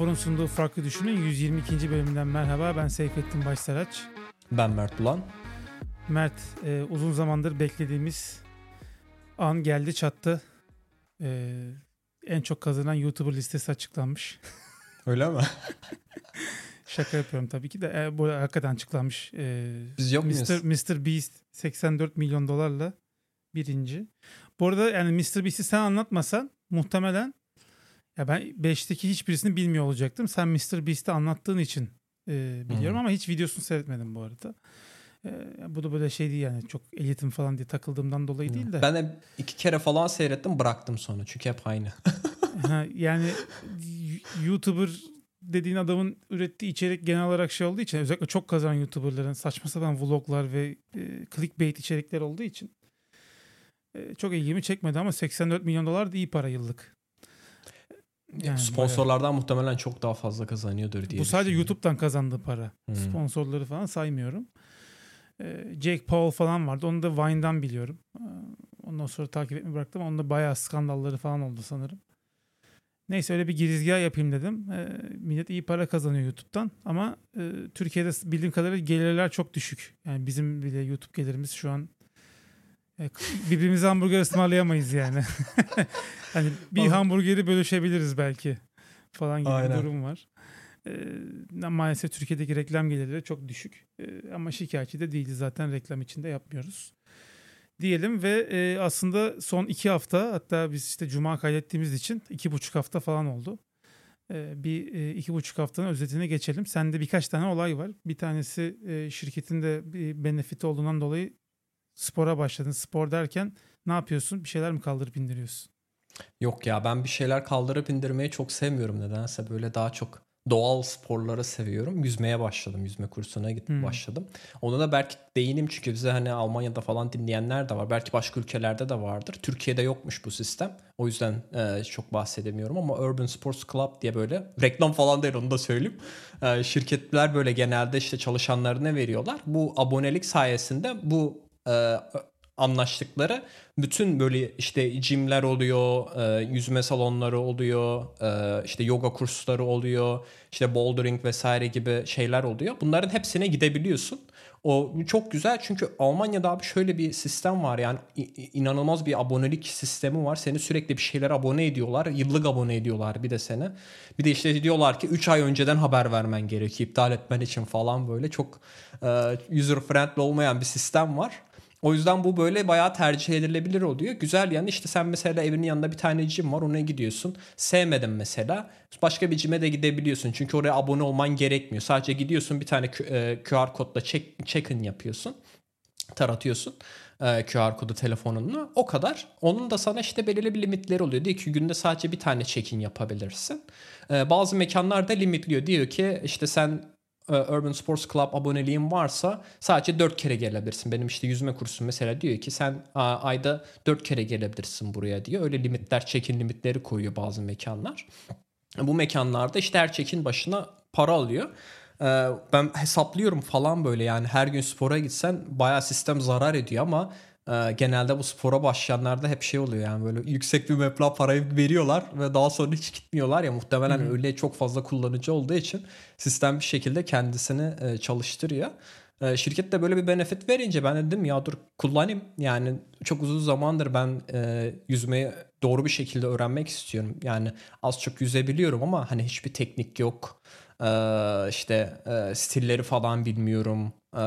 Monofor'un sunduğu Farklı Düşünün 122. bölümünden merhaba. Ben Seyfettin Başsaraç. Ben Mert Bulan. Mert, e, uzun zamandır beklediğimiz an geldi çattı. E, en çok kazanan YouTuber listesi açıklanmış. Öyle mi? Şaka yapıyorum tabii ki de. E, bu hakikaten açıklanmış. E, Biz yok Mr. muyuz? Mr. Beast 84 milyon dolarla birinci. Bu arada yani Mr. Beast'i sen anlatmasan muhtemelen ya ben 5'teki hiçbirisini bilmiyor olacaktım. Sen Mr. Beast'i anlattığın için e, biliyorum Hı. ama hiç videosunu seyretmedim bu arada. E, bu da böyle şey değil yani çok elitim falan diye takıldığımdan dolayı değil de. Ben de iki kere falan seyrettim bıraktım sonra çünkü hep aynı. Ha, yani YouTuber dediğin adamın ürettiği içerik genel olarak şey olduğu için özellikle çok kazanan YouTuber'ların saçma sapan vloglar ve e, clickbait içerikler olduğu için e, çok ilgimi çekmedi ama 84 milyon dolar da iyi para yıllık. Yani Sponsorlardan muhtemelen çok daha fazla kazanıyordur diye Bu sadece. YouTube'dan kazandığı para. Hmm. Sponsorları falan saymıyorum. Ee, Jake Paul falan vardı. Onu da Vine'dan biliyorum. Ee, Ondan sonra takip etmeyi bıraktım. Onda bayağı skandalları falan oldu sanırım. Neyse öyle bir girizgah yapayım dedim. Ee, millet iyi para kazanıyor YouTube'dan. Ama e, Türkiye'de bildiğim kadarıyla gelirler çok düşük. Yani bizim bile YouTube gelirimiz şu an e, birbirimize hamburger ısmarlayamayız yani. hani bir hamburgeri bölüşebiliriz belki falan gibi Aynen. bir durum var. Ee, maalesef Türkiye'deki reklam gelirleri çok düşük. Ee, ama şikayetçi de değiliz zaten reklam içinde yapmıyoruz. Diyelim ve e, aslında son iki hafta hatta biz işte cuma kaydettiğimiz için iki buçuk hafta falan oldu. Ee, bir e, iki buçuk haftanın özetine geçelim. Sende birkaç tane olay var. Bir tanesi e, şirketin de bir benefiti olduğundan dolayı spora başladın. Spor derken ne yapıyorsun? Bir şeyler mi kaldırıp indiriyorsun? Yok ya ben bir şeyler kaldırıp indirmeyi çok sevmiyorum nedense. Böyle daha çok doğal sporları seviyorum. Yüzmeye başladım. Yüzme kursuna gittim Hmm. başladım. Ona da belki değinim çünkü bize hani Almanya'da falan dinleyenler de var. Belki başka ülkelerde de vardır. Türkiye'de yokmuş bu sistem. O yüzden e, çok bahsedemiyorum ama Urban Sports Club diye böyle reklam falan değil onu da söyleyeyim. E, şirketler böyle genelde işte çalışanlarına veriyorlar. Bu abonelik sayesinde bu e, anlaştıkları bütün böyle işte jimler oluyor, e, yüzme salonları oluyor, e, işte yoga kursları oluyor, işte bouldering vesaire gibi şeyler oluyor. Bunların hepsine gidebiliyorsun. O çok güzel çünkü Almanya'da abi şöyle bir sistem var yani inanılmaz bir abonelik sistemi var. Seni sürekli bir şeyler abone ediyorlar. Yıllık abone ediyorlar bir de seni. Bir de işte diyorlar ki 3 ay önceden haber vermen gerekiyor iptal etmen için falan böyle çok e, user friendly olmayan bir sistem var. O yüzden bu böyle bayağı tercih edilebilir oluyor. Güzel yani işte sen mesela evinin yanında bir tane gym var ona gidiyorsun. Sevmedin mesela. Başka bir gym'e de gidebiliyorsun. Çünkü oraya abone olman gerekmiyor. Sadece gidiyorsun bir tane Q- e, QR kodla check, check-in yapıyorsun. Taratıyorsun e, QR kodu telefonunla. O kadar. Onun da sana işte belirli bir limitleri oluyor. Diyor ki günde sadece bir tane check-in yapabilirsin. E, Bazı mekanlar da limitliyor. Diyor ki işte sen Urban Sports Club aboneliğin varsa sadece 4 kere gelebilirsin. Benim işte yüzme kursum mesela diyor ki sen ayda 4 kere gelebilirsin buraya diyor. Öyle limitler, check-in limitleri koyuyor bazı mekanlar. Bu mekanlarda işte her check-in başına para alıyor. Ee, Ben hesaplıyorum falan böyle yani her gün spora gitsen bayağı sistem zarar ediyor ama e, genelde bu spora başlayanlarda hep şey oluyor yani böyle yüksek bir meblağ parayı veriyorlar ve daha sonra hiç gitmiyorlar ya muhtemelen Hı hı. öyle çok fazla kullanıcı olduğu için sistem bir şekilde kendisini e, çalıştırıyor. E, Şirket de böyle bir benefit verince ben dedim ya dur kullanayım. Yani çok uzun zamandır ben e, yüzmeyi doğru bir şekilde öğrenmek istiyorum. Yani az çok yüzebiliyorum ama hani hiçbir teknik yok. E, işte e, stilleri falan bilmiyorum. E,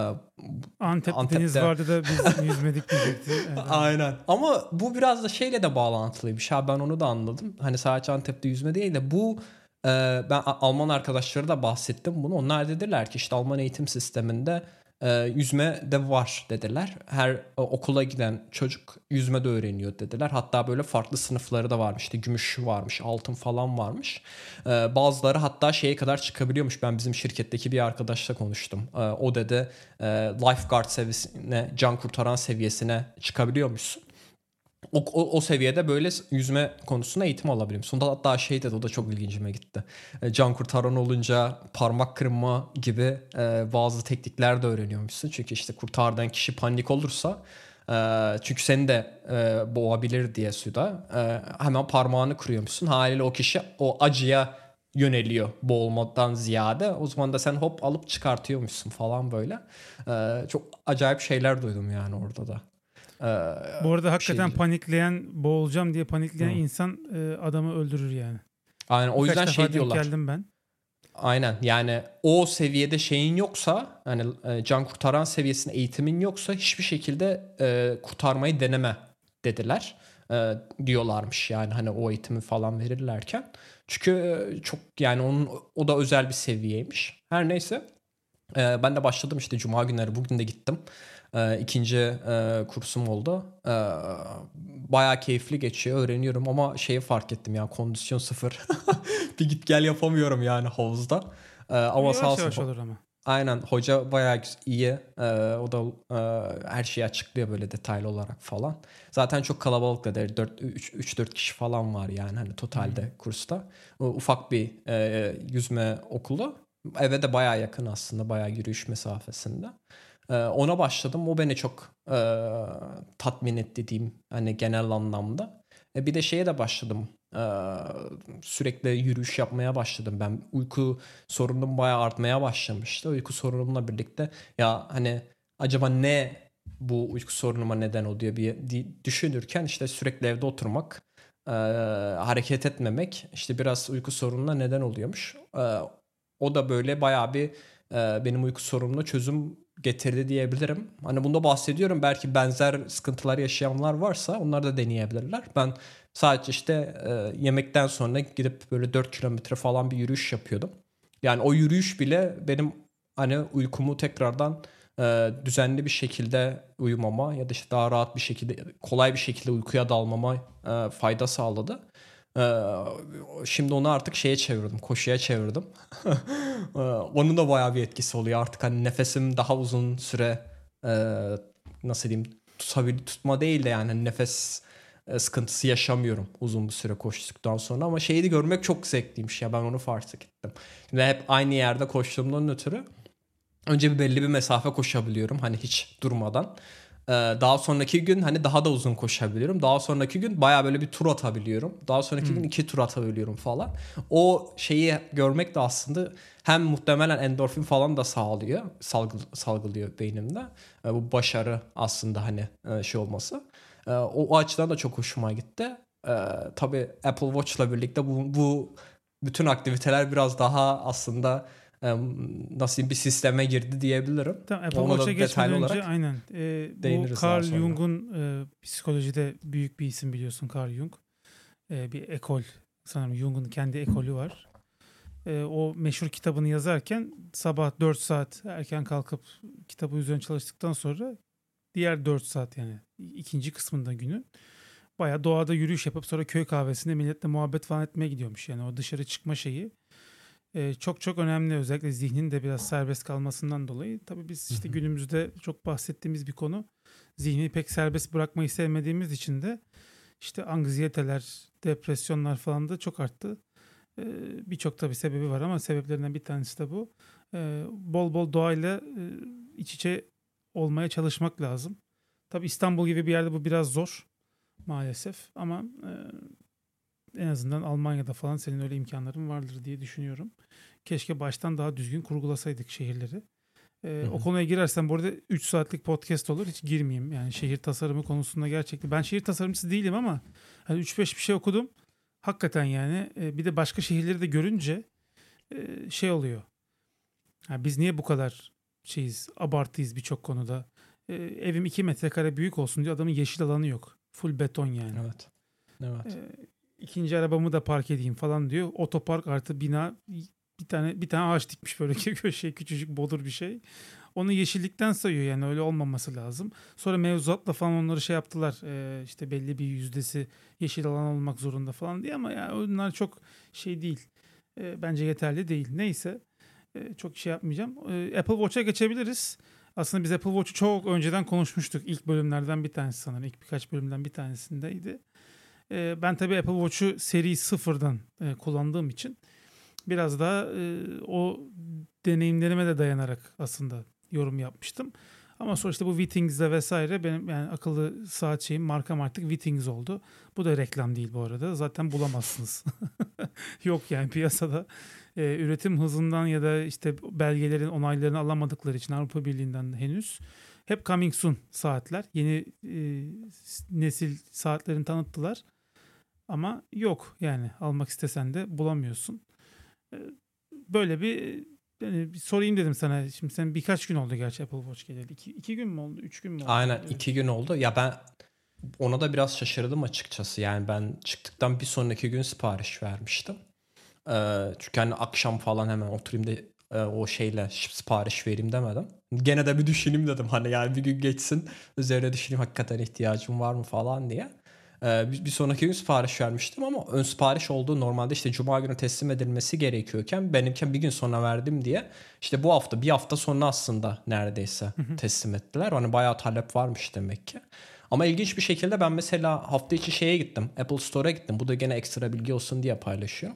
Antep Antep'te- deniz vardı da biz yüzmedik diyecekti. Evet. Aynen. Ama bu biraz da şeyle de bağlantılıymış. Ha ben onu da anladım. Hani sadece Antep'te yüzme değil de bu e, ben Alman arkadaşlara da bahsettim bunu. Onlar dediler ki işte Alman eğitim sisteminde e, yüzme de var dediler. Her e, okula giden çocuk yüzme de öğreniyor dediler. Hatta böyle farklı sınıfları da varmış. İşte gümüş varmış, altın falan varmış. E, bazıları hatta şeye kadar çıkabiliyormuş. Ben bizim şirketteki bir arkadaşla konuştum. O dedi lifeguard seviyesine, can kurtaran seviyesine çıkabiliyormuşsun. O, o, o seviyede böyle yüzme konusunda eğitim alabilirim. Sonunda hatta şey dedi o da çok ilgincime gitti. E, can kurtaran olunca parmak kırma gibi e, bazı teknikler de öğreniyormuşsun. Çünkü işte kurtardığın kişi panik olursa e, çünkü seni de e, boğabilir diye suda e, hemen parmağını kırıyormuşsun. Haliyle o kişi o acıya yöneliyor boğulmadan ziyade. O zaman da sen hop alıp çıkartıyormuşsun falan böyle. Ee, çok acayip şeyler duydum yani orada da. Ee, Bu arada hakikaten şey panikleyen, boğulacağım diye panikleyen Hı. insan e, adamı öldürür yani. Aynen o yüzden şey diyorlar. geldim ben. Aynen yani o seviyede şeyin yoksa hani e, can kurtaran seviyesinde eğitimin yoksa hiçbir şekilde e, kurtarmayı deneme dediler e, diyorlarmış yani hani o eğitimi falan verirlerken. Çünkü e, çok yani onun o da özel bir seviyeymiş. Her neyse e, ben de başladım işte cuma günleri bugün de gittim. E, ikinci e, kursum oldu. E, bayağı keyifli geçiyor öğreniyorum ama şeyi fark ettim ya kondisyon sıfır. bir git gel yapamıyorum yani havuzda. E, ama yavaş sağ olsun. Yavaş olur ama. Aynen hoca bayağı iyi. Ee, o da e, her şeyi açıklıyor böyle detaylı olarak falan. Zaten çok kalabalık da değil. 3-4 kişi falan var yani hani totalde hmm. kursta. O, ufak bir e, yüzme okulu. Eve de bayağı yakın aslında. Bayağı yürüyüş mesafesinde. E, ona başladım. O beni çok e, tatmin etti diyeyim. Hani genel anlamda. E, bir de şeye de başladım sürekli yürüyüş yapmaya başladım. Ben uyku sorunum bayağı artmaya başlamıştı. Uyku sorunumla birlikte ya hani acaba ne bu uyku sorunuma neden oluyor bir düşünürken işte sürekli evde oturmak, hareket etmemek işte biraz uyku sorununa neden oluyormuş. o da böyle bayağı bir benim uyku sorunumla çözüm getirdi diyebilirim. Hani bunda bahsediyorum. Belki benzer sıkıntılar yaşayanlar varsa onlar da deneyebilirler. Ben Sadece işte e, yemekten sonra gidip böyle 4 kilometre falan bir yürüyüş yapıyordum. Yani o yürüyüş bile benim hani uykumu tekrardan e, düzenli bir şekilde uyumama ya da işte daha rahat bir şekilde kolay bir şekilde uykuya dalmama e, fayda sağladı. E, şimdi onu artık şeye çevirdim, koşuya çevirdim. e, onun da bayağı bir etkisi oluyor artık hani nefesim daha uzun süre e, nasıl diyeyim tutabil tutma değil de yani hani nefes e, sıkıntısı yaşamıyorum uzun bir süre koştuktan sonra ama şeyi de görmek çok zevkliymiş ya ben onu fark ettim. Ve hep aynı yerde koştuğumdan ötürü önce bir belli bir mesafe koşabiliyorum hani hiç durmadan. Ee, daha sonraki gün hani daha da uzun koşabiliyorum. Daha sonraki gün baya böyle bir tur atabiliyorum. Daha sonraki hmm. gün iki tur atabiliyorum falan. O şeyi görmek de aslında hem muhtemelen endorfin falan da sağlıyor. Salgı, salgılıyor beynimde. Ee, bu başarı aslında hani e, şey olması. E, o, o açıdan da çok hoşuma gitti. Tabii Apple Watch'la birlikte bu, bu bütün aktiviteler biraz daha aslında nasıl bir sisteme girdi diyebilirim. Tamam, Apple Watch'a geçmeden önce aynen. E, bu Carl Jung'un e, psikolojide büyük bir isim biliyorsun Carl Jung. E, bir ekol sanırım Jung'un kendi ekolü var. E, o meşhur kitabını yazarken sabah 4 saat erken kalkıp kitabı üzerine çalıştıktan sonra diğer 4 saat yani ikinci kısmında günün baya doğada yürüyüş yapıp sonra köy kahvesinde milletle muhabbet falan etmeye gidiyormuş. Yani o dışarı çıkma şeyi e, çok çok önemli özellikle zihnin de biraz serbest kalmasından dolayı. Tabii biz işte günümüzde çok bahsettiğimiz bir konu. Zihni pek serbest bırakmayı sevmediğimiz için de işte anksiyeteler, depresyonlar falan da çok arttı. E, Birçok tabii sebebi var ama sebeplerinden bir tanesi de bu. E, bol bol doğayla e, iç içe olmaya çalışmak lazım. Tabi İstanbul gibi bir yerde bu biraz zor maalesef ama e, en azından Almanya'da falan senin öyle imkanların vardır diye düşünüyorum. Keşke baştan daha düzgün kurgulasaydık şehirleri. E, o konuya girersen bu arada 3 saatlik podcast olur hiç girmeyeyim. Yani şehir tasarımı konusunda gerçekten ben şehir tasarımcısı değilim ama hani 3-5 bir şey okudum. Hakikaten yani e, bir de başka şehirleri de görünce e, şey oluyor. Yani biz niye bu kadar şeyiz, abartıyız birçok konuda. E, evim 2 metrekare büyük olsun diyor. Adamın yeşil alanı yok. Full beton yani. Evet. Evet. E, ikinci arabamı da park edeyim falan diyor. Otopark artı bina bir tane bir tane ağaç dikmiş böyle köşeye küçücük bodur bir şey. Onu yeşillikten sayıyor yani öyle olmaması lazım. Sonra mevzuatla falan onları şey yaptılar. E, işte belli bir yüzdesi yeşil alan olmak zorunda falan diye ama ya yani onlar çok şey değil. E, bence yeterli değil. Neyse. E, çok şey yapmayacağım. E, Apple Watch'a geçebiliriz. Aslında biz Apple Watch'u çok önceden konuşmuştuk. İlk bölümlerden bir tanesi sanırım. İlk birkaç bölümden bir tanesindeydi. E, ben tabii Apple Watch'u seri sıfırdan kullandığım için biraz daha o deneyimlerime de dayanarak aslında yorum yapmıştım. Ama sonuçta bu Wittings'de vesaire benim yani akıllı saat şeyim markam artık Wittings oldu. Bu da reklam değil bu arada. Zaten bulamazsınız. Yok yani piyasada e, üretim hızından ya da işte belgelerin onaylarını alamadıkları için Avrupa Birliği'nden henüz hep coming soon saatler. Yeni e, nesil saatlerini tanıttılar. Ama yok yani almak istesen de bulamıyorsun. E, böyle bir yani bir sorayım dedim sana. Şimdi sen birkaç gün oldu gerçi Apple Watch geleli. İki, iki gün mü oldu? Üç gün mü oldu? Aynen Evet. iki gün oldu. Ya ben ona da biraz şaşırdım açıkçası. Yani ben çıktıktan bir sonraki gün sipariş vermiştim. Ee, çünkü hani akşam falan hemen oturayım da e, o şeyle sipariş vereyim demedim. Gene de bir düşüneyim dedim hani yani bir gün geçsin üzerine düşüneyim hakikaten ihtiyacım var mı falan diye. Ee, bir, sonraki gün sipariş vermiştim ama ön sipariş olduğu normalde işte cuma günü teslim edilmesi gerekiyorken benimken bir gün sonra verdim diye işte bu hafta bir hafta sonra aslında neredeyse teslim ettiler. Hani bayağı talep varmış demek ki. Ama ilginç bir şekilde ben mesela hafta içi şeye gittim. Apple Store'a gittim. Bu da gene ekstra bilgi olsun diye paylaşıyor.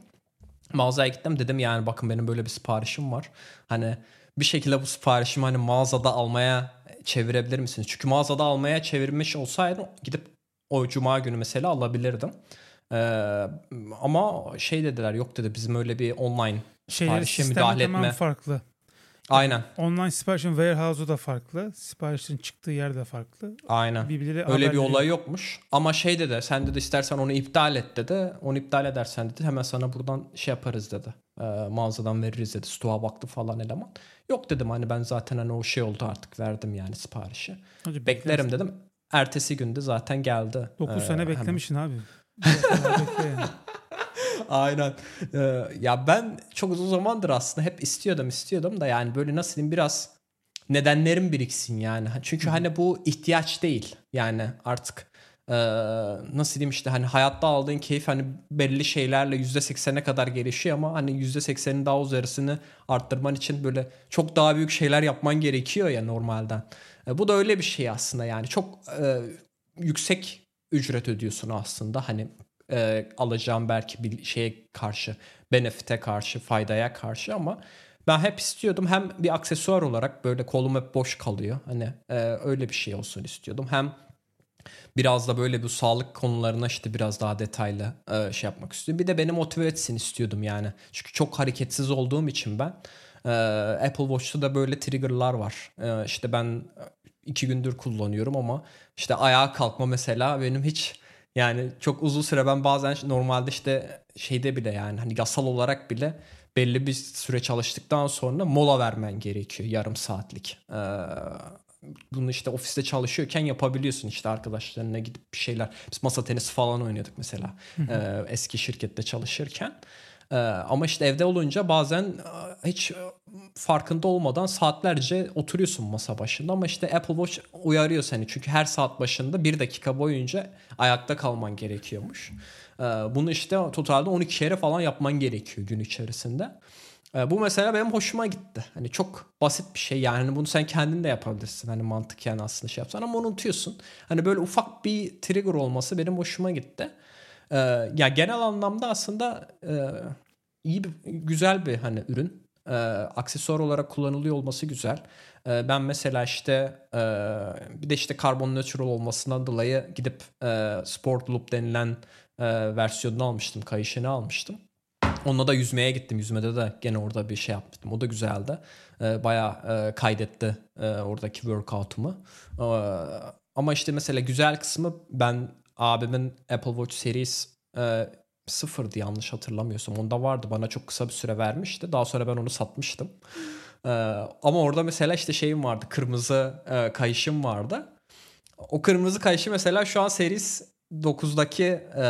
Mağazaya gittim dedim yani bakın benim böyle bir siparişim var. Hani bir şekilde bu siparişimi hani mağazada almaya çevirebilir misiniz? Çünkü mağazada almaya çevirmiş olsaydım gidip o cuma günü mesela alabilirdim. Ee, ama şey dediler yok dedi bizim öyle bir online Şeyleri siparişe müdahale etme. farklı. Aynen Online siparişin warehouse'u da farklı. Siparişin çıktığı yer de farklı. aynen. Birbirleri Öyle bir olay yokmuş. Ama şey dedi sen dedi istersen onu iptal et dedi. Onu iptal edersen dedi hemen sana buradan şey yaparız dedi. Ee, mağazadan veririz dedi. Stoğa baktı falan eleman. Yok dedim hani ben zaten hani o şey oldu artık verdim yani siparişi. Hadi Beklerim dedim. Ertesi günde zaten geldi. 9 Ee, sene hemen. beklemişsin abi. Bekle yani. Aynen. Ee, ya ben çok uzun zamandır aslında hep istiyordum istiyordum da yani böyle nasıl diyeyim biraz nedenlerim biriksin yani. Çünkü hani bu ihtiyaç değil. Yani artık e, nasıl diyeyim işte hani hayatta aldığın keyif hani belli şeylerle %80'e kadar gelişiyor ama hani %80'in daha üzerine arttırman için böyle çok daha büyük şeyler yapman gerekiyor ya normalden. E, bu da öyle bir şey aslında yani çok e, yüksek ücret ödüyorsun aslında hani e, alacağım belki bir şeye karşı, benefite karşı, faydaya karşı ama ben hep istiyordum hem bir aksesuar olarak böyle kolum hep boş kalıyor. Hani e, öyle bir şey olsun istiyordum. Hem biraz da böyle bu sağlık konularına işte biraz daha detaylı e, şey yapmak istiyorum. Bir de beni motive etsin istiyordum yani. Çünkü çok hareketsiz olduğum için ben e, Apple Watch'ta da böyle trigger'lar var. E, işte ben iki gündür kullanıyorum ama işte ayağa kalkma mesela benim hiç yani çok uzun süre ben bazen normalde işte şeyde bile yani hani yasal olarak bile belli bir süre çalıştıktan sonra mola vermen gerekiyor yarım saatlik. Ee, bunu işte ofiste çalışıyorken yapabiliyorsun işte arkadaşlarına gidip bir şeyler. Biz masa tenisi falan oynuyorduk mesela ee, eski şirkette çalışırken. Ee, ama işte evde olunca bazen e, hiç e, farkında olmadan saatlerce oturuyorsun masa başında ama işte Apple Watch uyarıyor seni çünkü her saat başında bir dakika boyunca ayakta kalman gerekiyormuş. Ee, bunu işte totalde 12 kere falan yapman gerekiyor gün içerisinde. Ee, bu mesela benim hoşuma gitti. Hani çok basit bir şey yani Hani bunu sen kendin de yapabilirsin. Hani mantıken aslında şey yapsan ama unutuyorsun. Hani böyle ufak bir trigger olması benim hoşuma gitti. Ee, ya genel anlamda aslında e, iyi bir güzel bir hani ürün. Ee, aksesuar olarak kullanılıyor olması güzel. Ee, ben mesela işte e, bir de işte karbon nötr olmasından dolayı gidip e, Sport Loop denilen e, versiyonunu almıştım. Kayışını almıştım. Onunla da yüzmeye gittim. Yüzmede de gene orada bir şey yaptım. O da güzeldi. Ee, bayağı e, kaydetti e, oradaki workout'umu. Ee, ama işte mesela güzel kısmı ben abimin Apple Watch Series e, sıfırdı yanlış hatırlamıyorsam. Onda vardı. Bana çok kısa bir süre vermişti. Daha sonra ben onu satmıştım. Ee, ama orada mesela işte şeyim vardı. Kırmızı e, kayışım vardı. O kırmızı kayışı mesela şu an Series 9'daki e,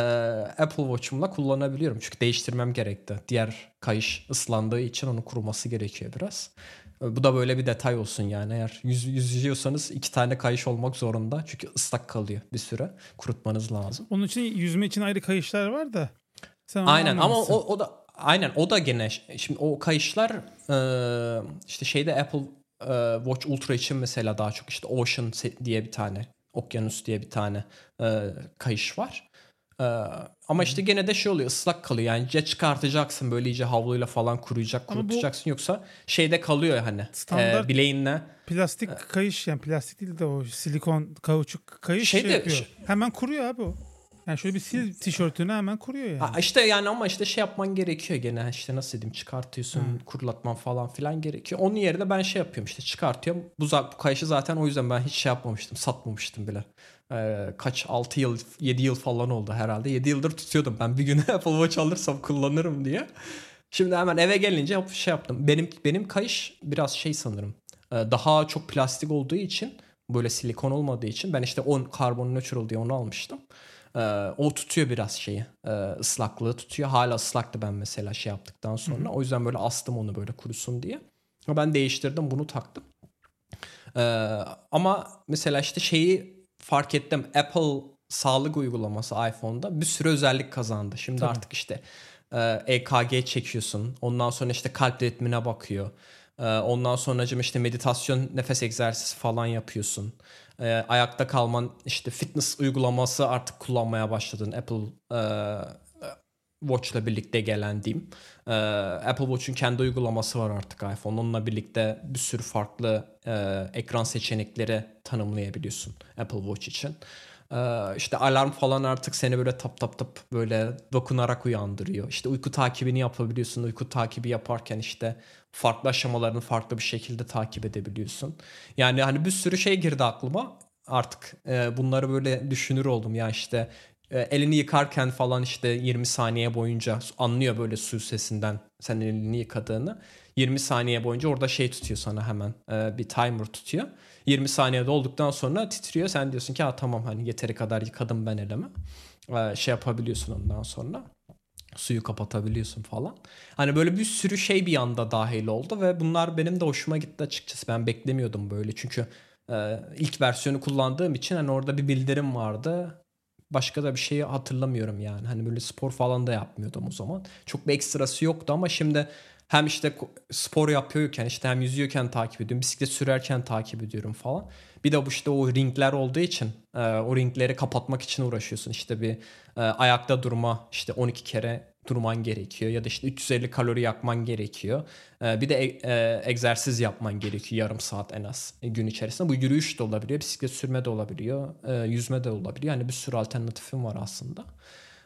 Apple Watch'umla kullanabiliyorum. Çünkü değiştirmem gerekti. Diğer kayış ıslandığı için onun kuruması gerekiyor biraz. Bu da böyle bir detay olsun yani. Eğer yüz, yüzüyorsanız iki tane kayış olmak zorunda. Çünkü ıslak kalıyor bir süre. Kurutmanız lazım. Onun için yüzme için ayrı kayışlar var da. Sen Aynen ama o, o da aynen o da gene şimdi o kayışlar e, işte şeyde Apple Watch Ultra için mesela daha çok işte Ocean diye bir tane Okyanus diye bir tane e, kayış var. Ee, ama işte gene de şey oluyor ıslak kalıyor. Yani ya çıkartacaksın böyle iyice havluyla falan kuruyacak Ama bu- kurutacaksın yoksa şeyde kalıyor hani Standart- e, bileğinle. Plastik kayış yani plastik değil de o silikon kauçuk kayış Şey şey, de- yapıyor. şey- Hemen kuruyor abi o. Yani şöyle bir sil tişörtünü hemen kuruyor yani. Ha, işte yani ama işte şey yapman gerekiyor gene işte nasıl diyeyim çıkartıyorsun Hı. kurulatman falan filan gerekiyor. Onun yerine ben şey yapıyorum işte çıkartıyorum. Bu, bu kayışı zaten o yüzden ben hiç şey yapmamıştım satmamıştım bile. Ee, kaç 6 yıl 7 yıl falan oldu herhalde. 7 yıldır tutuyordum ben bir güne Apple Watch alırsam kullanırım diye. Şimdi hemen eve gelince şey yaptım. Benim benim kayış biraz şey sanırım. e, Daha çok plastik olduğu için böyle silikon olmadığı için ben işte 10 karbon neutral diye onu almıştım. Ee, o tutuyor biraz şeyi. e, ıslaklığı tutuyor. Hala ıslaktı ben mesela şey yaptıktan sonra. O yüzden böyle astım onu böyle kurusun diye. Ben değiştirdim bunu taktım. Ee, ama mesela işte şeyi fark ettim. Apple sağlık uygulaması iPhone'da bir sürü özellik kazandı. Şimdi Tabii. artık işte e, EKG çekiyorsun. Ondan sonra işte kalp ritmine bakıyor. Ee, ondan sonra işte meditasyon, nefes egzersizi falan yapıyorsun. Ee, ayakta kalman işte fitness uygulaması artık kullanmaya başladın. Apple e, Watch'la birlikte gelen diyeyim. Ee, Apple Watch'un kendi uygulaması var artık iPhone. Onunla birlikte bir sürü farklı e, ekran seçenekleri tanımlayabiliyorsun Apple Watch için. Ee, işte alarm falan artık seni böyle tap tap tap böyle dokunarak uyandırıyor. İşte uyku takibini yapabiliyorsun. Uyku takibi yaparken işte farklı aşamalarını farklı bir şekilde takip edebiliyorsun. Yani hani bir sürü şey girdi aklıma. Artık e, bunları böyle düşünür oldum ya işte elini yıkarken falan işte 20 saniye boyunca anlıyor böyle su sesinden sen elini yıkadığını. 20 saniye boyunca orada şey tutuyor sana hemen e, bir timer tutuyor. 20 saniyede olduktan sonra titriyor. Sen diyorsun ki ha tamam hani yeteri kadar yıkadım ben elimi. E, şey yapabiliyorsun ondan sonra. Suyu kapatabiliyorsun falan. Hani böyle bir sürü şey bir anda dahil oldu ve bunlar benim de hoşuma gitti açıkçası. Ben beklemiyordum böyle çünkü e, ilk versiyonu kullandığım için hani orada bir bildirim vardı. Başka da bir şeyi hatırlamıyorum yani. Hani böyle spor falan da yapmıyordum o zaman. Çok bir ekstrası yoktu ama şimdi hem işte spor yapıyorken işte hem yüzüyorken takip ediyorum. Bisiklet sürerken takip ediyorum falan. Bir de bu işte o ringler olduğu için e, o ringleri kapatmak için uğraşıyorsun. İşte bir e, ayakta durma işte 12 kere durman gerekiyor ya da işte 350 kalori yakman gerekiyor. E, bir de e- e, egzersiz yapman gerekiyor yarım saat en az e, gün içerisinde. Bu yürüyüş de olabiliyor, bisiklet sürme de olabiliyor, yüzme de olabiliyor. Yani bir sürü alternatifim var aslında.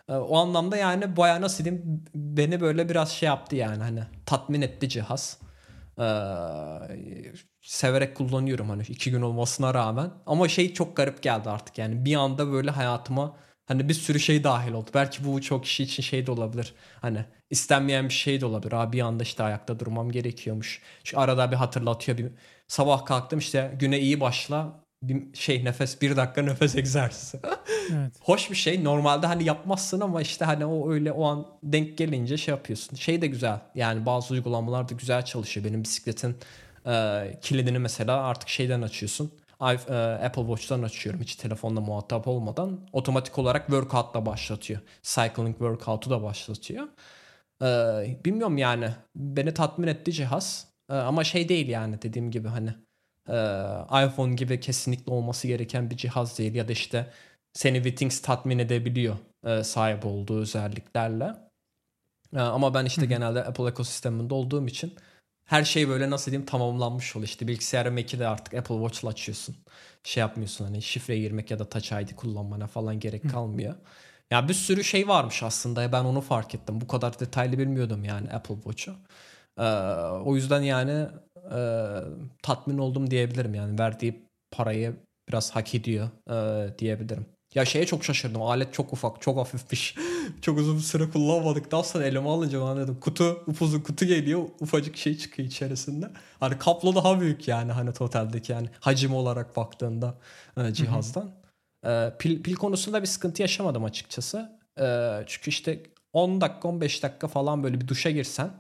E, O anlamda yani bayağı nasıl diyeyim beni böyle biraz şey yaptı yani hani tatmin etti cihaz. Ee, severek kullanıyorum hani iki gün olmasına rağmen. Ama şey çok garip geldi artık yani bir anda böyle hayatıma hani bir sürü şey dahil oldu. Belki bu çok kişi için şey de olabilir. Hani istenmeyen bir şey de olabilir. Abi bir anda işte ayakta durmam gerekiyormuş. Şu arada bir hatırlatıyor. Bir sabah kalktım işte güne iyi başla. Bir şey nefes bir dakika nefes egzersizi. Evet. Hoş bir şey. Normalde hani yapmazsın ama işte hani o öyle o an denk gelince şey yapıyorsun. Şey de güzel. Yani bazı uygulamalar da güzel çalışıyor. Benim bisikletin e, kilidini mesela artık şeyden açıyorsun. E, Apple Watch'tan açıyorum hiç telefonla muhatap olmadan. Otomatik olarak workout'la başlatıyor. Cycling workout'u da başlatıyor. E, bilmiyorum yani. Beni tatmin etti cihaz. E, ama şey değil yani dediğim gibi hani e, iPhone gibi kesinlikle olması gereken bir cihaz değil. Ya da işte seni Wittings tatmin edebiliyor e, sahip olduğu özelliklerle. Ama ben işte genelde Apple ekosisteminde olduğum için her şey böyle nasıl diyeyim tamamlanmış oluyor. İşte bilgisayar Mac'i de artık Apple Watch'la açıyorsun. Şey yapmıyorsun hani şifre girmek ya da Touch ID kullanmana falan gerek kalmıyor. Ya bir sürü şey varmış aslında. Ben onu fark ettim. Bu kadar detaylı bilmiyordum yani Apple Watch'u. E, o yüzden yani e, tatmin oldum diyebilirim yani. Verdiği parayı biraz hak ediyor e, diyebilirim. Ya şeye çok şaşırdım. Alet çok ufak, çok hafifmiş. çok uzun bir süre kullanmadıktan sonra elime alınca ben dedim kutu, upuzun kutu geliyor. Ufacık şey çıkıyor içerisinde. Hani kaplo daha büyük yani hani totaldeki yani hacim olarak baktığında e, cihazdan. E, pil, pil konusunda bir sıkıntı yaşamadım açıkçası. E, çünkü işte 10 dakika 15 dakika falan böyle bir duşa girsen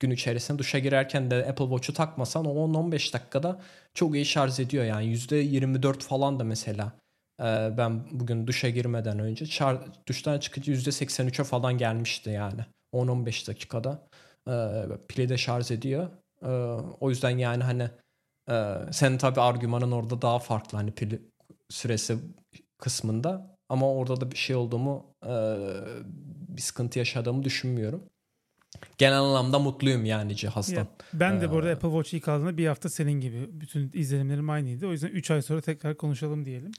gün içerisinde duşa girerken de Apple Watch'u takmasan o 10-15 dakikada çok iyi şarj ediyor yani %24 falan da mesela ben bugün duşa girmeden önce şar- duştan çıkınca %83'e falan gelmişti yani. 10-15 dakikada. Ee, pili de şarj ediyor. Ee, o yüzden yani hani e, senin tabi argümanın orada daha farklı hani pil süresi kısmında. Ama orada da bir şey olduğumu e, bir sıkıntı yaşadığımı düşünmüyorum. Genel anlamda mutluyum yani cihazdan. Ya, ben de bu arada ee, Apple Watch ilk aldığımda bir hafta senin gibi. Bütün izlenimlerim aynıydı. O yüzden 3 ay sonra tekrar konuşalım diyelim.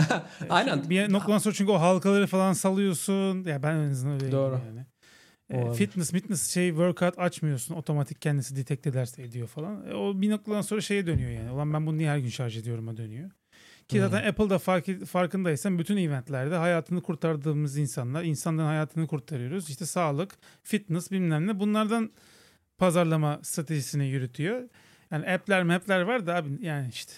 Aynen. Bir noktadan sonra çünkü o halkaları falan salıyorsun. Ya ben en azından öyle Doğru. yani. E, fitness, fitness şey workout açmıyorsun. Otomatik kendisi detect ederse ediyor falan. E, o bir noktadan sonra şeye dönüyor yani. Ulan ben bunu niye her gün şarj ediyorum'a dönüyor. Ki zaten hmm. Apple'da fark, farkındaysan bütün eventlerde hayatını kurtardığımız insanlar, insanların hayatını kurtarıyoruz. İşte sağlık, fitness bilmem ne bunlardan pazarlama stratejisini yürütüyor. Yani app'ler map'ler var da abi yani işte.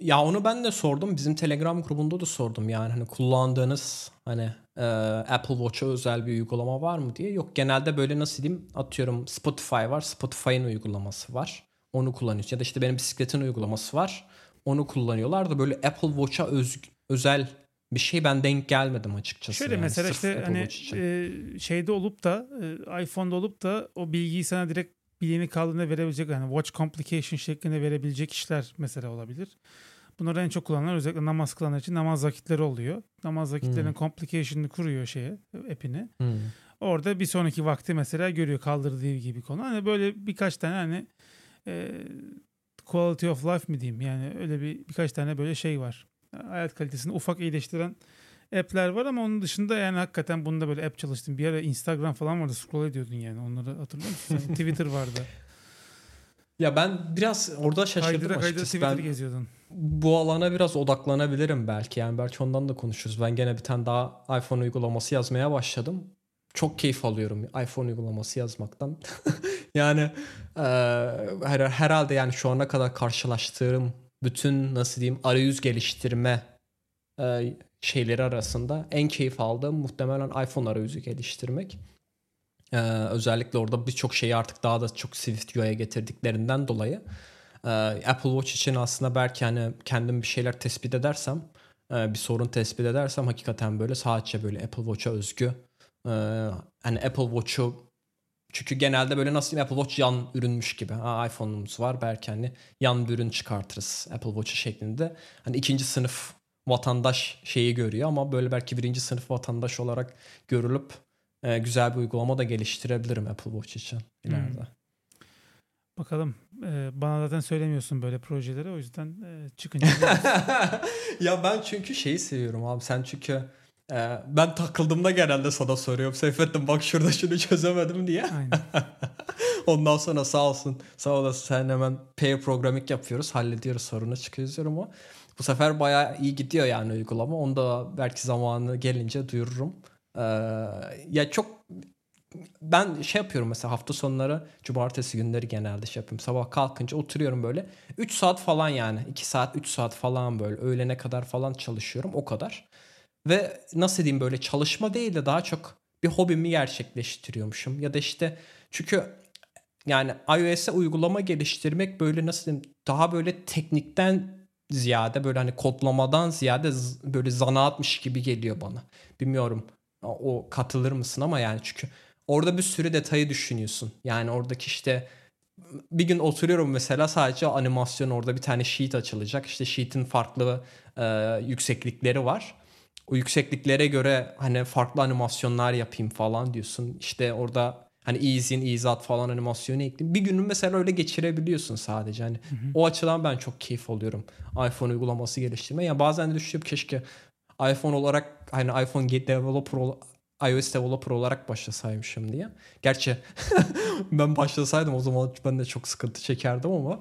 Ya onu ben de sordum. Bizim Telegram grubunda da sordum yani hani kullandığınız hani e, Apple Watch'a özel bir uygulama var mı diye. Yok genelde böyle nasıl diyeyim atıyorum Spotify var. Spotify'ın uygulaması var. Onu kullanıyorsun. Ya da işte benim bisikletin uygulaması var onu kullanıyorlar da böyle Apple Watch'a öz, özel bir şey ben denk gelmedim açıkçası. Şöyle yani, mesela işte hani e, şeyde olup da e, iPhone'da olup da o bilgiyi sana direkt bileğini kaldığında verebilecek yani watch complication şeklinde verebilecek işler mesela olabilir. Bunları en çok kullananlar özellikle namaz kılanlar için namaz vakitleri oluyor. Namaz vakitlerinin hmm. complication'ını kuruyor şeye, app'ini. Hmm. Orada bir sonraki vakti mesela görüyor kaldırdığı gibi konu. Hani böyle birkaç tane hani e, quality of life mi diyeyim yani öyle bir birkaç tane böyle şey var. Hayat kalitesini ufak iyileştiren app'ler var ama onun dışında yani hakikaten bunda böyle app çalıştım. Bir ara Instagram falan vardı scroll ediyordun yani onları hatırlıyor musun? Twitter vardı. Ya ben biraz orada şaşırdım kaydıra, kaydıra Twitter ben geziyordun. Bu alana biraz odaklanabilirim belki. Yani belki ondan da konuşuruz. Ben gene bir tane daha iPhone uygulaması yazmaya başladım. Çok keyif alıyorum iPhone uygulaması yazmaktan. yani e, her, herhalde yani şu ana kadar karşılaştığım bütün nasıl diyeyim arayüz geliştirme e, şeyleri arasında en keyif aldığım muhtemelen iPhone arayüzü geliştirmek. Ee, özellikle orada birçok şeyi artık daha da çok Swift UI'ye getirdiklerinden dolayı e, Apple Watch için aslında belki hani kendim bir şeyler tespit edersem e, bir sorun tespit edersem hakikaten böyle sadece böyle Apple Watch'a özgü hani Apple Watch'u çünkü genelde böyle nasıl Apple Watch yan ürünmüş gibi. Ha, iPhone'umuz var belki hani yan bir ürün çıkartırız Apple Watch şeklinde. Hani ikinci sınıf vatandaş şeyi görüyor ama böyle belki birinci sınıf vatandaş olarak görülüp e, güzel bir uygulama da geliştirebilirim Apple Watch için ileride. Hmm. Bakalım. Ee, bana zaten söylemiyorsun böyle projeleri o yüzden e, çıkınca. ya ben çünkü şeyi seviyorum abi. Sen çünkü ee, ben takıldığımda genelde sana soruyorum. Seyfettin bak şurada şunu çözemedim diye. Ondan sonra sağ olsun sağ olasın sen hemen pair programming yapıyoruz. Hallediyoruz sorunu çıkıyoruz ama bu sefer bayağı iyi gidiyor yani uygulama. Onu da belki zamanı gelince duyururum. Ee, ya çok ben şey yapıyorum mesela hafta sonları cumartesi günleri genelde şey yapıyorum. Sabah kalkınca oturuyorum böyle 3 saat falan yani 2 saat 3 saat falan böyle öğlene kadar falan çalışıyorum o kadar. Ve nasıl diyeyim böyle çalışma değil de daha çok bir hobimi gerçekleştiriyormuşum. Ya da işte çünkü yani iOS'e uygulama geliştirmek böyle nasıl diyeyim daha böyle teknikten ziyade böyle hani kodlamadan ziyade böyle zanaatmış gibi geliyor bana. Bilmiyorum o katılır mısın ama yani çünkü orada bir sürü detayı düşünüyorsun. Yani oradaki işte bir gün oturuyorum mesela sadece animasyon orada bir tane sheet açılacak. İşte sheet'in farklı e, yükseklikleri var o yüksekliklere göre hani farklı animasyonlar yapayım falan diyorsun. İşte orada hani ease in ease out falan animasyonu ekleyeyim. Bir günün mesela öyle geçirebiliyorsun sadece. Hani hı hı. o açıdan ben çok keyif alıyorum iPhone uygulaması geliştirme. Yani bazen de düşünüyorum keşke iPhone olarak hani iPhone developer iOS developer olarak başlasaymışım diye. Gerçi ben başlasaydım o zaman ben de çok sıkıntı çekerdim ama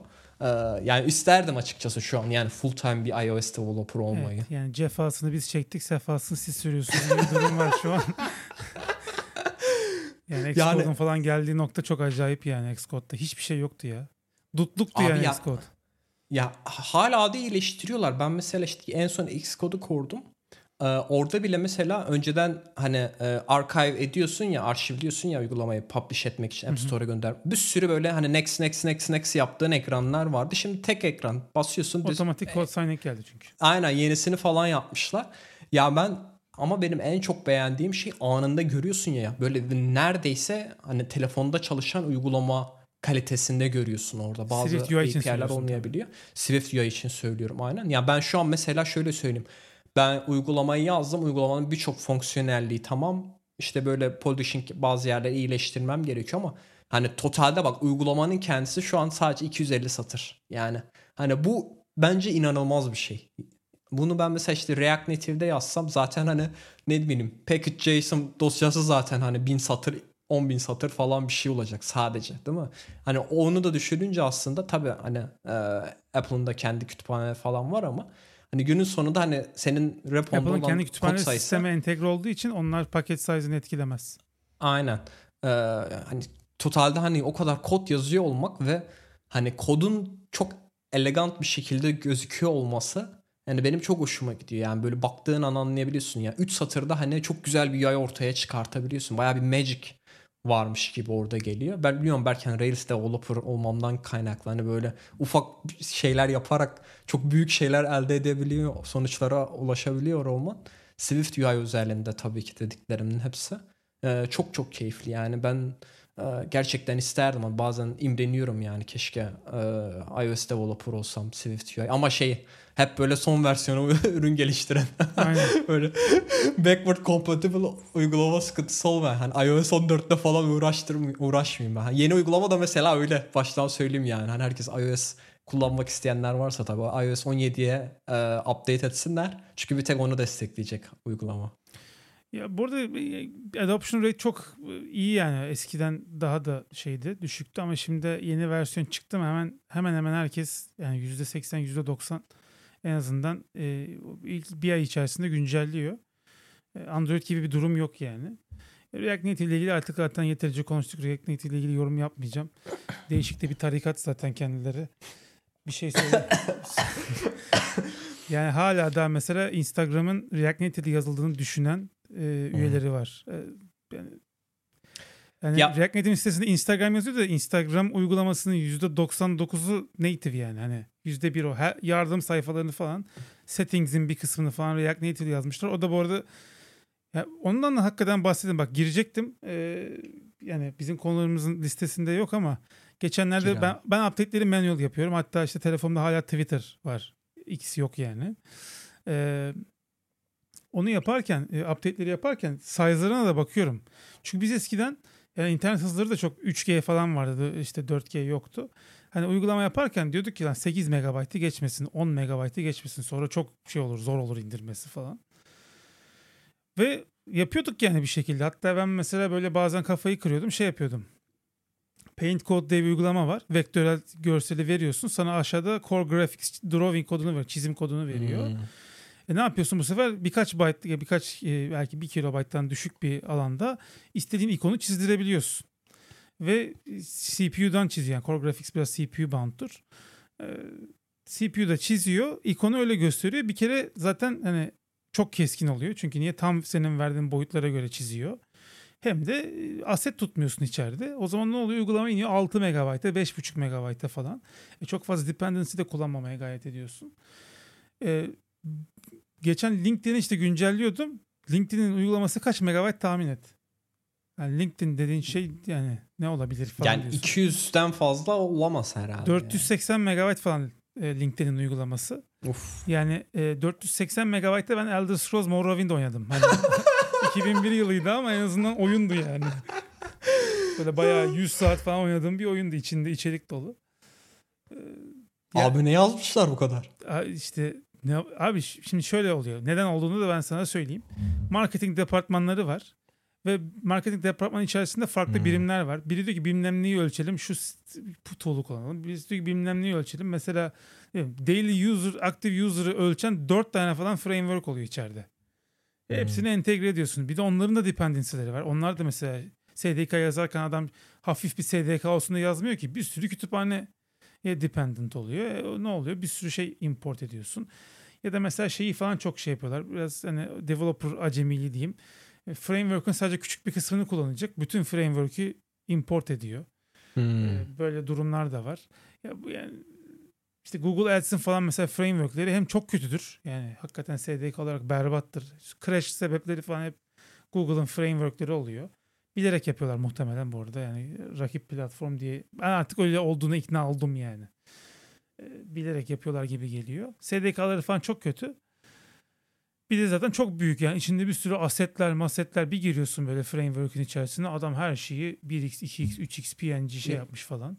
yani isterdim açıkçası şu an yani full time bir iOS developer olmayı. Evet, yani cefasını biz çektik sefasını siz sürüyorsunuz bir durum var şu an. yani Xcode'un yani, falan geldiği nokta çok acayip yani Xcode'da. Hiçbir şey yoktu ya. Dutluktu yani ya, Xcode. Ya hala da iyileştiriyorlar. Ben mesela işte en son Xcode'u kurdum. Ee, orada bile mesela önceden hani e, archive ediyorsun ya arşivliyorsun ya uygulamayı publish etmek için App Store'a gönder. Bir sürü böyle hani next next next next yaptığın ekranlar vardı. Şimdi tek ekran basıyorsun. Otomatik kod signing geldi çünkü. Aynen yenisini falan yapmışlar. Ya ben ama benim en çok beğendiğim şey anında görüyorsun ya böyle neredeyse hani telefonda çalışan uygulama kalitesinde görüyorsun orada. Bazı Swift UI API'ler olmayabiliyor. Swift UI için söylüyorum aynen. Ya ben şu an mesela şöyle söyleyeyim ben uygulamayı yazdım. Uygulamanın birçok fonksiyonelliği tamam. İşte böyle polishing bazı yerleri iyileştirmem gerekiyor ama hani totalde bak uygulamanın kendisi şu an sadece 250 satır. Yani hani bu bence inanılmaz bir şey. Bunu ben mesela işte React Native'de yazsam zaten hani ne bileyim package.json dosyası zaten hani 1000 satır 10 bin satır falan bir şey olacak sadece değil mi? Hani onu da düşününce aslında tabii hani e, Apple'ın da kendi kütüphane falan var ama hani günün sonunda hani senin reponda Apple'ın olan kendi kütüphane sayısı sisteme entegre olduğu için onlar paket size'ını etkilemez. aynen e, hani totalde hani o kadar kod yazıyor olmak ve hani kodun çok elegant bir şekilde gözüküyor olması yani benim çok hoşuma gidiyor. Yani böyle baktığın an anlayabiliyorsun ya. 3 satırda hani çok güzel bir yay ortaya çıkartabiliyorsun. Baya bir magic varmış gibi orada geliyor. Ben biliyorum belki hani Rails developer olmamdan kaynaklı hani böyle ufak şeyler yaparak çok büyük şeyler elde edebiliyor, sonuçlara ulaşabiliyor olman. Swift UI özelliğinde tabii ki dediklerimin hepsi. Ee, çok çok keyifli yani ben gerçekten isterdim ama bazen imreniyorum yani keşke e, iOS developer olsam Swift UI ama şey hep böyle son versiyonu ürün geliştiren. Böyle backward compatible uygulama sıkıntısı olmayan. Hani iOS 14'te falan uğraştırmayayım, uğraşmayayım ben. Hani yeni uygulama da mesela öyle. Baştan söyleyeyim yani. Hani herkes iOS kullanmak isteyenler varsa tabii iOS 17'ye e, update etsinler. Çünkü bir tek onu destekleyecek uygulama. Ya burada adoption rate çok iyi yani. Eskiden daha da şeydi, düşüktü ama şimdi yeni versiyon çıktı mı hemen hemen hemen herkes yani %80 %90 en azından e, ilk bir ay içerisinde güncelliyor. E, Android gibi bir durum yok yani. E, React Native ile ilgili artık zaten yeterince konuştuk. React Native ile ilgili yorum yapmayacağım. Değişik de bir tarikat zaten kendileri. Bir şey söyle. yani hala da mesela Instagram'ın React Native'de yazıldığını düşünen e, üyeleri var. E, yani yani Ya- React Native'in sitesinde Instagram yazıyor da Instagram uygulamasının %99'u native yani. Hani %1 o. Her, yardım sayfalarını falan settings'in bir kısmını falan React Native yazmışlar. O da bu arada ya ondan da hakikaten bahsedeyim. Bak girecektim. Ee, yani bizim konularımızın listesinde yok ama geçenlerde Gir abi. ben, ben update'leri manual yapıyorum. Hatta işte telefonumda hala Twitter var. X yok yani. Ee, onu yaparken, e, update'leri yaparken size'larına da bakıyorum. Çünkü biz eskiden yani internet hızları da çok 3G falan vardı. işte 4G yoktu. Hani uygulama yaparken diyorduk ki lan 8 megabaytı geçmesin, 10 megabaytı geçmesin. Sonra çok şey olur, zor olur indirmesi falan. Ve yapıyorduk yani bir şekilde. Hatta ben mesela böyle bazen kafayı kırıyordum, şey yapıyordum. Paint Code diye bir uygulama var. Vektörel görseli veriyorsun. Sana aşağıda Core Graphics Drawing kodunu veriyor. Çizim kodunu veriyor. Hmm. E ne yapıyorsun bu sefer? Birkaç byte, birkaç e, belki bir kilobayttan düşük bir alanda istediğin ikonu çizdirebiliyorsun. Ve e, CPU'dan çiziyor. Yani Core Graphics biraz CPU bound'tur. E, CPU'da çiziyor. ikonu öyle gösteriyor. Bir kere zaten hani çok keskin oluyor. Çünkü niye? Tam senin verdiğin boyutlara göre çiziyor. Hem de e, aset tutmuyorsun içeride. O zaman ne oluyor? Uygulama iniyor 6 MB'a, 5.5 MB'a falan. E çok fazla dependency de kullanmamaya gayret ediyorsun. E, geçen LinkedIn'i işte güncelliyordum. LinkedIn'in uygulaması kaç megabayt tahmin et. Yani LinkedIn dediğin şey yani ne olabilir falan Yani diyorsun. 200'den fazla olamaz herhalde. 480 megabayt falan e, LinkedIn'in uygulaması. Yani. Uf. Yani e, 480 megabaytta ben Elder Scrolls Morrowind oynadım. Hani 2001 yılıydı ama en azından oyundu yani. Böyle bayağı 100 saat falan oynadığım bir oyundu içinde içerik dolu. E, ya- Abi ne yazmışlar bu kadar? İşte ne, abi şimdi şöyle oluyor. Neden olduğunu da ben sana söyleyeyim. Marketing departmanları var. Ve marketing departmanı içerisinde farklı Hmm. birimler var. Biri diyor ki bilmem neyi ölçelim. Şu tool'u kullanalım. Birisi diyor ki bilmem neyi ölçelim. Mesela daily user, active user'ı ölçen dört tane falan framework oluyor içeride. Hmm. Hepsini entegre ediyorsun. Bir de onların da dependency'leri var. Onlar da mesela SDK yazarken adam hafif bir SDK olsun da yazmıyor ki. Bir sürü kütüphane dependent oluyor. E, ne oluyor? Bir sürü şey import ediyorsun. Ya da mesela şeyi falan çok şey yapıyorlar. Biraz hani developer acemiliği diyeyim. E, Framework'ın sadece küçük bir kısmını kullanacak. Bütün framework'ü import ediyor. Hmm. E, Böyle durumlar da var. Ya bu yani işte Google Ads'in falan mesela framework'leri hem çok kötüdür. Yani hakikaten SDK olarak berbattır. Crash sebepleri falan hep Google'ın framework'leri oluyor. Bilerek yapıyorlar muhtemelen bu arada. Yani rakip platform diye. Ben artık öyle olduğuna ikna oldum yani. E, Bilerek yapıyorlar gibi geliyor. SDK'ları falan çok kötü. Bir de zaten çok büyük yani içinde bir sürü asetler masetler bir giriyorsun böyle framework'ün içerisine adam her şeyi 1x 2x 3x png şey Ya. yapmış falan.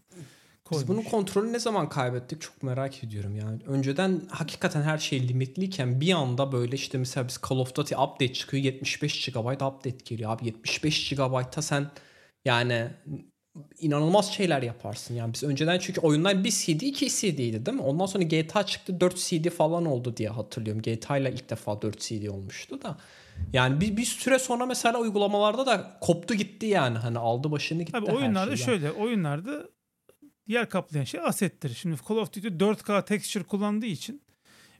Biz Koymuş. bunun kontrolünü ne zaman kaybettik çok merak ediyorum yani. Önceden hakikaten her şey limitliyken bir anda böyle işte mesela biz Call of Duty update çıkıyor 75 GB update geliyor abi 75 GB'ta sen yani inanılmaz şeyler yaparsın yani biz önceden çünkü oyunlar bir CD 2 CD'ydi değil mi? Ondan sonra GTA çıktı 4 CD falan oldu diye hatırlıyorum. GTA ile ilk defa 4 CD olmuştu da. Yani bir, bir süre sonra mesela uygulamalarda da koptu gitti yani. Hani aldı başını gitti Abi oyunlarda şey. Şöyle oyunlarda yer kaplayan şey asettir. Şimdi Call of Duty 4K texture kullandığı için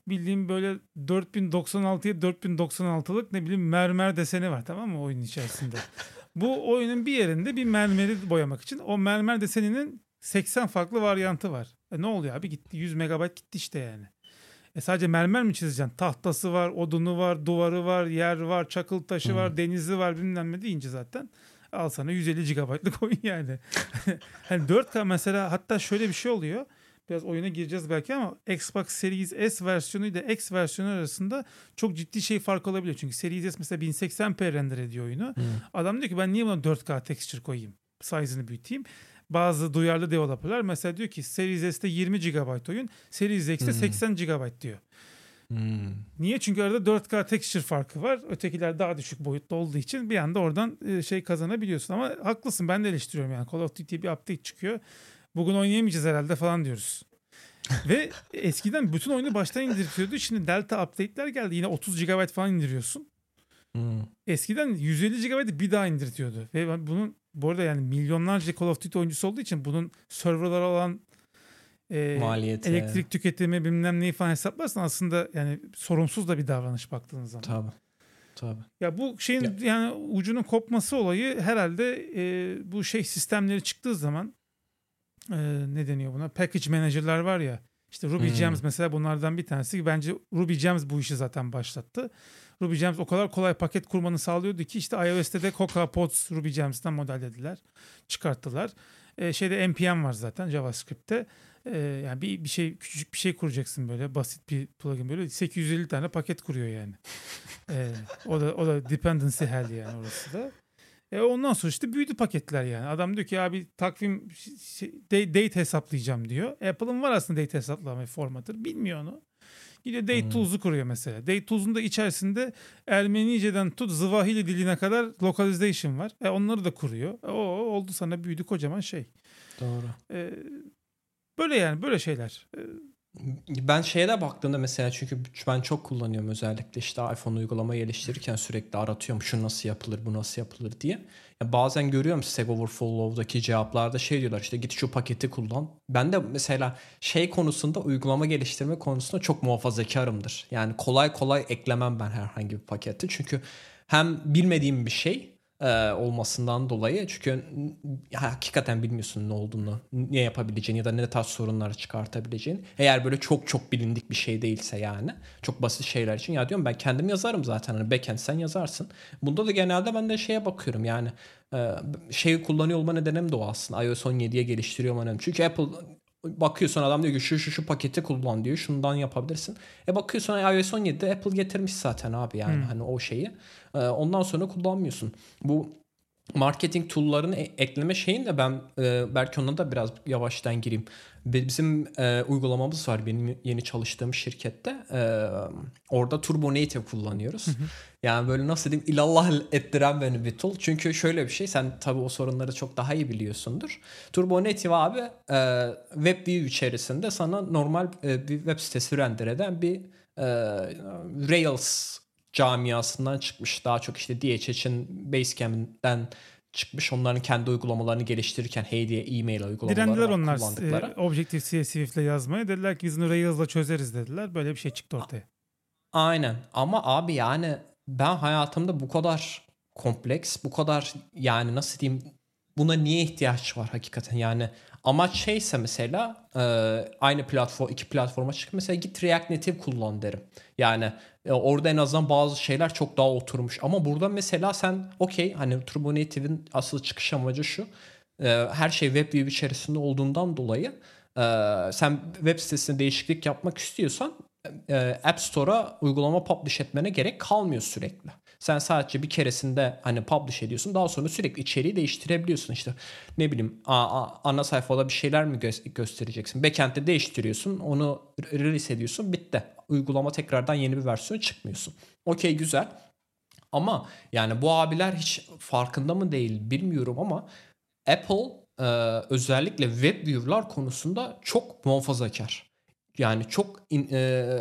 bildiğim böyle 4096'ya 4096'lık ne bileyim mermer deseni var tamam mı oyunun içerisinde. Bu oyunun bir yerinde bir mermeri boyamak için o mermer deseninin 80 farklı varyantı var. E ne oluyor abi gitti 100 megabayt gitti işte yani. E sadece mermer mi çizeceksin? Tahtası var, odunu var, duvarı var, yer var, çakıl taşı Hmm. var, denizi var bilmem ne deyince zaten al sana 150 GB'lık oyun yani. hani 4K mesela hatta şöyle bir şey oluyor. Biraz oyuna gireceğiz belki ama Xbox Series S versiyonu ile X versiyonu arasında çok ciddi şey fark olabiliyor. Çünkü Series S mesela 1080p render ediyor oyunu. Hmm. Adam diyor ki ben niye buna 4K texture koyayım? Size'ını büyüteyim. Bazı duyarlı developerlar mesela diyor ki Series S'te 20 GB oyun, Series X'te Hmm. 80 GB diyor. Hmm. Niye? Çünkü arada 4K texture farkı var. Ötekiler daha düşük boyutta olduğu için bir anda oradan e, şey kazanabiliyorsun. Ama haklısın ben de eleştiriyorum yani. Call of Duty bir update çıkıyor. Bugün oynayamayacağız herhalde falan diyoruz. Ve eskiden bütün oyunu baştan indirtiyordu. Şimdi Delta update'ler geldi. Yine 30 GB falan indiriyorsun. Hmm. Eskiden 150 GB'ı bir daha indirtiyordu. Ve bunun bu arada yani milyonlarca Call of Duty oyuncusu olduğu için bunun serverlara olan e, Maliyeti. elektrik tüketimi bilmem neyi falan hesaplarsan aslında yani sorumsuz da bir davranış baktığınız zaman. Tabii. Tabii. Ya bu şeyin Ya. yani ucunun kopması olayı herhalde e, bu şey sistemleri çıktığı zaman e, ne deniyor buna? Package manager'lar var ya. İşte Ruby Hmm. Gems mesela bunlardan bir tanesi. Bence Ruby Gems bu işi zaten başlattı. Ruby Gems o kadar kolay paket kurmanı sağlıyordu ki işte iOS'te de Coca Pods Ruby Gems'ten modellediler. Çıkarttılar. E, şeyde NPM var zaten JavaScript'te. E, yani bir, bir şey küçücük bir şey kuracaksın böyle basit bir plugin böyle 850 tane paket kuruyor yani. E, o da o da dependency hell yani orası da. E ondan sonra işte büyüdü paketler yani. Adam diyor ki abi takvim şey, date, date hesaplayacağım diyor. Apple'ın var aslında date hesaplama formatı. Bilmiyor onu. Gidiyor date Hmm. tools'u kuruyor mesela. Date tools'un da içerisinde Ermenice'den tut Zvahili diline kadar localization var. E onları da kuruyor. E, o oldu sana büyüdü kocaman şey. Doğru. E, böyle yani böyle şeyler. E, Ben şeye de baktığımda mesela çünkü ben çok kullanıyorum özellikle işte iPhone uygulama geliştirirken sürekli aratıyorum şu nasıl yapılır bu nasıl yapılır diye. Ya bazen görüyorum Stack Overflow'daki cevaplarda şey diyorlar işte git şu paketi kullan. Ben de mesela şey konusunda uygulama geliştirme konusunda çok muhafazakarımdır. Yani kolay kolay eklemem ben herhangi bir paketi. Çünkü hem bilmediğim bir şey e, olmasından dolayı çünkü hakikaten bilmiyorsun ne olduğunu, ne yapabileceğini ya da ne tarz sorunlar çıkartabileceğini. Eğer böyle çok çok bilindik bir şey değilse yani çok basit şeyler için ya diyorum ben kendim yazarım zaten hani backend sen yazarsın. Bunda da genelde ben de şeye bakıyorum yani e, şeyi kullanıyor olma nedenim de o aslında iOS 17'ye geliştiriyor olma nedenim. Çünkü Apple bakıyorsun adam diyor ki şu şu şu paketi kullan diyor şundan yapabilirsin. E bakıyorsun iOS 17'de Apple getirmiş zaten abi yani Hmm. hani o şeyi. E, ondan sonra kullanmıyorsun. Bu marketing tool'larını e- ekleme şeyin de ben e, belki ona da biraz yavaştan gireyim. Bi- Bizim e, uygulamamız var benim yeni çalıştığım şirkette. E, orada Turbo Native kullanıyoruz. Yani böyle nasıl diyeyim ilallah ettiren beni bir tool. Çünkü şöyle bir şey sen tabii o sorunları çok daha iyi biliyorsundur. Turbo Native abi e, WebView içerisinde sana normal e, bir web sitesi render eden bir e, Rails camiasından çıkmış. Daha çok işte DHH'in Basecamp'den çıkmış. Onların kendi uygulamalarını geliştirirken Hey diye e-mail uygulamaları direndiler onlar kullandıkları. e, Objective-C Swift'le yazmaya. Dediler ki biz bunu Rails'la çözeriz dediler. Böyle bir şey çıktı ortaya. Aynen ama abi yani ben hayatımda bu kadar kompleks, bu kadar yani nasıl diyeyim buna niye ihtiyaç var hakikaten yani amaç şeyse mesela e, aynı platform iki platforma çık mesela git React Native kullan derim. Yani e, orada en azından bazı şeyler çok daha oturmuş ama burada mesela sen okey hani Turbo Native'in asıl çıkış amacı şu e, her şey WebView içerisinde olduğundan dolayı e, sen web sitesine değişiklik yapmak istiyorsan e, App Store'a uygulama publish etmene gerek kalmıyor sürekli. Sen sadece bir keresinde hani publish ediyorsun. Daha sonra sürekli içeriği değiştirebiliyorsun. İşte ne bileyim ana sayfada bir şeyler mi gö- göstereceksin? Backend'de değiştiriyorsun. Onu release ediyorsun. Bitti. Uygulama tekrardan yeni bir versiyon çıkmıyorsun. Okey güzel. Ama yani bu abiler hiç farkında mı değil bilmiyorum ama Apple e, özellikle web view'lar konusunda çok muhafazakar. Yani çok in, e,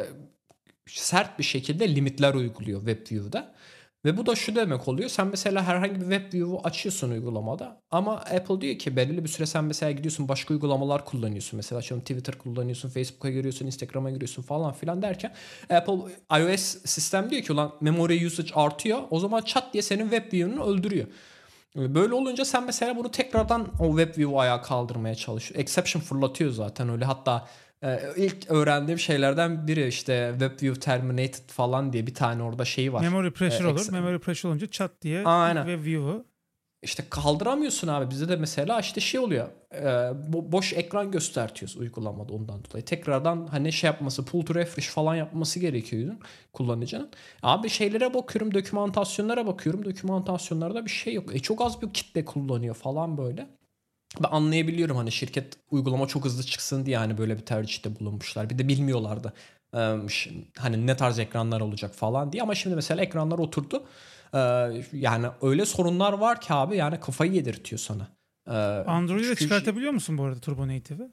sert bir şekilde limitler uyguluyor WebView'da. Ve bu da şu demek oluyor. Sen mesela herhangi bir web view'u açıyorsun uygulamada ama Apple diyor ki belirli bir süre sen mesela gidiyorsun başka uygulamalar kullanıyorsun. Mesela açıyorum Twitter kullanıyorsun, Facebook'a giriyorsun, Instagram'a giriyorsun falan filan derken Apple iOS sistem diyor ki ulan memory usage artıyor. O zaman çat diye senin web view'unu öldürüyor. Böyle olunca sen mesela bunu tekrardan o web view'u ayağa kaldırmaya çalışıyor. Exception fırlatıyor zaten öyle. Hatta ilk öğrendiğim şeylerden biri işte WebView Terminated falan diye bir tane orada şey var. Memory pressure ee, olur. Memory pressure olunca çat diye. WebView'u işte kaldıramıyorsun abi. Bizde de mesela işte şey oluyor. E, bo- boş ekran göstertiyoruz uygulamada ondan dolayı. Tekrardan hani şey yapması, pull to refresh falan yapması gerekiyor kullanıcının. Abi şeylere bakıyorum, dokümantasyonlara bakıyorum. Dokümantasyonlarda bir şey yok. E çok az bir kitle kullanıyor falan böyle ben anlayabiliyorum hani şirket uygulama çok hızlı çıksın diye hani böyle bir tercihte bulunmuşlar. Bir de bilmiyorlardı hani ne tarz ekranlar olacak falan diye ama şimdi mesela ekranlar oturdu. Yani öyle sorunlar var ki abi yani kafayı yedirtiyor sana. Android'i de çıkartabiliyor musun bu arada Turbo Native'i?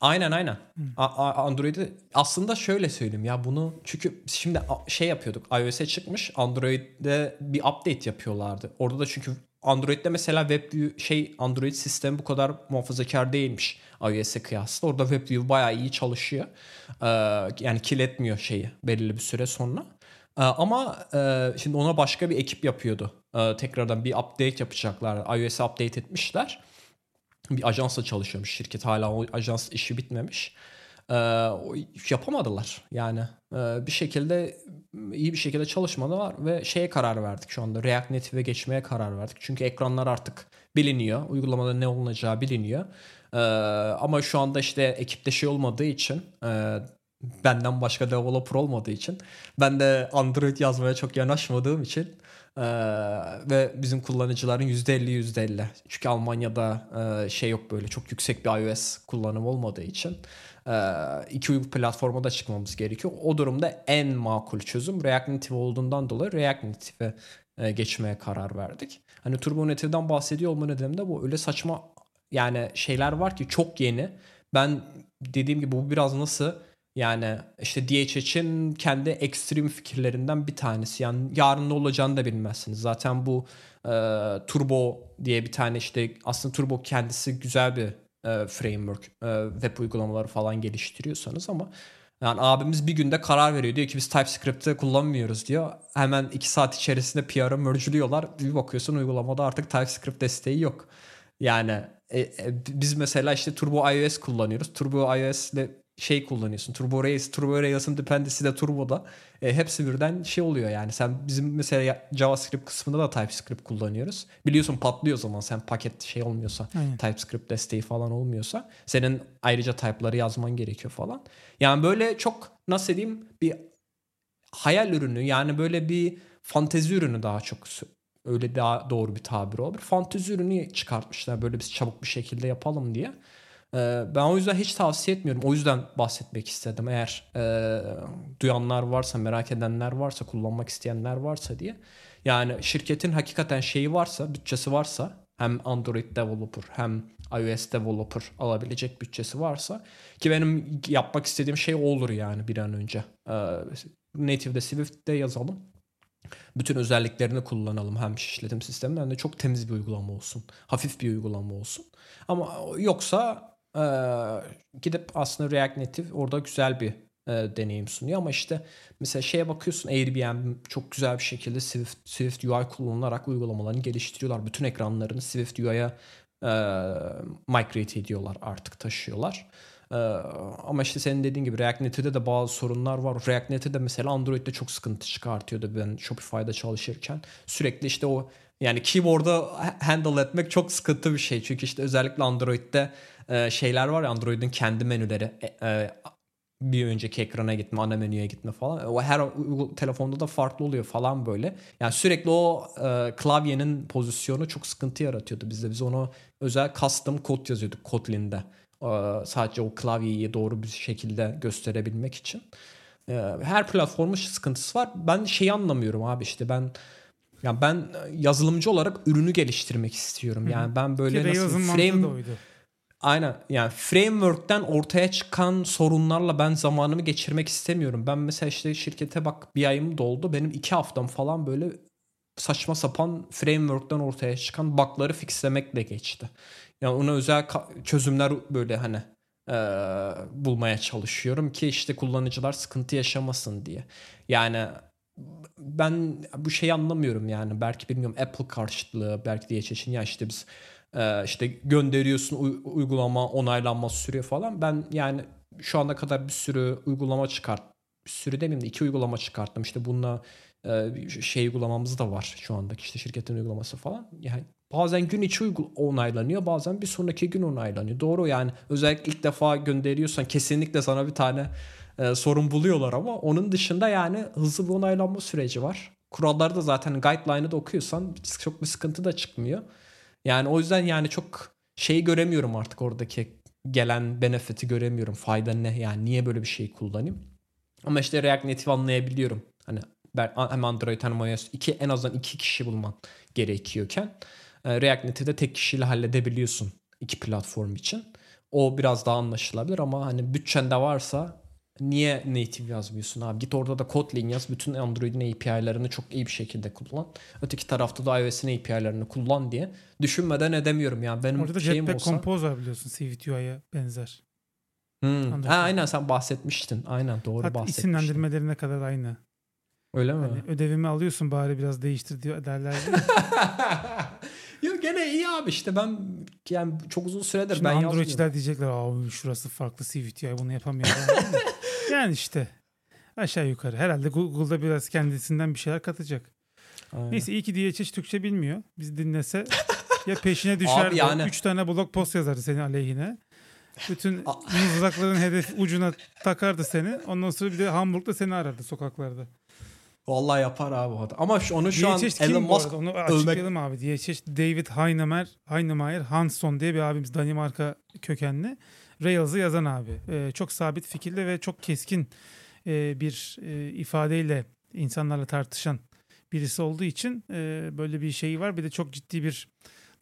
Aynen aynen. Hmm. Android'i aslında şöyle söyleyeyim ya bunu çünkü şimdi şey yapıyorduk iOS'e çıkmış Android'de bir update yapıyorlardı. Orada da çünkü Android'de mesela WebView şey Android sistemi bu kadar muhafazakar değilmiş iOS'e kıyasla. Orada WebView bayağı iyi çalışıyor. Ee, yani kiletmiyor şeyi belirli bir süre sonra. Ee, ama e, şimdi ona başka bir ekip yapıyordu. Ee, tekrardan bir update yapacaklar. iOS'e update etmişler. Bir ajansla çalışıyormuş şirket. Hala o ajans işi bitmemiş. Ee, yapamadılar yani. Ee, bir şekilde iyi bir şekilde çalışmadılar ve şeye karar verdik şu anda. React Native'e geçmeye karar verdik. Çünkü ekranlar artık biliniyor. Uygulamada ne olunacağı biliniyor. Ee, ama şu anda işte ekipte şey olmadığı için e, benden başka developer olmadığı için ben de Android yazmaya çok yanaşmadığım için ee, ve bizim kullanıcıların %50 %50 çünkü Almanya'da e, şey yok böyle çok yüksek bir iOS kullanım olmadığı için iki uygu platforma da çıkmamız gerekiyor. O durumda en makul çözüm React Native olduğundan dolayı React Native'e e, geçmeye karar verdik. Hani Turbo Native'den bahsediyor olma nedenim de bu öyle saçma yani şeyler var ki çok yeni. Ben dediğim gibi bu biraz nasıl yani işte DHH'in kendi ekstrem fikirlerinden bir tanesi. Yani yarın ne olacağını da bilmezsiniz. Zaten bu e, Turbo diye bir tane işte aslında Turbo kendisi güzel bir e, framework, e, web uygulamaları falan geliştiriyorsanız ama yani abimiz bir günde karar veriyor. Diyor ki biz TypeScript'te kullanmıyoruz diyor. Hemen iki saat içerisinde PR'ı merge'liyorlar. Bir bakıyorsun uygulamada artık TypeScript desteği yok. Yani e, e, biz mesela işte Turbo iOS kullanıyoruz. Turbo iOS ile şey kullanıyorsun. Turbo Rails, Turbo Rails'ın dependency de Turbo'da. E, hepsi birden şey oluyor yani. Sen bizim mesela JavaScript kısmında da TypeScript kullanıyoruz. Biliyorsun patlıyor o zaman sen paket şey olmuyorsa, Aynen. TypeScript desteği falan olmuyorsa senin ayrıca type'ları yazman gerekiyor falan. Yani böyle çok nasıl diyeyim bir hayal ürünü yani böyle bir fantezi ürünü daha çok öyle daha doğru bir tabir olur. Fantezi ürünü çıkartmışlar böyle biz çabuk bir şekilde yapalım diye. Ee, ben o yüzden hiç tavsiye etmiyorum. O yüzden bahsetmek istedim. Eğer e, duyanlar varsa, merak edenler varsa, kullanmak isteyenler varsa diye. Yani şirketin hakikaten şeyi varsa, bütçesi varsa hem Android developer hem iOS developer alabilecek bütçesi varsa ki benim yapmak istediğim şey olur yani bir an önce. Ee, native'de Swift'te yazalım. Bütün özelliklerini kullanalım hem işletim sisteminde hem de çok temiz bir uygulama olsun. Hafif bir uygulama olsun. Ama yoksa ee, gidip aslında React Native orada güzel bir e, deneyim sunuyor ama işte mesela şeye bakıyorsun Airbnb çok güzel bir şekilde Swift, Swift UI kullanılarak uygulamalarını geliştiriyorlar. Bütün ekranlarını Swift UI'ya e, migrate ediyorlar artık taşıyorlar. Ee, ama işte senin dediğin gibi React Native'de de bazı sorunlar var. React Native'de mesela Android'de çok sıkıntı çıkartıyordu ben Shopify'da çalışırken. Sürekli işte o yani keyboard'u handle etmek çok sıkıntı bir şey. Çünkü işte özellikle Android'de e, şeyler var ya Android'in kendi menüleri. E, e, bir önceki ekrana gitme, ana menüye gitme falan. O her telefonda da farklı oluyor falan böyle. Yani sürekli o e, klavyenin pozisyonu çok sıkıntı yaratıyordu bizde. Biz onu özel custom kod yazıyorduk Kotlin'de. E, sadece o klavyeyi doğru bir şekilde gösterebilmek için. E, her platformun sıkıntısı var. Ben şeyi anlamıyorum abi işte ben yani ben yazılımcı olarak ürünü geliştirmek istiyorum. Yani ben böyle Ki nasıl frame Aynen yani framework'ten ortaya çıkan sorunlarla ben zamanımı geçirmek istemiyorum. Ben mesela işte şirkete bak bir ayım doldu. Benim iki haftam falan böyle saçma sapan framework'ten ortaya çıkan bug'ları fixlemekle geçti. Yani ona özel çözümler böyle hani e, bulmaya çalışıyorum ki işte kullanıcılar sıkıntı yaşamasın diye. Yani ben bu şeyi anlamıyorum yani. Belki bilmiyorum Apple karşıtlığı belki diye için ya işte biz işte gönderiyorsun uygulama onaylanması sürüyor falan. Ben yani şu ana kadar bir sürü uygulama çıkart bir sürü demeyeyim de iki uygulama çıkarttım. İşte bununla e, şey uygulamamız da var şu andaki işte şirketin uygulaması falan. Yani bazen gün içi onaylanıyor bazen bir sonraki gün onaylanıyor. Doğru yani özellikle ilk defa gönderiyorsan kesinlikle sana bir tane e, sorun buluyorlar ama onun dışında yani hızlı bir onaylanma süreci var. Kuralları da zaten guideline'ı da okuyorsan çok bir sıkıntı da çıkmıyor. Yani o yüzden yani çok şeyi göremiyorum artık oradaki gelen benefit'i göremiyorum. Fayda ne yani niye böyle bir şey kullanayım? Ama işte React Native anlayabiliyorum. Hani hem Android hem iOS iki, en azından iki kişi bulman gerekiyorken e, React Native'de tek kişiyle halledebiliyorsun iki platform için. O biraz daha anlaşılabilir ama hani bütçende varsa Niye native yazmıyorsun abi? Git orada da Kotlin yaz. Bütün Android'in API'lerini çok iyi bir şekilde kullan. Öteki tarafta da iOS'in API'lerini kullan diye düşünmeden edemiyorum yani. Benim orada şeyim Jetpack olsa... Compose var biliyorsun Swift UI'ye benzer. Hmm. Ha, aynen sen bahsetmiştin. Aynen doğru Hatta bahsetmiştin. isimlendirmelerine kadar aynı. Öyle mi? Hani ödevimi alıyorsun bari biraz değiştir diyor derler. Yok gene iyi abi işte ben yani çok uzun süredir Şimdi ben Androidçiler diyecekler abi şurası farklı CVTI bunu yapamıyor. yani işte aşağı yukarı. Herhalde Google'da biraz kendisinden bir şeyler katacak. Aynen. Neyse iyi ki DHH Türkçe bilmiyor. Biz dinlese ya peşine düşer. Abi yani... Üç tane blog post yazardı senin aleyhine. Bütün mızrakların hedef ucuna takardı seni. Ondan sonra bir de Hamburg'da seni arardı sokaklarda. Vallahi yapar abi o. Ama onu şu an Elon Musk onu açıklayalım abi. DHH David Heinemeyer, Heinemeyer Hansson diye bir abimiz Danimarka kökenli. Rails'ı yazan abi. Ee, çok sabit fikirli ve çok keskin e, bir e, ifadeyle insanlarla tartışan birisi olduğu için e, böyle bir şeyi var. Bir de çok ciddi bir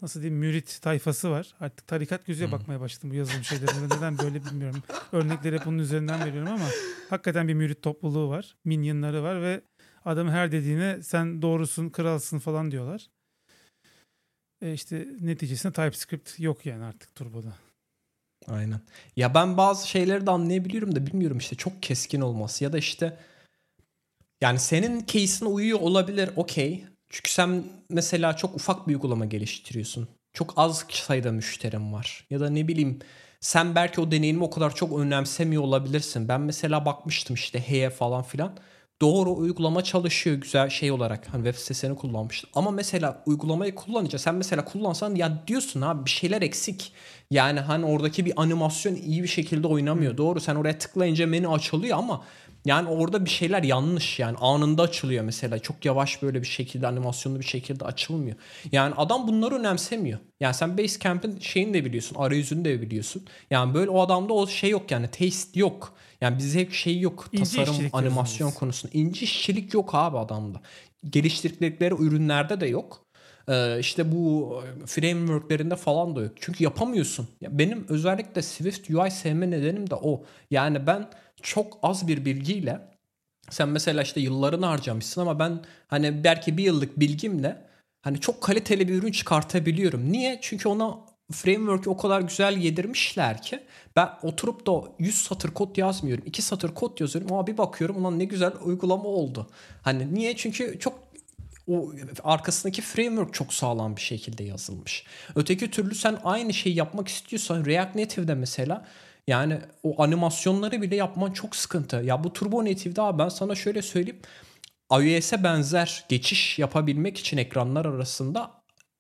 nasıl diyeyim mürit tayfası var. Artık tarikat gözüyle hmm. bakmaya başladım bu yazılım şeylerine. Neden böyle bilmiyorum. Örnekleri hep bunun üzerinden veriyorum ama hakikaten bir mürit topluluğu var. Minyonları var ve adam her dediğine sen doğrusun, kralsın falan diyorlar. E işte neticesinde TypeScript yok yani artık Turbo'da. Aynen. Ya ben bazı şeyleri de anlayabiliyorum da bilmiyorum işte çok keskin olması ya da işte yani senin case'ine uyuyor olabilir okey. Çünkü sen mesela çok ufak bir uygulama geliştiriyorsun. Çok az sayıda müşterim var. Ya da ne bileyim sen belki o deneyimi o kadar çok önemsemiyor olabilirsin. Ben mesela bakmıştım işte Heye falan filan doğru uygulama çalışıyor güzel şey olarak. Hani web sitesini kullanmıştım. Ama mesela uygulamayı kullanınca sen mesela kullansan ya diyorsun abi bir şeyler eksik. Yani hani oradaki bir animasyon iyi bir şekilde oynamıyor. Doğru sen oraya tıklayınca menü açılıyor ama yani orada bir şeyler yanlış yani anında açılıyor mesela. Çok yavaş böyle bir şekilde animasyonlu bir şekilde açılmıyor. Yani adam bunları önemsemiyor. Yani sen Basecamp'in şeyini de biliyorsun. Arayüzünü de biliyorsun. Yani böyle o adamda o şey yok yani taste yok. Yani bir zevk şeyi yok. İnci Tasarım, animasyon konusunda. İnci işçilik yok abi adamda. Geliştirdikleri ürünlerde de yok. Ee, işte bu frameworklerinde falan da yok. Çünkü yapamıyorsun. Ya benim özellikle Swift UI sevme nedenim de o. Yani ben çok az bir bilgiyle sen mesela işte yıllarını harcamışsın ama ben hani belki bir yıllık bilgimle hani çok kaliteli bir ürün çıkartabiliyorum. Niye? Çünkü ona framework'ü o kadar güzel yedirmişler ki ben oturup da 100 satır kod yazmıyorum. 2 satır kod yazıyorum ama bir bakıyorum ulan ne güzel uygulama oldu. Hani niye? Çünkü çok o arkasındaki framework çok sağlam bir şekilde yazılmış. Öteki türlü sen aynı şeyi yapmak istiyorsan React Native'de mesela yani o animasyonları bile yapman çok sıkıntı. Ya bu Turbo Native'de abi ben sana şöyle söyleyeyim. iOS'e benzer geçiş yapabilmek için ekranlar arasında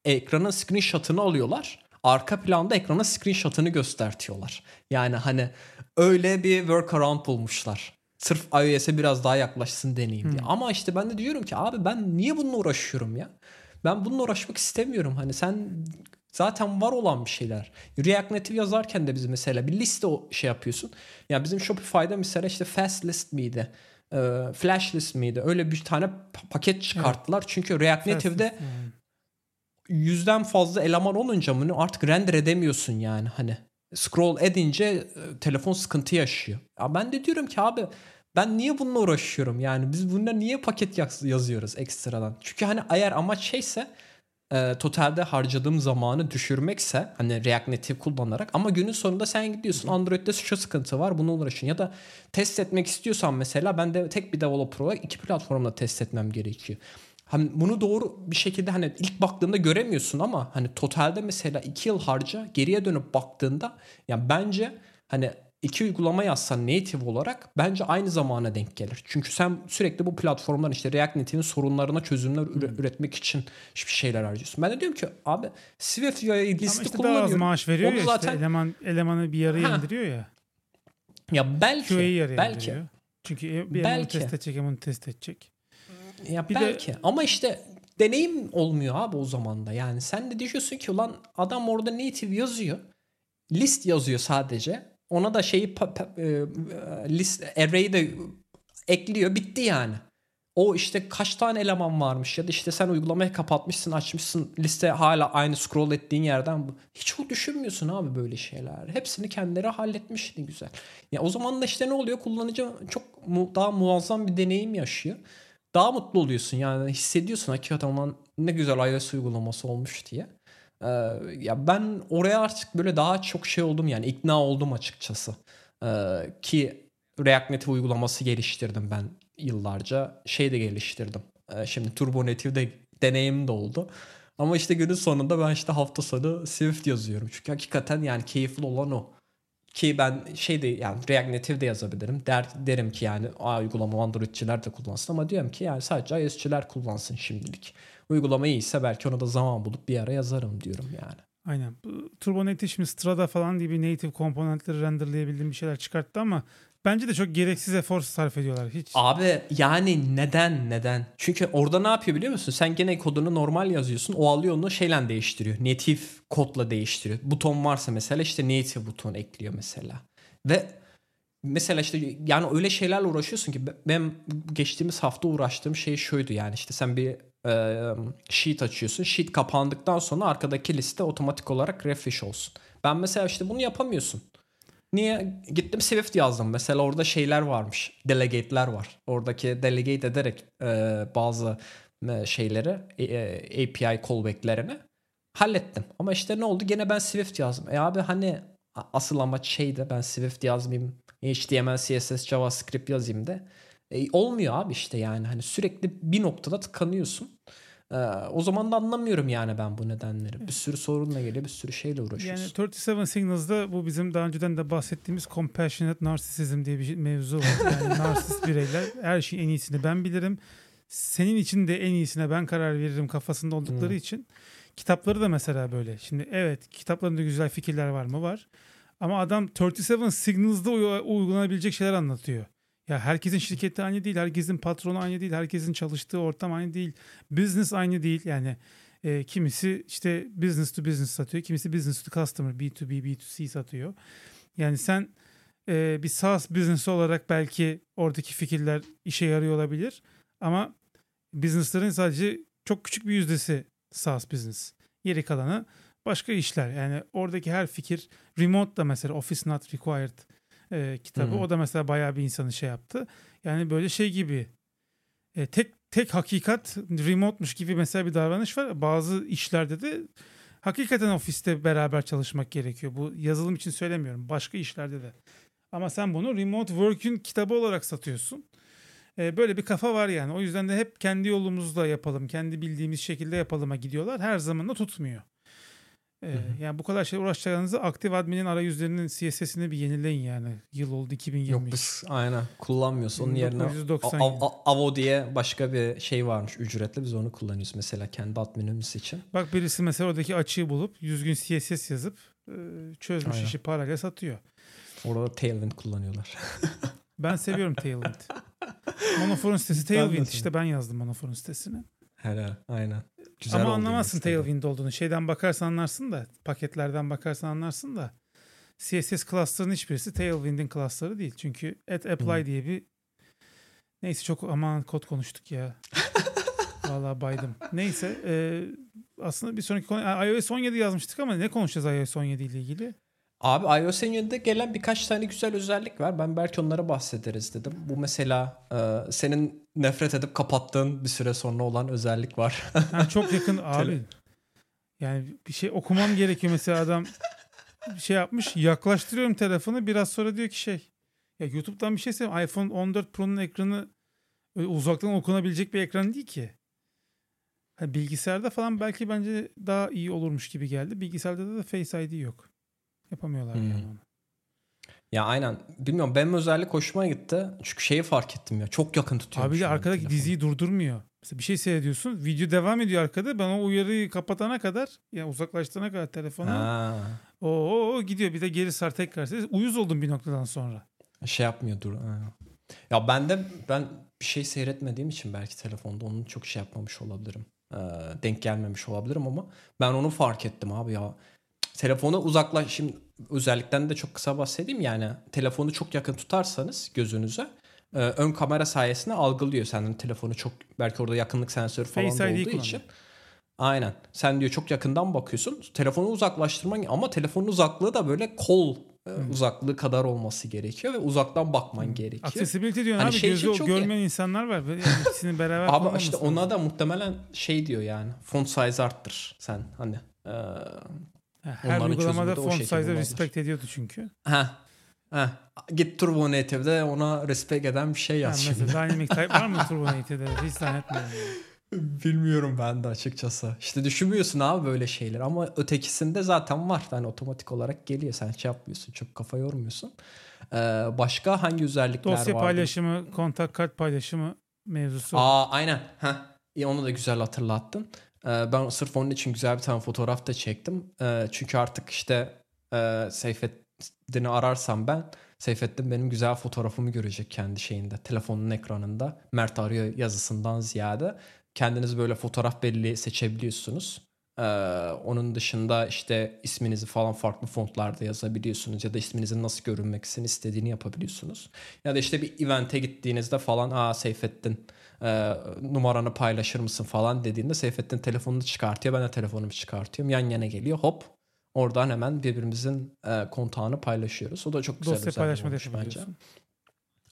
ekranın screenshot'ını alıyorlar. Arka planda ekrana screenshot'ını göstertiyorlar. Yani hani öyle bir workaround bulmuşlar. Sırf iOS'e biraz daha yaklaşsın deneyim diye. Hmm. Ama işte ben de diyorum ki abi ben niye bununla uğraşıyorum ya? Ben bununla uğraşmak istemiyorum. Hani sen zaten var olan bir şeyler. React Native yazarken de biz mesela bir liste o şey yapıyorsun. Ya yani bizim Shopify'da mesela işte fast list miydi? E, flash list miydi? Öyle bir tane paket çıkarttılar. Evet. Çünkü React Native'de yüzden fazla eleman olunca bunu artık render edemiyorsun yani hani. Scroll edince e, telefon sıkıntı yaşıyor. Ya ben de diyorum ki abi ben niye bununla uğraşıyorum? Yani biz bunda niye paket yazıyoruz ekstradan? Çünkü hani eğer amaç şeyse e, totalde harcadığım zamanı düşürmekse hani React Native kullanarak ama günün sonunda sen gidiyorsun Android'de şu sıkıntı var bunu uğraşın ya da test etmek istiyorsan mesela ben de tek bir developer olarak iki platformda test etmem gerekiyor. Hani bunu doğru bir şekilde hani ilk baktığında göremiyorsun ama hani totalde mesela iki yıl harca geriye dönüp baktığında yani bence hani iki uygulama yazsan native olarak bence aynı zamana denk gelir. Çünkü sen sürekli bu platformdan işte React Native'in sorunlarına çözümler hmm. üretmek için hiçbir şeyler harcıyorsun. Ben de diyorum ki abi Swift listi Ama işte kullanıyorum. Daha az maaş veriyor Onu ya zaten... işte eleman, elemanı bir yarıya ha. indiriyor ya. Ya belki. belki. Indiriyor. Çünkü e, bir belki. test edecek, bunu test edecek. Ya bir belki. De... Ama işte deneyim olmuyor abi o zaman da. Yani sen de diyorsun ki ulan adam orada native yazıyor. List yazıyor sadece ona da şeyi e, list array'i de ekliyor. Bitti yani. O işte kaç tane eleman varmış ya da işte sen uygulamayı kapatmışsın açmışsın liste hala aynı scroll ettiğin yerden hiç o düşünmüyorsun abi böyle şeyler. Hepsini kendileri halletmiş ne güzel. Ya o zaman da işte ne oluyor kullanıcı çok mu, daha muazzam bir deneyim yaşıyor. Daha mutlu oluyorsun yani hissediyorsun hakikaten ne güzel iOS uygulaması olmuş diye. Ee, ya ben oraya artık böyle daha çok şey oldum yani ikna oldum açıkçası. Ee, ki React Native uygulaması geliştirdim ben yıllarca. Şey de geliştirdim. Ee, şimdi Turbo Native'de deneyim de oldu. Ama işte günün sonunda ben işte hafta sonu Swift yazıyorum. Çünkü hakikaten yani keyifli olan o. Ki ben şey de yani React Native de yazabilirim. Der, derim ki yani A uygulama Androidçiler de kullansın ama diyorum ki yani sadece iOS'çiler kullansın şimdilik uygulama iyiyse belki ona da zaman bulup bir ara yazarım diyorum yani. Aynen. Turbo Native şimdi Strada falan gibi native komponentleri renderlayabildiğim bir şeyler çıkarttı ama bence de çok gereksiz efor sarf ediyorlar. Hiç. Abi yani neden neden? Çünkü orada ne yapıyor biliyor musun? Sen gene kodunu normal yazıyorsun. O alıyor onu şeyle değiştiriyor. Native kodla değiştiriyor. Buton varsa mesela işte native buton ekliyor mesela. Ve mesela işte yani öyle şeylerle uğraşıyorsun ki ben geçtiğimiz hafta uğraştığım şey şuydu yani işte sen bir e, sheet açıyorsun. Sheet kapandıktan sonra arkadaki liste otomatik olarak refresh olsun. Ben mesela işte bunu yapamıyorsun. Niye? Gittim Swift yazdım. Mesela orada şeyler varmış. Delegate'ler var. Oradaki delegate ederek e, bazı e, şeyleri e, API callback'lerini hallettim. Ama işte ne oldu? Gene ben Swift yazdım. E abi hani asıl amaç şeydi ben Swift yazmayayım. HTML, CSS, JavaScript yazayım da e, olmuyor abi işte yani hani sürekli bir noktada tıkanıyorsun. Ee, o zaman da anlamıyorum yani ben bu nedenleri. Bir sürü sorunla geliyor, bir sürü şeyle uğraşıyorsun. Yani 37 Signals'da bu bizim daha önceden de bahsettiğimiz compassionate narcissism diye bir şey, mevzu var. Yani narsist bireyler her şeyin en iyisini ben bilirim. Senin için de en iyisine ben karar veririm kafasında oldukları hmm. için. Kitapları da mesela böyle. Şimdi evet kitaplarında güzel fikirler var mı? Var. Ama adam 37 Signals'da uygulanabilecek şeyler anlatıyor. Ya herkesin şirketi aynı değil, herkesin patronu aynı değil, herkesin çalıştığı ortam aynı değil, business aynı değil. Yani e, kimisi işte business to business satıyor, kimisi business to customer, B2B, B2C satıyor. Yani sen e, bir SaaS business olarak belki oradaki fikirler işe yarıyor olabilir ama businessların sadece çok küçük bir yüzdesi SaaS business. Geri kalanı başka işler. Yani oradaki her fikir remote da mesela office not required e, kitabı. Hı-hı. O da mesela bayağı bir insanı şey yaptı. Yani böyle şey gibi e, tek tek hakikat remote'muş gibi mesela bir davranış var. Bazı işlerde de hakikaten ofiste beraber çalışmak gerekiyor. Bu yazılım için söylemiyorum. Başka işlerde de. Ama sen bunu remote work'ün kitabı olarak satıyorsun. E, böyle bir kafa var yani. O yüzden de hep kendi yolumuzda yapalım, kendi bildiğimiz şekilde yapalıma gidiyorlar. Her zaman da tutmuyor. Ee, yani bu kadar şey uğraşacağınızı aktif admin'in arayüzlerinin CSS'ini bir yenileyin yani. Yıl oldu 2023. Yok biz aynen kullanmıyoruz. Onun yerine 1990 A- A- A- Avo diye başka bir şey varmış ücretli. Biz onu kullanıyoruz mesela kendi adminimiz için. Bak birisi mesela oradaki açığı bulup düzgün CSS yazıp çözmüş Aynen. işi parayla satıyor. Orada Tailwind kullanıyorlar. Ben seviyorum Tailwind. Monofor'un sitesi Ben Tailwind seviyorum. işte ben yazdım Monofor'un sitesini. Helal aynen. Güzel Ama anlamazsın. Tailwind olduğunu. Şeyden bakarsan anlarsın da paketlerden bakarsan anlarsın da CSS cluster'ın hiçbirisi Tailwind'in cluster'ı değil. Çünkü at apply Hı. diye bir neyse çok aman kod konuştuk ya. Vallahi baydım. Neyse e, aslında bir sonraki konu iOS 17 yazmıştık ama ne konuşacağız iOS 17 ile ilgili? Abi iOS 17'de gelen birkaç tane güzel özellik var. Ben belki onlara bahsederiz dedim. Bu mesela e, senin nefret edip kapattığın bir süre sonra olan özellik var. Ha, çok yakın abi. Yani bir şey okumam gerekiyor mesela adam bir şey yapmış yaklaştırıyorum telefonu biraz sonra diyor ki şey ya YouTube'dan bir şey söyleyeyim iPhone 14 Pro'nun ekranı uzaktan okunabilecek bir ekran değil ki. Ha, bilgisayarda falan belki bence daha iyi olurmuş gibi geldi. Bilgisayarda da Face ID yok. Yapamıyorlar Hmm. yani onu. ya aynen. Bilmiyorum benim özellik hoşuma gitti. Çünkü şeyi fark ettim ya. Çok yakın tutuyorum. Abi de arkadaki telefonu. diziyi durdurmuyor. Mesela bir şey seyrediyorsun. Video devam ediyor arkada. Ben o uyarıyı kapatana kadar yani uzaklaştırana kadar telefonu Ha, o, o, o gidiyor. Bir de geri sar tekrar. Uyuz oldum bir noktadan sonra. şey yapmıyor dur. Ha. Ya ben de ben bir şey seyretmediğim için belki telefonda onun çok şey yapmamış olabilirim. Ee, denk gelmemiş olabilirim ama ben onu fark ettim abi ya. Telefonu uzaklaş şimdi özellikten de çok kısa bahsedeyim yani telefonu çok yakın tutarsanız gözünüze e, ön kamera sayesinde algılıyor senin telefonu çok belki orada yakınlık sensörü falan Face olduğu kullanıyor. için. Aynen. Sen diyor çok yakından bakıyorsun. Telefonu uzaklaştırman ama telefonun uzaklığı da böyle kol e, uzaklığı kadar olması gerekiyor ve uzaktan bakman gerekiyor. Accessibility diyorsun Hani abi. şey Gözü çok görmeyen insanlar var. Yani ikisini beraber Abi kullanması işte ona da muhtemelen şey diyor yani. Font size arttır sen hani. Ha, Her onların uygulamada font size'ı respect ediyordu çünkü. ha. Ha. Git Turbo Native'de ona respect eden bir şey Yani yaz şimdi. mesela Dynamic Type var mı Turbo Native'de? Hiç zannetmiyorum. yani. Bilmiyorum ben de açıkçası. İşte düşünmüyorsun abi böyle şeyler ama ötekisinde zaten var. Yani otomatik olarak geliyor. Sen şey yapmıyorsun. Çok kafa yormuyorsun. Ee, başka hangi özellikler Dosya var? paylaşımı, kontak kart paylaşımı mevzusu. Aa aynen. Heh. İyi, onu da güzel hatırlattın. Ee, ben sırf onun için güzel bir tane fotoğraf da çektim. Ee, çünkü artık işte e, Seyfettin'i ararsam ben Seyfettin benim güzel fotoğrafımı görecek kendi şeyinde. Telefonun ekranında. Mert arıyor yazısından ziyade. Kendiniz böyle fotoğraf belli seçebiliyorsunuz. Ee, onun dışında işte isminizi falan farklı fontlarda yazabiliyorsunuz ya da isminizin nasıl görünmesini istediğini yapabiliyorsunuz. Ya da işte bir event'e gittiğinizde falan aa Seyfettin e, numaranı paylaşır mısın falan dediğinde Seyfettin telefonunu çıkartıyor. Ben de telefonumu çıkartıyorum. Yan yana geliyor hop. Oradan hemen birbirimizin e, kontağını paylaşıyoruz. O da çok güzel Dosya paylaşma bence.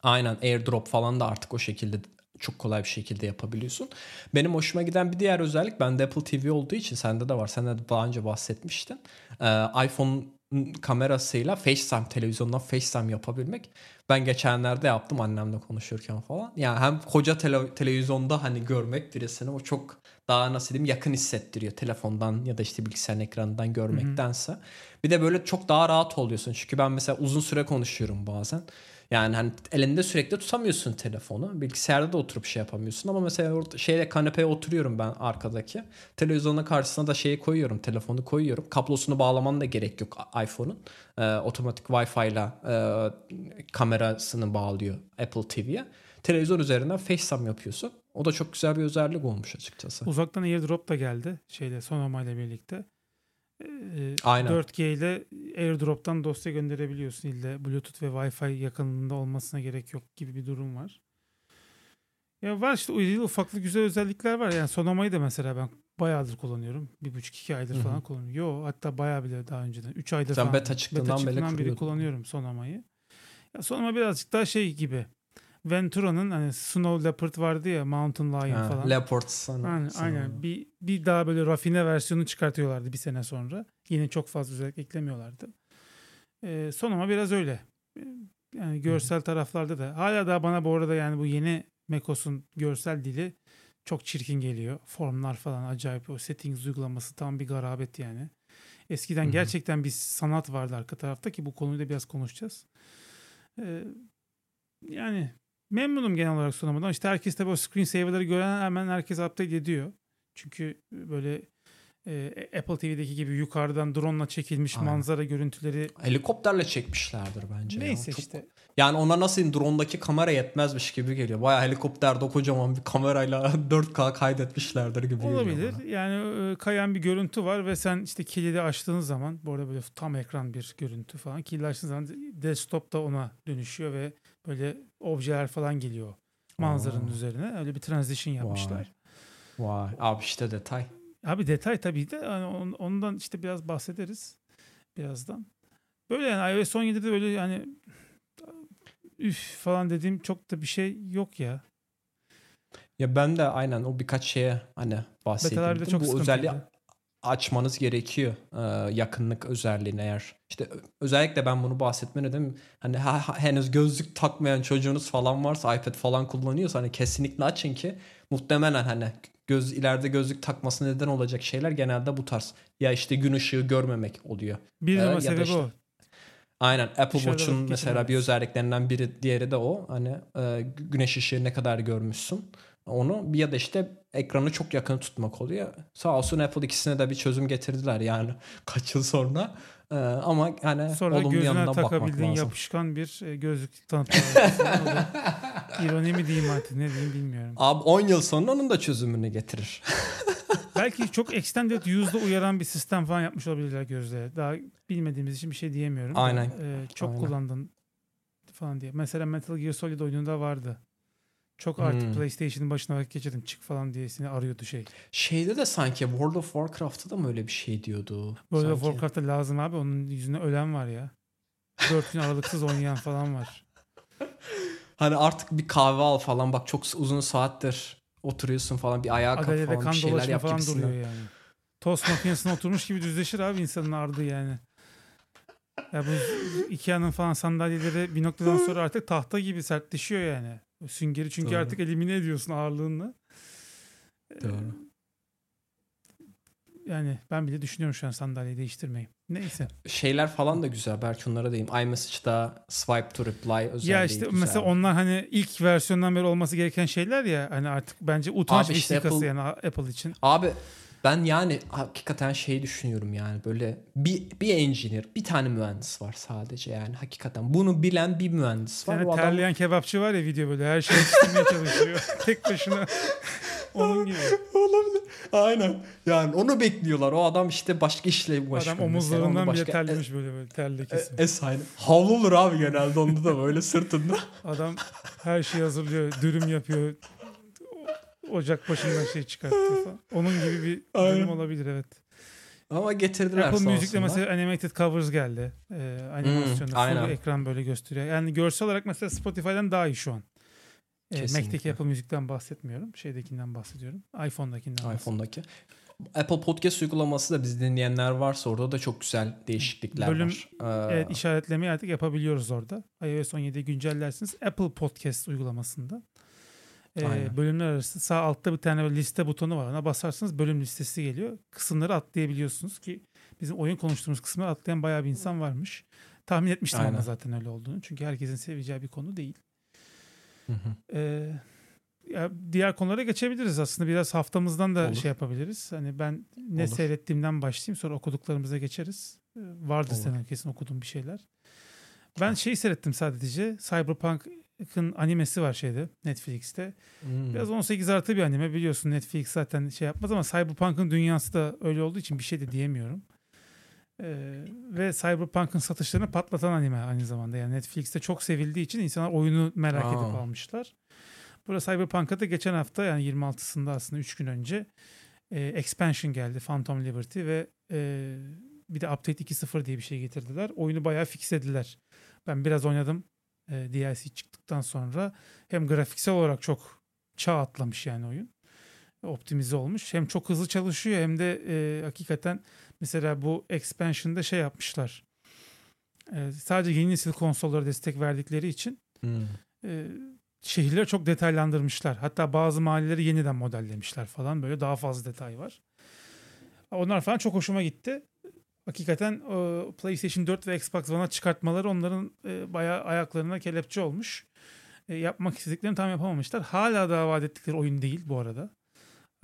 Aynen airdrop falan da artık o şekilde çok kolay bir şekilde yapabiliyorsun. Benim hoşuma giden bir diğer özellik bende Apple TV olduğu için sende de var. Sen de daha önce bahsetmiştin. Ee, iPhone kamerasıyla FaceTime televizyondan FaceTime yapabilmek. Ben geçenlerde yaptım annemle konuşurken falan. Yani hem koca tele- televizyonda hani görmek birisini o çok daha nasıl diyeyim yakın hissettiriyor telefondan ya da işte bilgisayarın ekranından görmektense. Bir de böyle çok daha rahat oluyorsun. Çünkü ben mesela uzun süre konuşuyorum bazen. Yani hani elinde sürekli tutamıyorsun telefonu. Bilgisayarda da oturup şey yapamıyorsun ama mesela şeyle kanepeye oturuyorum ben arkadaki. Televizyonun karşısına da şeyi koyuyorum, telefonu koyuyorum. Kablosunu bağlaman da gerek yok iPhone'un. Ee, otomatik Wi-Fi ile e, kamerasını bağlıyor Apple TV'ye. Televizyon üzerinden FaceTime yapıyorsun. O da çok güzel bir özellik olmuş açıkçası. Uzaktan AirDrop da geldi şeyle Sonoma ile birlikte. Aynen. 4G ile AirDrop'tan dosya gönderebiliyorsun. İlle Bluetooth ve Wi-Fi yakınlığında olmasına gerek yok gibi bir durum var. Ya var işte ufaklı güzel özellikler var. Yani Sonoma'yı da mesela ben bayağıdır kullanıyorum. Bir buçuk iki aydır Hı hı. falan kullanıyorum. Yo hatta bayağı bile daha önceden. Üç aydır Sen falan. beta çıktığından beri kullanıyorum Sonoma'yı. Ya Sonoma birazcık daha şey gibi. Ventura'nın hani Snow Leopard vardı ya Mountain Lion Ha, falan. Leopard sana. Aynen, sana- aynen. Bir, bir daha böyle rafine versiyonu çıkartıyorlardı bir sene sonra. Yine çok fazla özellik eklemiyorlardı. Ee, Sonoma biraz öyle. Ee, Yani görsel taraflarda da. Hala daha bana bu arada yani bu yeni macOS'un görsel dili çok çirkin geliyor. Formlar falan acayip. O settings uygulaması tam bir garabet yani. Eskiden Hı-hı. gerçekten bir sanat vardı arka tarafta ki bu konuyu da biraz konuşacağız. Ee, yani memnunum genel olarak sunamadan. İşte herkes tabii o screensaver'ları gören hemen herkes update ediyor. Çünkü böyle e, Apple TV'deki gibi yukarıdan drone'la çekilmiş Aynen. manzara görüntüleri Helikopterle çekmişlerdir bence. ya. neyse Çok- işte. Yani ona nasıl drone'daki kamera yetmezmiş gibi geliyor. Baya helikopterde kocaman bir kamerayla 4K kaydetmişlerdir gibi geliyor Olabilir. Yani e, kayan bir görüntü var ve sen işte kilidi açtığın zaman bu arada böyle tam ekran bir görüntü falan. Kilidi açtığın zaman desktop da ona dönüşüyor ve böyle objeler falan geliyor manzaranın Aa. üzerine. Öyle bir transition yapmışlar. Vay. Abi işte detay. Abi detay tabii de on- ondan işte biraz bahsederiz birazdan. Böyle yani iOS 17'de böyle yani üf falan dediğim çok da bir şey yok ya. Ya ben de aynen o birkaç şeye hani çok Bu özelliği. Açmanız gerekiyor. Ee, yakınlık özelliğini eğer. İşte özellikle ben bunu bahsetme nedenim hani ha- ha- henüz gözlük takmayan çocuğunuz falan varsa iPad falan kullanıyorsa hani kesinlikle açın ki muhtemelen hani göz ileride gözlük takması neden olacak şeyler genelde bu tarz. Ya işte gün ışığı görmemek oluyor. Bir Ee, ya sebebi işte- o. Aynen Apple Watch'un mesela bir özelliklerinden biri diğeri de o. Hani e, güneş ışığı ne kadar görmüşsün. Onu bir ya da işte ekranı çok yakın tutmak oluyor. Sağ olsun Apple ikisine de bir çözüm getirdiler yani kaç yıl sonra. E, ama hani Sonra olumlu yanına bakmak takabildiğin lazım. yapışkan bir e, gözlük da İroni mi diyeyim artık ne diyeyim bilmiyorum. Abi 10 yıl sonra onun da çözümünü getirir. Belki çok extended use'da uyaran bir sistem falan yapmış olabilirler gözlere. Daha bilmediğimiz için bir şey diyemiyorum. Aynen. e, çok Aynen. kullandın falan diye. Mesela Metal Gear Solid oyununda vardı. Çok artık Hmm. PlayStation'ın başına vakit geçirdim çık falan diye seni arıyordu şey. Şeyde de sanki World of Warcraft'ta da mı öyle bir şey diyordu? World of Sanki. Warcraft'ta lazım abi. Onun yüzüne ölen var ya. Dört gün aralıksız oynayan falan var. Hani artık bir kahve al falan bak çok uzun saattir oturuyorsun falan bir ayağa kalk Adalede falan kan bir şeyler yap falan gibisinden. duruyor yani. Tost makinesine oturmuş gibi düzleşir abi insanın ardı yani. Ya bu Ikea'nın falan sandalyeleri bir noktadan sonra artık tahta gibi sertleşiyor yani. Süngeri çünkü Doğru. artık elimine ediyorsun ağırlığını. Ee, Doğru. Yani ben bile düşünüyorum şu an sandalyeyi değiştirmeyi. Neyse. şeyler falan da güzel. Belki onlara diyeyim. iMessage'da swipe to reply özelliği ya işte güzel. mesela onlar hani ilk versiyondan beri olması gereken şeyler ya hani artık bence utanç Abi işte vesikası Apple- yani Apple için. Abi ben yani hakikaten şey düşünüyorum yani böyle bir, bir engineer bir tane mühendis var sadece yani hakikaten bunu bilen bir mühendis var. Yani Bu adam- terleyen kebapçı var ya video böyle her şeyi yetiştirmeye çalışıyor. Tek başına. Onun gibi. Olabilir. Aynen. Yani onu bekliyorlar. O adam işte başka işle uğraşıyor. Adam mesela. omuzlarından bile başka- terlemiş böyle böyle ter lekesi. E, es aynı. Havlu olur abi genelde onda da böyle sırtında. Adam her şeyi hazırlıyor. Dürüm yapıyor. Ocak başından şey çıkartıyor falan. Onun gibi bir durum olabilir evet. Ama getirdiler Apple sağ Music'te mesela animated covers geldi. Ee, animasyonu full aynen. ekran böyle gösteriyor. Yani görsel olarak mesela Spotify'dan daha iyi şu an. Ee. Mac'teki Apple Music'ten bahsetmiyorum. Şeydekinden bahsediyorum. iPhone'dakinden iPhone'daki. Apple Podcast uygulaması da biz dinleyenler varsa orada da çok güzel değişiklikler Bölüm- var. Ee, Evet işaretlemeyi artık yapabiliyoruz orada. iOS 17'yi güncellersiniz. Apple Podcast uygulamasında. Aynen. bölümler arası sağ altta bir tane liste butonu var. Ona basarsanız bölüm listesi geliyor. Kısımları atlayabiliyorsunuz ki bizim oyun konuştuğumuz kısımları atlayan bayağı bir insan varmış. Tahmin etmiştim ama Aynen. zaten öyle olduğunu. Çünkü herkesin seveceği bir konu değil. hı hı. Ee, ya diğer konulara geçebiliriz aslında. Biraz haftamızdan da Olur. şey yapabiliriz. Hani ben ne Olur. seyrettiğimden başlayayım sonra okuduklarımıza geçeriz. Vardır Olur. senin kesin okuduğun bir şeyler. Ben şeyi seyrettim sadece. Cyberpunk'ın animesi var şeyde Netflix'te. Hmm. Biraz 18 artı bir anime biliyorsun Netflix zaten şey yapmaz ama Cyberpunk'ın dünyası da öyle olduğu için bir şey de diyemiyorum. Ee, ve Cyberpunk'ın satışlarını patlatan anime aynı zamanda. Yani Netflix'te çok sevildiği için insanlar oyunu merak edip Aa. almışlar. Burada Cyberpunk'a da geçen hafta yani 26'sında aslında 3 gün önce e, expansion geldi Phantom Liberty ve e, bir de Update 2.0 diye bir şey getirdiler. Oyunu bayağı fixlediler. Ben biraz oynadım e, DLC çıktıktan sonra. Hem grafiksel olarak çok çağ atlamış yani oyun. Optimize olmuş. Hem çok hızlı çalışıyor hem de e, hakikaten mesela bu expansion'da şey yapmışlar. E, sadece yeni nesil konsollara destek verdikleri için Hmm. e, şehirleri çok detaylandırmışlar. Hatta bazı mahalleleri yeniden modellemişler falan. Böyle daha fazla detay var. Onlar falan çok hoşuma gitti. Hakikaten e, PlayStation 4 ve Xbox One'a çıkartmaları onların e, bayağı ayaklarına kelepçe olmuş. E, yapmak istediklerini tam yapamamışlar. Hala daha vaat ettikleri oyun değil bu arada.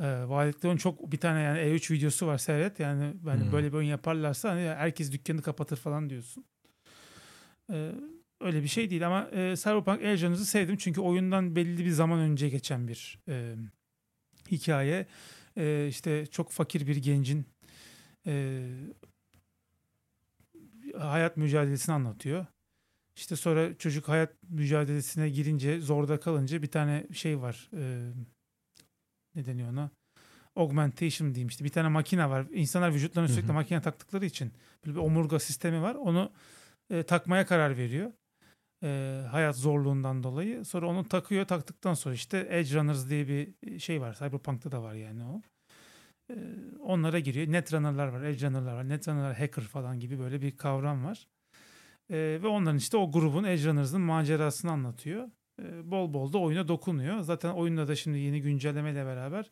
E, vaat ettikleri oyun çok bir tane yani E3 videosu var seyret. Yani hani Hmm. böyle bir oyun yaparlarsa hani herkes dükkanı kapatır falan diyorsun. E, öyle bir şey değil ama e, Cyberpunk Edge Runners'ı sevdim çünkü oyundan belli bir zaman önce geçen bir e, hikaye. E, işte çok fakir bir gencin e, hayat mücadelesini anlatıyor. İşte sonra çocuk hayat mücadelesine girince zorda kalınca bir tane şey var. E, ne deniyor ona? Augmentation diyeyim işte. Bir tane makine var. İnsanlar vücutlarına Hı sürekli hı. makine taktıkları için böyle bir omurga sistemi var. Onu e, takmaya karar veriyor. E, hayat zorluğundan dolayı. Sonra onu takıyor. Taktıktan sonra işte Edge Runners diye bir şey var. Cyberpunk'ta da var yani o. E, onlara giriyor. Netrunner'lar var, Edge Runner'lar var. Netrunner'lar hacker falan gibi böyle bir kavram var. E, ve onların işte o grubun Edge Runners'ın macerasını anlatıyor. E, bol bol da oyuna dokunuyor. Zaten oyunda da şimdi yeni güncellemeyle beraber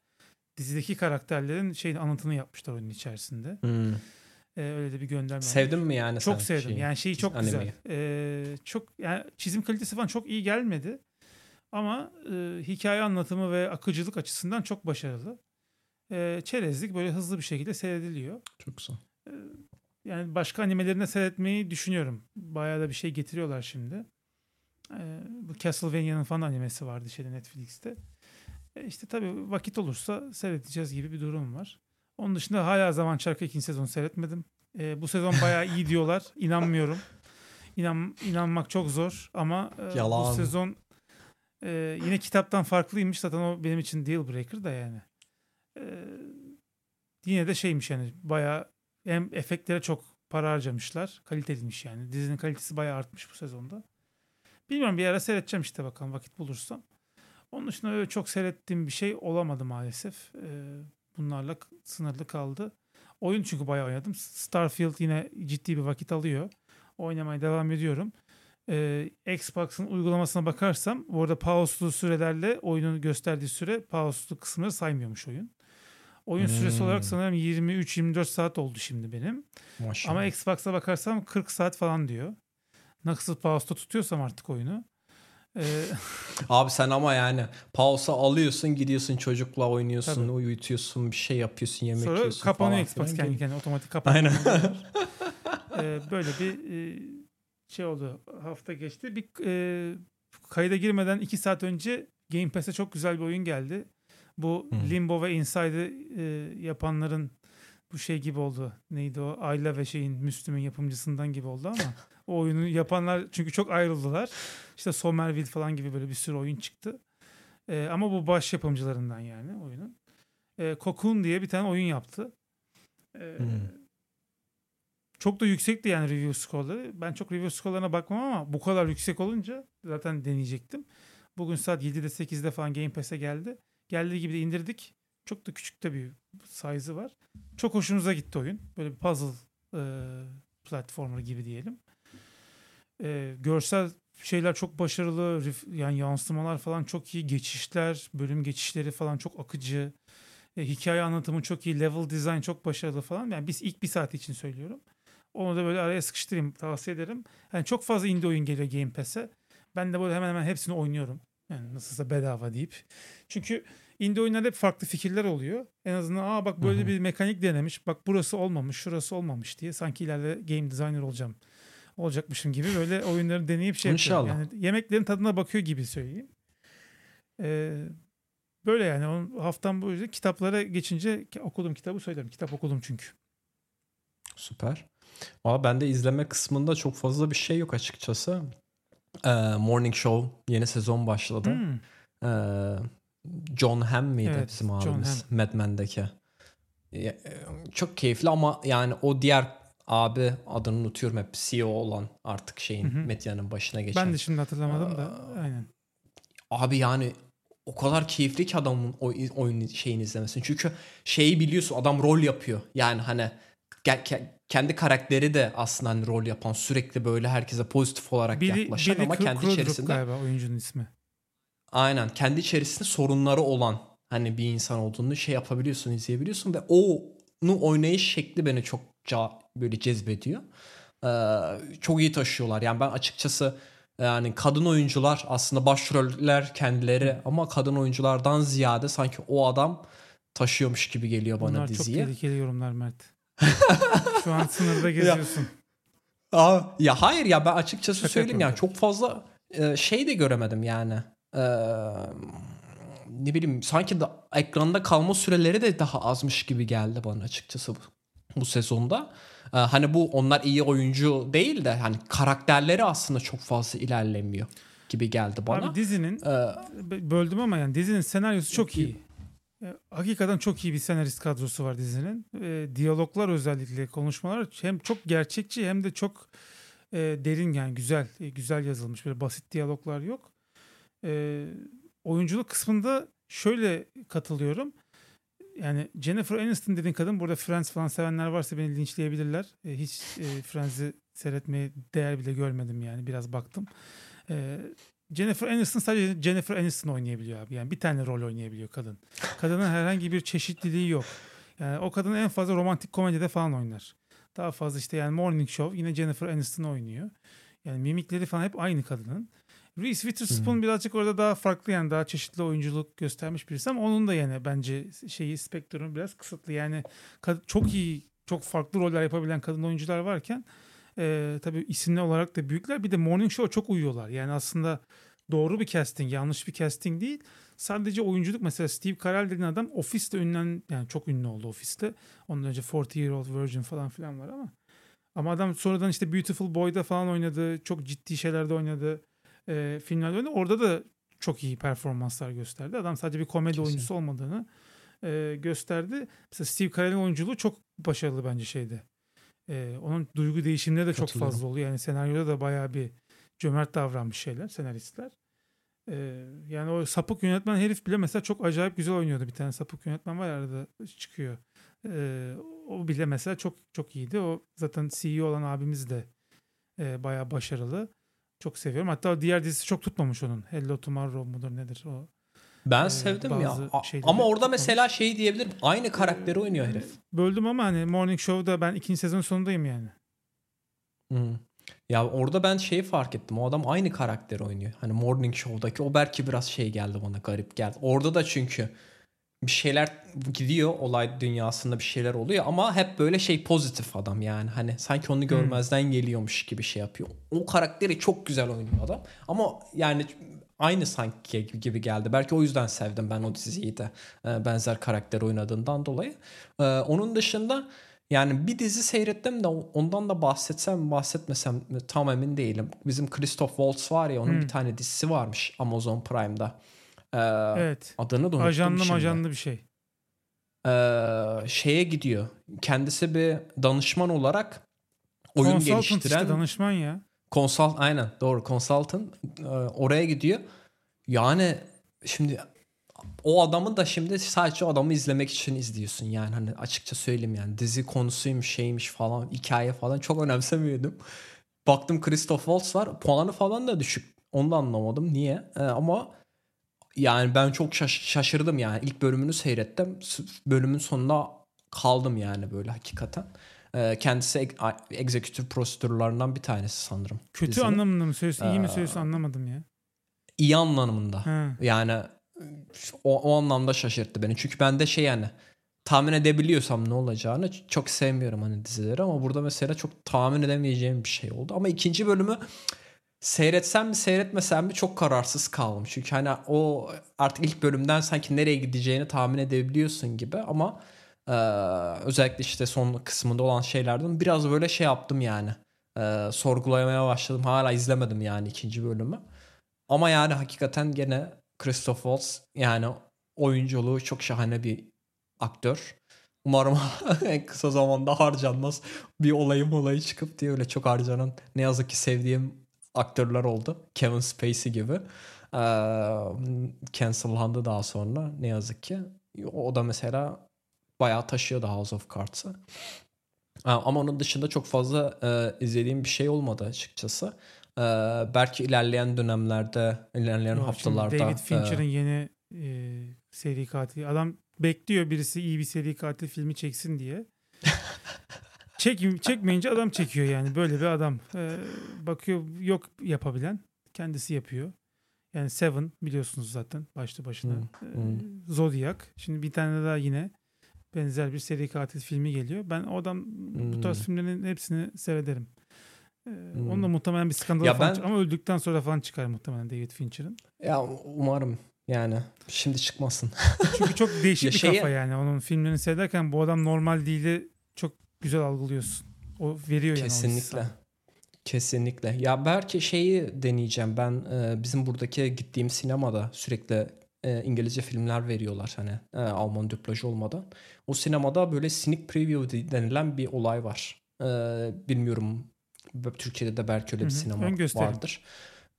dizideki karakterlerin şeyin anlatını yapmışlar oyunun içerisinde. Hmm. E, öyle de bir gönderme. Sevdin mi yani Çok sen sevdim. şeyi? Yani şeyi çok animeyi? güzel. Ee, çok yani çizim kalitesi falan çok iyi gelmedi. Ama e, hikaye anlatımı ve akıcılık açısından çok başarılı. E, çerezlik böyle hızlı bir şekilde seyrediliyor. Çok güzel. Yani başka animelerinde seyretmeyi düşünüyorum. Bayağı da bir şey getiriyorlar şimdi. E, bu Castlevania'nın falan animesi vardı şeyde Netflix'te. E, işte tabii vakit olursa seyredeceğiz gibi bir durum var. Onun dışında hala Zaman Çarkı ikinci sezonu seyretmedim. E, bu sezon bayağı iyi diyorlar. İnanmıyorum. İnan, inanmak çok zor ama e, Yalan. bu sezon e, yine kitaptan farklıymış. Zaten o benim için deal breaker da yani. E, yine de şeymiş yani bayağı hem efektlere çok para harcamışlar. Kaliteliymiş yani. Dizinin kalitesi bayağı artmış bu sezonda. Bilmiyorum bir ara seyredeceğim işte bakalım vakit bulursam. Onun dışında öyle çok seyrettiğim bir şey olamadı maalesef. Ee, bunlarla sınırlı kaldı. Oyun çünkü bayağı oynadım. Starfield yine ciddi bir vakit alıyor. Oynamaya devam ediyorum. Ee, Xbox'ın uygulamasına bakarsam bu arada pause'lu sürelerle oyunun gösterdiği süre pause'lu kısımları saymıyormuş oyun. Oyun süresi Hmm. olarak sanırım 23-24 saat oldu şimdi benim. Maşallah. Ama Xbox'a bakarsam 40 saat falan diyor. Nasıl pause'da tutuyorsam artık oyunu. Ee, Abi sen ama yani pausa alıyorsun gidiyorsun çocukla oynuyorsun Tabii. uyutuyorsun bir şey yapıyorsun yemek sonra yiyorsun kapanıyor falan Xbox kendi kendine otomatik kapanıyor. Aynen. Ee, böyle bir e, şey oldu. Hafta geçti. Bir e, kayda girmeden 2 saat önce Game Pass'e çok güzel bir oyun geldi. Bu Hı. Limbo ve Inside'ı e, yapanların bu şey gibi oldu. Neydi o? Ayla ve şeyin Müslüm'ün yapımcısından gibi oldu ama o oyunu yapanlar çünkü çok ayrıldılar. İşte Somerville falan gibi böyle bir sürü oyun çıktı. E, ama bu baş yapımcılarından yani oyunun. E, Cocoon diye bir tane oyun yaptı. E, Hmm. Çok da yüksekti yani review skorları. Ben çok review skorlarına bakmam ama bu kadar yüksek olunca zaten deneyecektim. Bugün saat 7'de 8'de falan Game Pass'e geldi. Geldiği gibi de indirdik. Çok da küçük de bir size'ı var. Çok hoşumuza gitti oyun. Böyle bir puzzle e, platformer gibi diyelim. E, görsel şeyler çok başarılı. Yani yansımalar falan çok iyi. Geçişler, bölüm geçişleri falan çok akıcı. E, hikaye anlatımı çok iyi. Level design çok başarılı falan. Yani biz ilk bir saat için söylüyorum. Onu da böyle araya sıkıştırayım. Tavsiye ederim. Yani çok fazla indie oyun geliyor Game Pass'e. Ben de böyle hemen hemen hepsini oynuyorum. Yani nasılsa bedava deyip. Çünkü indie oyunlarda hep farklı fikirler oluyor. En azından aa bak böyle Hı hı. bir mekanik denemiş. Bak burası olmamış, şurası olmamış diye. Sanki ileride game designer olacağım. Olacakmışım gibi böyle oyunları deneyip şey. İnşallah. Yani yemeklerin tadına bakıyor gibi söyleyeyim. Ee, böyle yani haftam boyunca kitaplara geçince okuduğum kitabı söylerim. Kitap okudum çünkü. Süper. Valla bende izleme kısmında çok fazla bir şey yok açıkçası. Ee, Morning Show yeni sezon başladı. Hmm. Ee, John Hamm miydi Evet, bizim abimiz Mad Men'deki? E, Çok keyifli ama yani o diğer abi adını unutuyorum hep CEO olan artık şeyin Hı hı. medyanın başına geçen. Ben de şimdi hatırlamadım da. Aynen. Abi yani o kadar keyifli ki adamın oyun şeyini izlemesi. Çünkü şeyi biliyorsun adam rol yapıyor. Yani hani kendi karakteri de aslında hani rol yapan sürekli böyle herkese pozitif olarak Billy, yaklaşan Billy ama kendi içerisinde galiba oyuncunun ismi. aynen kendi içerisinde sorunları olan hani bir insan olduğunu şey yapabiliyorsun izleyebiliyorsun ve onu oynayış şekli beni çok ca- böyle cezbediyor. Ee, çok iyi taşıyorlar. Yani ben açıkçası yani kadın oyuncular aslında başroller kendileri ama kadın oyunculardan ziyade sanki o adam taşıyormuş gibi geliyor bana Bunlar diziye. çok tehlikeli yorumlar Mert. Şu an sınırda geziyorsun. Aa, ya hayır ya ben açıkçası Şaka söyleyeyim yani çok fazla e, şey de göremedim yani. Ee, ne bileyim sanki da ekranda kalma süreleri de daha azmış gibi geldi bana açıkçası bu, bu sezonda. Ee, hani bu onlar iyi oyuncu değil de hani karakterleri aslında çok fazla ilerlemiyor gibi geldi bana. Abi dizinin Ee, böldüm ama yani dizinin senaryosu çok iyi. E, Hakikaten çok iyi bir senarist kadrosu var dizinin. E, diyaloglar özellikle konuşmalar hem çok gerçekçi hem de çok e, derin yani güzel e, güzel yazılmış. Böyle basit diyaloglar yok. E, oyunculuk kısmında şöyle katılıyorum. Yani Jennifer Aniston dediğin kadın burada Friends falan sevenler varsa beni linçleyebilirler. E, hiç e, Friends'i seyretmeye değer bile görmedim yani biraz baktım. E, Jennifer Aniston sadece Jennifer Aniston oynayabiliyor abi. Yani bir tane rol oynayabiliyor kadın. Kadının herhangi bir çeşitliliği yok. Yani o kadın en fazla romantik komedide falan oynar. Daha fazla işte yani Morning Show yine Jennifer Aniston oynuyor. Yani mimikleri falan hep aynı kadının. Reese Witherspoon birazcık orada daha farklı yani daha çeşitli oyunculuk göstermiş birisi ama onun da yani bence şeyi spektrumu biraz kısıtlı. Yani çok iyi çok farklı roller yapabilen kadın oyuncular varken e, tabii isimli olarak da büyükler. Bir de Morning Show çok uyuyorlar. Yani aslında doğru bir casting, yanlış bir casting değil. Sadece oyunculuk mesela Steve Carell dediğin adam Office'te ünlen yani çok ünlü oldu Office'te. Ondan önce 40 Year Old Virgin falan filan var ama ama adam sonradan işte Beautiful Boy'da falan oynadı. Çok ciddi şeylerde oynadı. E, filmlerde oynadı. Orada da çok iyi performanslar gösterdi. Adam sadece bir komedi Kesin. oyuncusu olmadığını e, gösterdi. Mesela Steve Carell'in oyunculuğu çok başarılı bence şeyde. E, onun duygu değişimleri de çok fazla oluyor. Yani senaryoda da bayağı bir cömert davranmış şeyler senaristler. E, yani o sapık yönetmen herif bile mesela çok acayip güzel oynuyordu. Bir tane sapık yönetmen var arada çıkıyor. E, o bile mesela çok çok iyiydi. O zaten CEO olan abimiz de e, bayağı başarılı. Çok seviyorum. Hatta diğer dizisi çok tutmamış onun. Hello Tomorrow mudur nedir o? Ben Ee, sevdim ya. şeyleri Ama orada mesela şey diyebilirim. Aynı karakteri oynuyor herif. Böldüm ama hani Morning Show'da ben ikinci sezon sonundayım yani. Hı. Ya orada ben şeyi fark ettim. O adam aynı karakteri oynuyor. Hani Morning Show'daki o belki biraz şey geldi bana garip geldi. Orada da çünkü bir şeyler gidiyor olay dünyasında bir şeyler oluyor ama hep böyle şey pozitif adam yani hani sanki onu görmezden geliyormuş gibi şey yapıyor. O karakteri çok güzel oynuyor adam ama yani aynı sanki gibi geldi. Belki o yüzden sevdim ben o diziyi de e, benzer karakter oynadığından dolayı. E, Onun dışında yani bir dizi seyrettim de ondan da bahsetsem bahsetmesem tam emin değilim. Bizim Christoph Waltz var ya onun Hmm. bir tane dizisi varmış Amazon Prime'da. Ee, Evet. Adını da unuttum Ajanlı şimdi. majanlı bir şey. Ee, şeye gidiyor. Kendisi bir danışman olarak oyun Consultant geliştiren işte danışman ya. Consult aynen doğru consultant Ee, oraya gidiyor. Yani şimdi o adamı da şimdi sadece adamı izlemek için izliyorsun yani hani açıkça söyleyeyim yani dizi konusuymuş şeymiş falan hikaye falan çok önemsemiyordum. Baktım Christoph Waltz var puanı falan da düşük onu da anlamadım niye Ee, ama yani ben çok şaş- şaşırdım yani ilk bölümünü seyrettim bölümün sonunda kaldım yani böyle hakikaten. Ee, kendisi executive prosedürlerinden bir tanesi sanırım. Kötü dizinin. anlamında mı söylüyorsun? iyi mi Ee, söylüyorsun anlamadım ya. İyi anlamında. Ha. Yani o, o anlamda şaşırttı beni. Çünkü ben de şey yani tahmin edebiliyorsam ne olacağını çok sevmiyorum hani dizileri ama burada mesela çok tahmin edemeyeceğim bir şey oldu. Ama ikinci bölümü seyretsem mi seyretmesem mi çok kararsız kaldım. Çünkü hani o artık ilk bölümden sanki nereye gideceğini tahmin edebiliyorsun gibi ama e, özellikle işte son kısmında olan şeylerden biraz böyle şey yaptım yani. E, sorgulamaya başladım. Hala izlemedim yani ikinci bölümü. Ama yani hakikaten gene Christoph Waltz yani oyunculuğu çok şahane bir aktör. Umarım en kısa zamanda harcanmaz. Bir olayım olayı çıkıp diye öyle çok harcanan ne yazık ki sevdiğim aktörler oldu. Kevin Spacey gibi. Ee, cancellandı daha sonra ne yazık ki. O da mesela bayağı taşıyordu House of Cards'ı. Ama onun dışında çok fazla e, izlediğim bir şey olmadı açıkçası. Ee, belki ilerleyen dönemlerde, ilerleyen Yok, haftalarda David Fincher'ın e, yeni e, seri katil. Adam bekliyor birisi iyi bir seri katil filmi çeksin diye. çek, çekmeyince adam çekiyor yani. Böyle bir adam. Ee, bakıyor yok yapabilen. Kendisi yapıyor. Yani Seven biliyorsunuz zaten başlı başına. Hmm, Ee, hmm. Zodiac. Şimdi bir tane daha yine benzer bir seri katil filmi geliyor. Ben o adam bu tarz Hmm. filmlerin hepsini seyrederim. Ee, Hmm. Onun da muhtemelen bir skandal Ya falan ben- çıkar. ama öldükten sonra falan çıkar muhtemelen David Fincher'ın. Ya umarım yani şimdi çıkmasın. Çünkü çok değişik bir şeye- kafa yani. Onun filmlerini seyrederken bu adam normal değili çok güzel algılıyorsun. O veriyor yani. o hissi Kesinlikle. Kesinlikle. Ya belki şeyi deneyeceğim. Ben e, bizim buradaki gittiğim sinemada sürekli e, İngilizce filmler veriyorlar hani e, Alman dublaj olmadan. O sinemada böyle sneak preview denilen bir olay var. E, bilmiyorum Türkiye'de de belki öyle bir sinema Ön gösterim. vardır.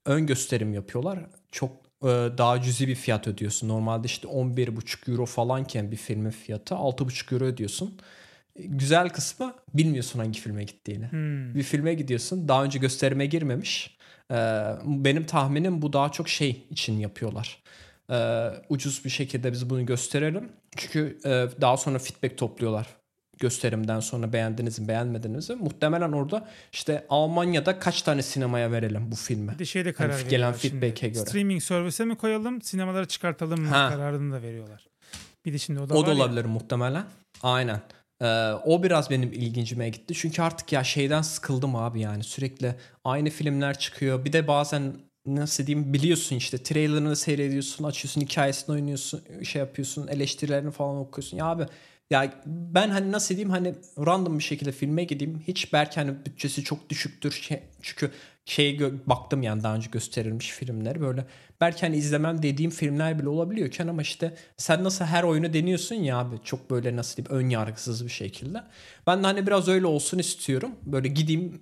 Ön gösterim yapıyorlar. Çok e, daha cüzi bir fiyat ödüyorsun. Normalde işte 11,5 euro falanken bir filmin fiyatı 6,5 euro ödüyorsun. Güzel kısmı bilmiyorsun hangi filme gittiğini Hmm. bir filme gidiyorsun. Daha önce gösterime girmemiş. Ee, benim tahminim bu daha çok şey için yapıyorlar. Ee, ucuz bir şekilde biz bunu gösterelim. Çünkü e, daha sonra feedback topluyorlar. Gösterimden sonra beğendiniz mi beğenmediniz mi? Muhtemelen orada işte Almanya'da kaç tane sinemaya verelim bu filmi? Bir de şeyde karar Hani gelen feedback'e göre. Streaming servise mi koyalım, sinemalara çıkartalım mı Ha. kararını da veriyorlar. Bir de şimdi o da, O da ya, olabilir muhtemelen. Aynen. Ee, o biraz benim ilgincime gitti. Çünkü artık ya şeyden sıkıldım abi yani. Sürekli aynı filmler çıkıyor. Bir de bazen nasıl diyeyim biliyorsun işte trailerını seyrediyorsun, açıyorsun, hikayesini oynuyorsun, şey yapıyorsun, eleştirilerini falan okuyorsun. Ya abi ya ben hani nasıl diyeyim hani random bir şekilde filme gideyim. Hiç belki hani bütçesi çok düşüktür. Şey, çünkü şey baktım yani daha önce gösterilmiş filmler böyle belki hani izlemem dediğim filmler bile olabiliyorken ama işte sen nasıl her oyunu deniyorsun ya abi çok böyle nasıl diyeyim ön yargısız bir şekilde. Ben de hani biraz öyle olsun istiyorum. Böyle gideyim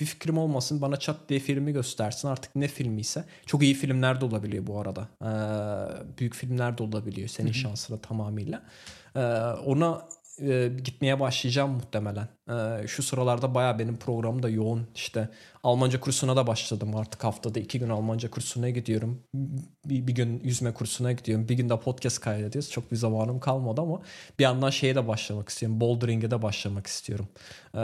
bir fikrim olmasın bana çat diye filmi göstersin artık ne filmi ise. Çok iyi filmler de olabiliyor bu arada. Ee, büyük filmler de olabiliyor senin şansına tamamıyla. Ee, ona e, gitmeye başlayacağım muhtemelen. Ee, şu sıralarda baya benim programım da yoğun. İşte Almanca kursuna da başladım artık haftada iki gün Almanca kursuna gidiyorum. Bir, bir gün yüzme kursuna gidiyorum. Bir gün de podcast kaydediyoruz. Çok bir zamanım kalmadı ama bir yandan şeye de başlamak istiyorum. Boulderinge de başlamak istiyorum. Ee,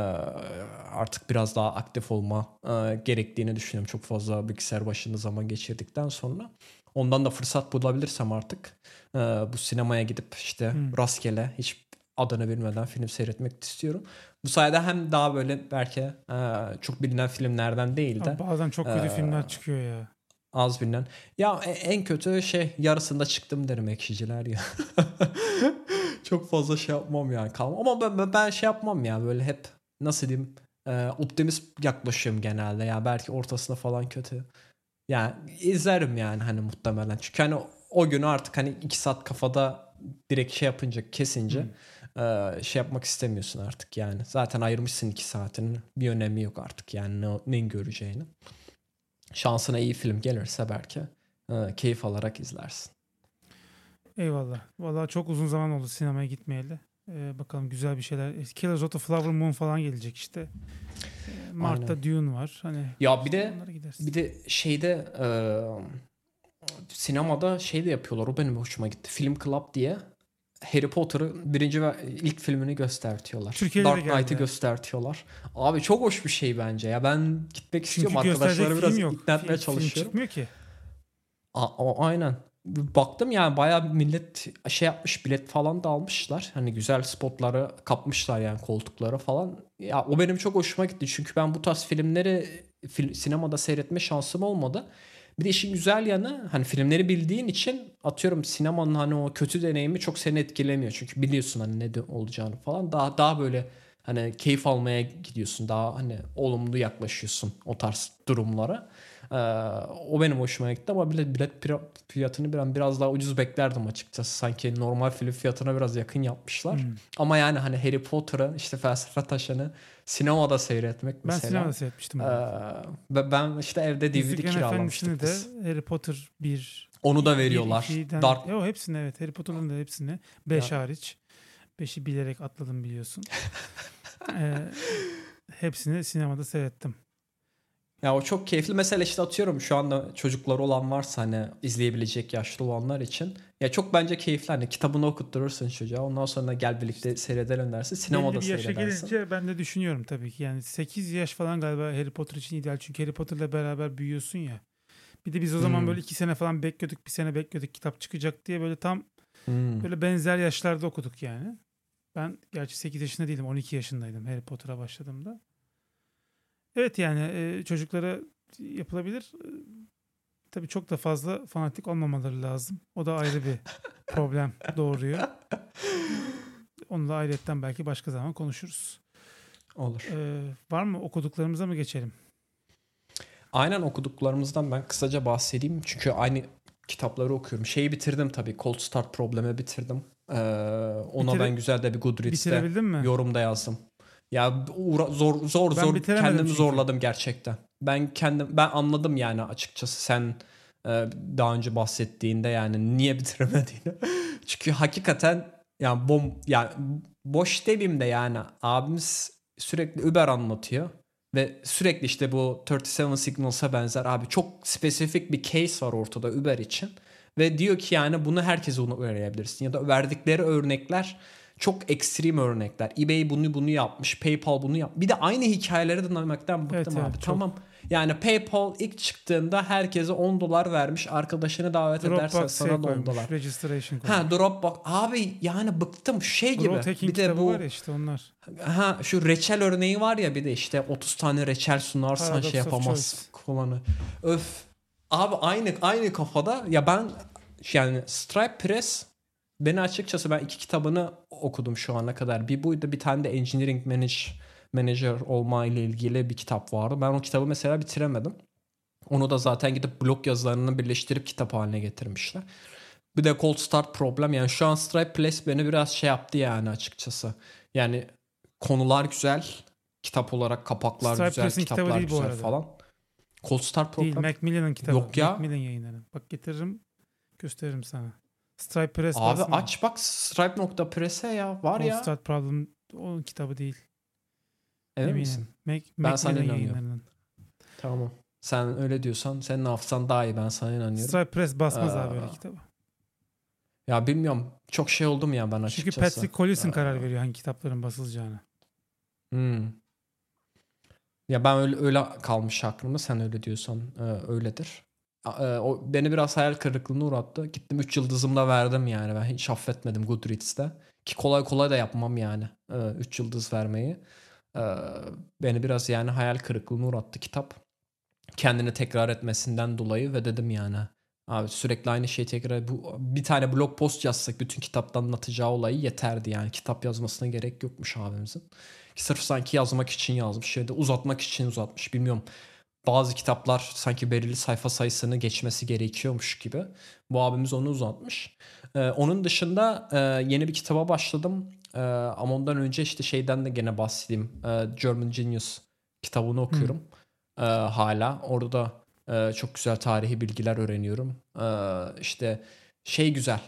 artık biraz daha aktif olma e, gerektiğini düşünüyorum. Çok fazla bilgisayar başında zaman geçirdikten sonra. Ondan da fırsat bulabilirsem artık e, bu sinemaya gidip işte Hmm. rastgele hiç adını bilmeden film seyretmek istiyorum. Bu sayede hem daha böyle belki e, çok bilinen filmlerden değil de Ama bazen çok kötü Ee, filmler çıkıyor ya. az bilinen. Ya e- en kötü şey yarısında çıktım derim ekşiciler ya. çok fazla şey yapmam yani kalmam. Ama ben, ben- şey yapmam ya böyle hep nasıl diyeyim e, optimist yaklaşıyorum genelde. Ya belki ortasında falan kötü. Yani izlerim yani hani muhtemelen. Çünkü hani o günü artık hani iki saat kafada direkt şey yapınca kesince e, şey yapmak istemiyorsun artık yani. Zaten ayırmışsın iki saatini. Bir önemi yok artık yani ne, neyin göreceğini. Şansına iyi film gelirse belki e, keyif alarak izlersin. Eyvallah. Vallahi çok uzun zaman oldu sinemaya gitmeyeli. Ee, bakalım güzel bir şeyler. Killers of the Flower Moon falan gelecek işte. Ee, Mart'ta Aynen. Dune var. Hani Ya bir de bir de şeyde e, sinemada şey de yapıyorlar. O benim hoşuma gitti. Film Club diye Harry Potter'ın birinci ve ilk filmini göstertiyorlar. Türkiye'de de Dark Knight'ı göstertiyorlar. Abi çok hoş bir şey bence ya. Ben gitmek Çünkü istiyorum. Arkadaşları biraz film yok. ikna etmeye Film- film çalışıyorum. çıkmıyor ki. A- a- aynen. Baktım yani bayağı millet şey yapmış bilet falan da almışlar. Hani güzel spotları kapmışlar yani koltuklara falan. Ya o benim çok hoşuma gitti. Çünkü ben bu tarz filmleri fil- sinemada seyretme şansım olmadı. Bir de işin güzel yanı hani filmleri bildiğin için atıyorum sinemanın hani o kötü deneyimi çok seni etkilemiyor. Çünkü biliyorsun hani ne olacağını falan. Daha daha böyle hani keyif almaya gidiyorsun. Daha hani olumlu yaklaşıyorsun o tarz durumlara. Ee, o benim hoşuma gitti ama bilet, bilet fiyatını ben biraz daha ucuz beklerdim açıkçası. Sanki normal film fiyatına biraz yakın yapmışlar. Hmm. Ama yani hani Harry Potter'ı işte felsefe taşını sinemada seyretmek Ben mesela. sinemada seyretmiştim. Ee, ve ben işte evde DVD Yüzüklerin kiralamıştık biz. de Harry Potter 1 Onu da veriyorlar. 2'den Dark Yo, hepsini evet. Harry Potter'ın da hepsini. 5 hariç. 5'i bilerek atladım biliyorsun. ee, hepsini sinemada seyrettim. Ya o çok keyifli. Mesela işte atıyorum şu anda çocukları olan varsa hani izleyebilecek yaşlı olanlar için Ya çok bence keyifli. Hani kitabını okutturursun çocuğa. Ondan sonra gel birlikte seyredelim dersin. Sinemada Belli bir yaşa seyredersin. gelince ben de düşünüyorum tabii ki. Yani 8 yaş falan galiba Harry Potter için ideal. Çünkü Harry Potter'la beraber büyüyorsun ya. Bir de biz o zaman Hmm. böyle 2 sene falan bekliyorduk. Bir sene bekliyorduk kitap çıkacak diye böyle tam Hmm. böyle benzer yaşlarda okuduk yani. Ben gerçi 8 yaşında değilim 12 yaşındaydım Harry Potter'a başladığımda. Evet yani e, çocuklara yapılabilir. E, tabii çok da fazla fanatik olmamaları lazım. O da ayrı bir problem doğuruyor. Onu da ayrıyetten belki başka zaman konuşuruz. Olur. Ee, var mı okuduklarımıza mı geçelim? Aynen okuduklarımızdan ben kısaca bahsedeyim. Çünkü aynı kitapları okuyorum. Şeyi bitirdim tabii. Cold Start Problem'i bitirdim. Ee, ona Bitire- ben güzel de bir Goodreads'te Bitirebildin mi? yorum da yazdım. Ya uğra- zor zor Ben zor kendimi çünkü. zorladım gerçekten. Ben kendim ben anladım yani açıkçası sen e, daha önce bahsettiğinde yani niye bitiremediğini. Çünkü hakikaten yani bom yani boş demeyeyim de yani abimiz sürekli Uber anlatıyor ve sürekli işte bu 37 Signals'a benzer abi çok spesifik bir case var ortada Uber için ve diyor ki yani bunu herkese onu öğrenebilirsin ya da verdikleri örnekler çok ekstrem örnekler. eBay bunu bunu yapmış, PayPal bunu yap. Bir de aynı hikayeleri dinlemekten bıktım Evet, abi. evet, çok. Tamam. Yani PayPal ilk çıktığında herkese 10 dolar vermiş. Arkadaşını davet edersen Dropbox sana şey da 10 koymuş. dolar. Registration koymuş. Ha Dropbox. Abi yani bıktım şey gibi. Bir de bu var ya işte onlar. ha şu reçel örneği var ya bir de işte 30 tane reçel sunarsan Paradox şey yapamaz kullanı. Öf. Abi aynı aynı kafada ya ben yani Stripe Press beni açıkçası ben iki kitabını okudum şu ana kadar. Bir buydu bir tane de Engineering Manage, Manager olma ile ilgili bir kitap vardı. Ben o kitabı mesela bitiremedim. Onu da zaten gidip blog yazılarını birleştirip kitap haline getirmişler. Bir de Cold Start problem. Yani şu an Stripe Press beni biraz şey yaptı yani açıkçası. Yani konular güzel. Kitap olarak kapaklar Stripe güzel, Press'in kitaplar değil güzel falan. Cold Start problem. Değil Macmillan'ın kitabı. Yok ya. Macmillan yayınları. Bak getiririm gösteririm sana. Stripe Press Abi basma. aç bak Stripe.press'e ya var Cold ya. Start Problem onun kitabı değil. Emin Eminim. misin? Mac, Ben sana Macmillan inanıyorum. Tamam. Sen öyle diyorsan senin hafızan daha iyi ben sana inanıyorum. Stripe Press basmaz Aa. abi böyle kitabı. Ya bilmiyorum çok şey oldum ya ben açıkçası. Çünkü Patrick Collison Aa. karar veriyor hangi kitapların basılacağını. Hmm. Ya ben öyle öyle kalmış aklımda sen öyle diyorsan e, öyledir. E, o beni biraz hayal kırıklığına uğrattı. Gittim 3 yıldızımla verdim yani. Ben hiç affetmedim Goodreads'te. Ki kolay kolay da yapmam yani. 3 yıldız vermeyi. E, beni biraz yani hayal kırıklığına uğrattı kitap. Kendini tekrar etmesinden dolayı ve dedim yani abi sürekli aynı şeyi tekrar bu bir tane blog post yazsak bütün kitaptan anlatacağı olayı yeterdi yani kitap yazmasına gerek yokmuş abimizin. Sırf sanki yazmak için yazmış ya da uzatmak için uzatmış bilmiyorum. Bazı kitaplar sanki belirli sayfa sayısını geçmesi gerekiyormuş gibi. Bu abimiz onu uzatmış. Ee, onun dışında e, yeni bir kitaba başladım. Ee, ama ondan önce işte şeyden de gene bahsedeyim. Ee, German Genius kitabını okuyorum. Ee, hala. Orada da e, çok güzel tarihi bilgiler öğreniyorum. Ee, işte şey güzel.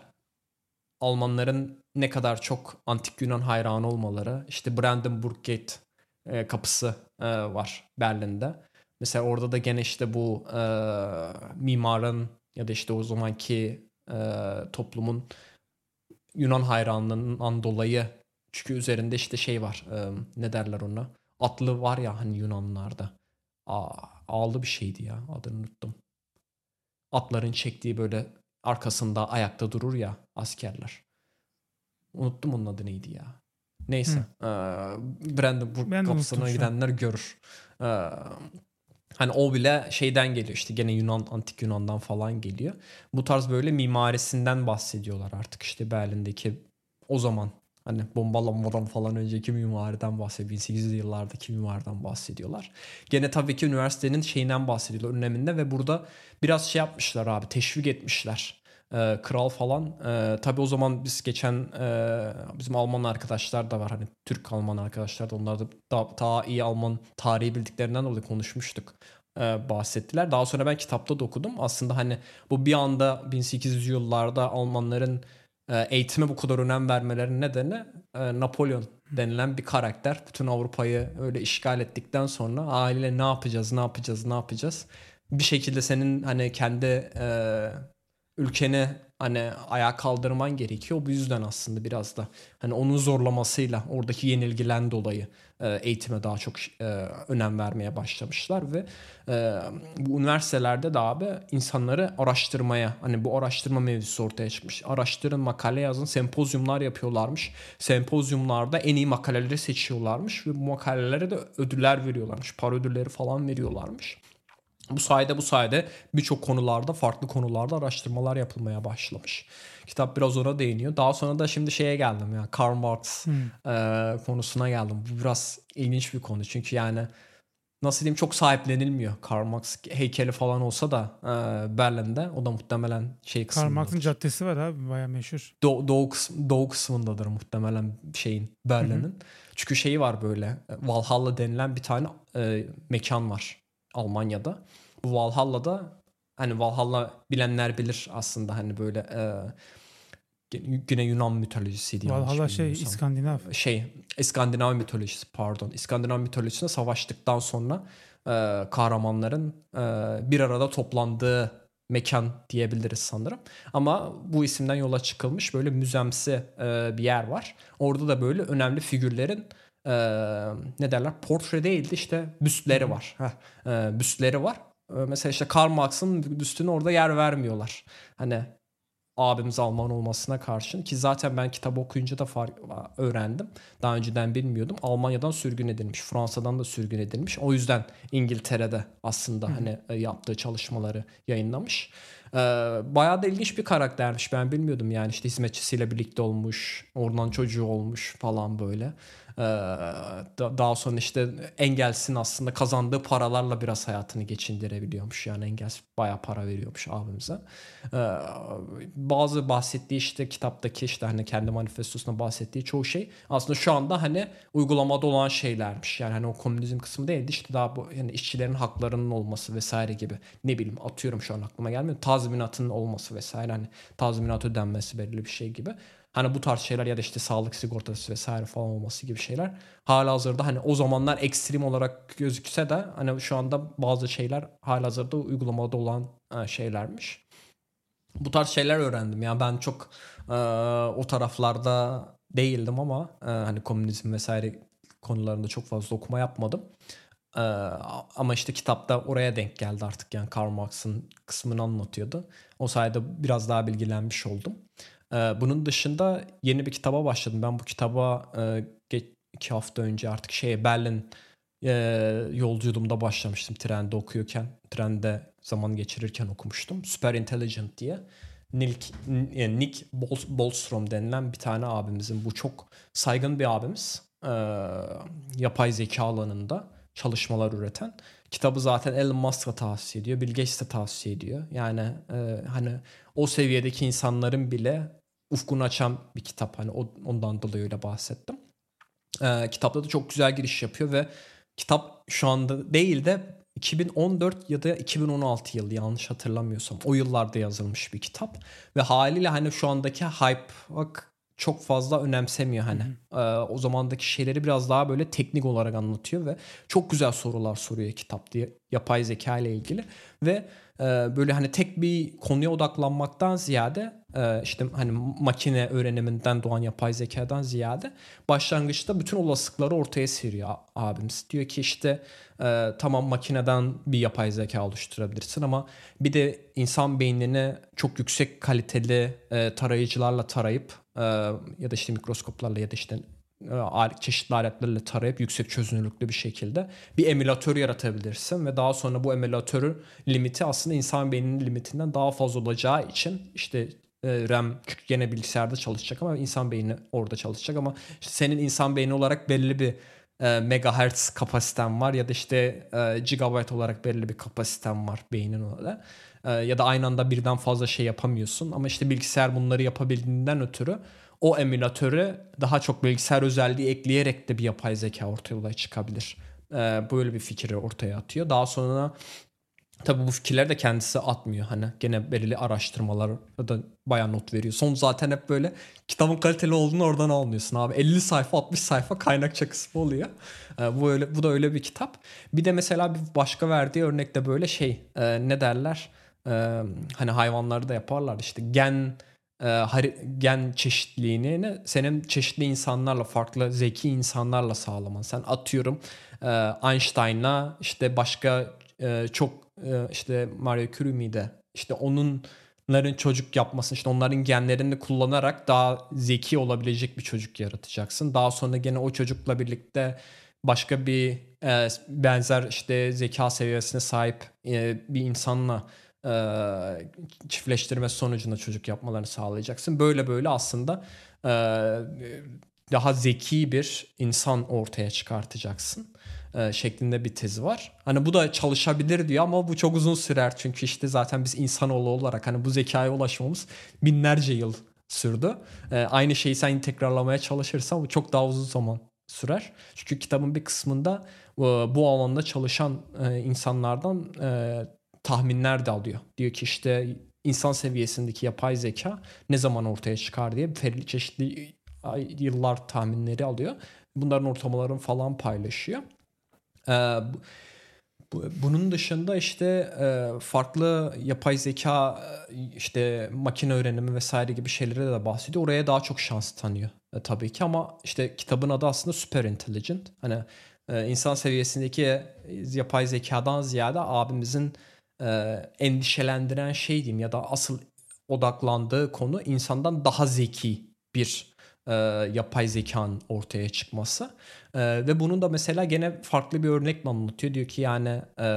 Almanların ne kadar çok antik Yunan hayranı olmaları. İşte Brandenburg Gate e, kapısı e, var Berlin'de. Mesela orada da gene işte bu e, mimarın ya da işte o zamanki e, toplumun Yunan hayranlığından dolayı çünkü üzerinde işte şey var e, ne derler ona atlı var ya hani Yunanlarda Aa, ağlı bir şeydi ya adını unuttum. Atların çektiği böyle arkasında ayakta durur ya askerler. Unuttum onun adı neydi ya. Neyse. Ee, Brandenburg Ben kapısına gidenler görür. Ee, hani o bile şeyden geliyor işte gene Yunan antik Yunan'dan falan geliyor. Bu tarz böyle mimarisinden bahsediyorlar artık işte Berlin'deki o zaman hani bombalanmadan falan önceki mimariden bahsediyor. 1800'lü yıllardaki mimariden bahsediyorlar. Gene tabii ki üniversitenin şeyinden bahsediyorlar öneminde ve burada biraz şey yapmışlar abi teşvik etmişler. Ee, kral falan. Ee, tabii o zaman biz geçen e, bizim Alman arkadaşlar da var. Hani Türk Alman arkadaşlar da onlar da daha, iyi Alman tarihi bildiklerinden dolayı konuşmuştuk. Ee, bahsettiler. Daha sonra ben kitapta da okudum. Aslında hani bu bir anda 1800 yıllarda Almanların e, eğitime bu kadar önem vermelerinin nedeni e, Napolyon denilen bir karakter. Bütün Avrupa'yı öyle işgal ettikten sonra aile ne yapacağız, ne yapacağız, ne yapacağız? Bir şekilde senin hani kendi e, ülkeni hani ayağa kaldırman gerekiyor. Bu yüzden aslında biraz da hani onun zorlamasıyla oradaki yenilgilen dolayı eğitime daha çok önem vermeye başlamışlar ve bu üniversitelerde de abi insanları araştırmaya hani bu araştırma mevzusu ortaya çıkmış. Araştırın, makale yazın, sempozyumlar yapıyorlarmış. Sempozyumlarda en iyi makaleleri seçiyorlarmış ve bu makalelere de ödüller veriyorlarmış. Para ödülleri falan veriyorlarmış. Bu sayede bu sayede birçok konularda farklı konularda araştırmalar yapılmaya başlamış. Kitap biraz ona değiniyor. Daha sonra da şimdi şeye geldim ya Karl Marx hmm. e, konusuna geldim. Bu biraz ilginç bir konu çünkü yani nasıl diyeyim çok sahiplenilmiyor. Karl Marx heykeli falan olsa da e, Berlin'de o da muhtemelen şey kısmındadır. Karl Marx'ın caddesi var abi baya meşhur. Do- doğu, kısm- doğu kısmındadır muhtemelen şeyin Berlin'in. Çünkü şeyi var böyle Valhalla denilen bir tane e, mekan var Almanya'da. Bu Valhalla'da hani Valhalla bilenler bilir aslında hani böyle e, Güney Yunan mitolojisi diye. Valhalla şey İskandinav. Şey İskandinav mitolojisi pardon. İskandinav mitolojisinde savaştıktan sonra e, kahramanların e, bir arada toplandığı mekan diyebiliriz sanırım. Ama bu isimden yola çıkılmış böyle müzemsi e, bir yer var. Orada da böyle önemli figürlerin e, ne derler portre değildi işte büstleri var. Heh, e, büstleri var. E, mesela işte Karl Marx'ın büstüne orada yer vermiyorlar. Hani abimiz Alman olmasına karşın ki zaten ben kitap okuyunca da fark öğrendim. Daha önceden bilmiyordum. Almanya'dan sürgün edilmiş, Fransa'dan da sürgün edilmiş. O yüzden İngiltere'de aslında Hı. hani e, yaptığı çalışmaları yayınlamış. Ee, bayağı da ilginç bir karaktermiş. Ben bilmiyordum yani işte hizmetçisiyle birlikte olmuş, oradan çocuğu olmuş falan böyle. Ee, daha sonra işte Engels'in aslında kazandığı paralarla biraz hayatını geçindirebiliyormuş. Yani Engels bayağı para veriyormuş abimize. Ee, bazı bahsettiği işte kitaptaki işte hani kendi manifestosunda bahsettiği çoğu şey aslında şu anda hani uygulamada olan şeylermiş. Yani hani o komünizm kısmı değildi işte daha bu yani işçilerin haklarının olması vesaire gibi. Ne bileyim atıyorum şu an aklıma gelmiyor. Tazminatının olması vesaire hani tazminat ödenmesi belirli bir şey gibi. Hani bu tarz şeyler ya da işte sağlık sigortası vesaire falan olması gibi şeyler. Hala hazırda hani o zamanlar ekstrem olarak gözükse de hani şu anda bazı şeyler hala hazırda uygulamada olan e, şeylermiş. Bu tarz şeyler öğrendim. Yani ben çok e, o taraflarda değildim ama e, hani komünizm vesaire konularında çok fazla okuma yapmadım. Ee, ama işte kitapta oraya denk geldi artık yani Karl Marx'ın kısmını anlatıyordu. O sayede biraz daha bilgilenmiş oldum. Ee, bunun dışında yeni bir kitaba başladım. Ben bu kitaba e, iki hafta önce artık şey Berlin e, yolculuğumda başlamıştım trende okuyorken. Trende zaman geçirirken okumuştum. Super Intelligent diye. Nick, yani Nick Bostrom denilen bir tane abimizin. Bu çok saygın bir abimiz. E, yapay zeka alanında çalışmalar üreten. Kitabı zaten Elon Musk'a tavsiye ediyor. Bill Gates'e tavsiye ediyor. Yani e, hani o seviyedeki insanların bile ufkunu açan bir kitap. Hani ondan dolayı öyle bahsettim. Ee, kitapta da çok güzel giriş yapıyor ve kitap şu anda değil de 2014 ya da 2016 yılı yanlış hatırlamıyorsam o yıllarda yazılmış bir kitap ve haliyle hani şu andaki hype bak çok fazla önemsemiyor hani. Ee, o zamandaki şeyleri biraz daha böyle teknik olarak anlatıyor ve çok güzel sorular soruyor kitap diye yapay zeka ile ilgili ve e, böyle hani tek bir konuya odaklanmaktan ziyade işte hani makine öğreniminden doğan yapay zekadan ziyade başlangıçta bütün olasılıkları ortaya seriyor abimiz. Diyor ki işte e, tamam makineden bir yapay zeka oluşturabilirsin ama bir de insan beynini çok yüksek kaliteli tarayıcılarla tarayıp ya da işte mikroskoplarla ya da işte çeşitli aletlerle tarayıp yüksek çözünürlüklü bir şekilde bir emülatör yaratabilirsin ve daha sonra bu emülatörün limiti aslında insan beyninin limitinden daha fazla olacağı için işte RAM çünkü gene bilgisayarda çalışacak ama insan beyni orada çalışacak ama işte senin insan beyni olarak belli bir e, megahertz kapasiten var ya da işte e, gigabyte olarak belli bir kapasiten var beynin öyle. E, ya da aynı anda birden fazla şey yapamıyorsun ama işte bilgisayar bunları yapabildiğinden ötürü o emülatörü daha çok bilgisayar özelliği ekleyerek de bir yapay zeka ortaya çıkabilir. Ee, böyle bir fikri ortaya atıyor. Daha sonra Tabii bu fikirler de kendisi atmıyor. Hani gene belirli araştırmalar da bayağı not veriyor. Son zaten hep böyle kitabın kaliteli olduğunu oradan almıyorsun abi. 50 sayfa 60 sayfa kaynakça kısmı oluyor. Ee, bu öyle bu da öyle bir kitap. Bir de mesela bir başka verdiği örnekte böyle şey e, ne derler? e, hani hayvanları da yaparlar işte gen e, gen çeşitliliğini senin çeşitli insanlarla farklı zeki insanlarla sağlaman. Sen atıyorum e, Einstein'la işte başka e, çok işte Mario Curie miydi? İşte onların çocuk yapmasını işte onların genlerini kullanarak daha zeki olabilecek bir çocuk yaratacaksın. Daha sonra gene o çocukla birlikte başka bir e, benzer işte zeka seviyesine sahip e, bir insanla e, çiftleştirme sonucunda çocuk yapmalarını sağlayacaksın. Böyle böyle aslında e, daha zeki bir insan ortaya çıkartacaksın e, şeklinde bir tezi var. Hani bu da çalışabilir diyor ama bu çok uzun sürer çünkü işte zaten biz insanoğlu olarak hani bu zekaya ulaşmamız binlerce yıl sürdü. E, aynı şeyi sen tekrarlamaya çalışırsan bu çok daha uzun zaman sürer. Çünkü kitabın bir kısmında e, bu alanda çalışan insanlardan tahminler de alıyor. Diyor ki işte insan seviyesindeki yapay zeka ne zaman ortaya çıkar diye çeşitli yıllar tahminleri alıyor. Bunların ortalamalarını falan paylaşıyor. Ee, bunun dışında işte farklı yapay zeka işte makine öğrenimi vesaire gibi şeylere de bahsediyor. Oraya daha çok şans tanıyor tabii ki ama işte kitabın adı aslında Super Intelligent. Hani insan seviyesindeki yapay zekadan ziyade abimizin endişelendiren şey diyeyim ya da asıl odaklandığı konu insandan daha zeki bir e, yapay zekanın ortaya çıkması. E, ve bunun da mesela gene farklı bir örnekle anlatıyor. Diyor ki yani e,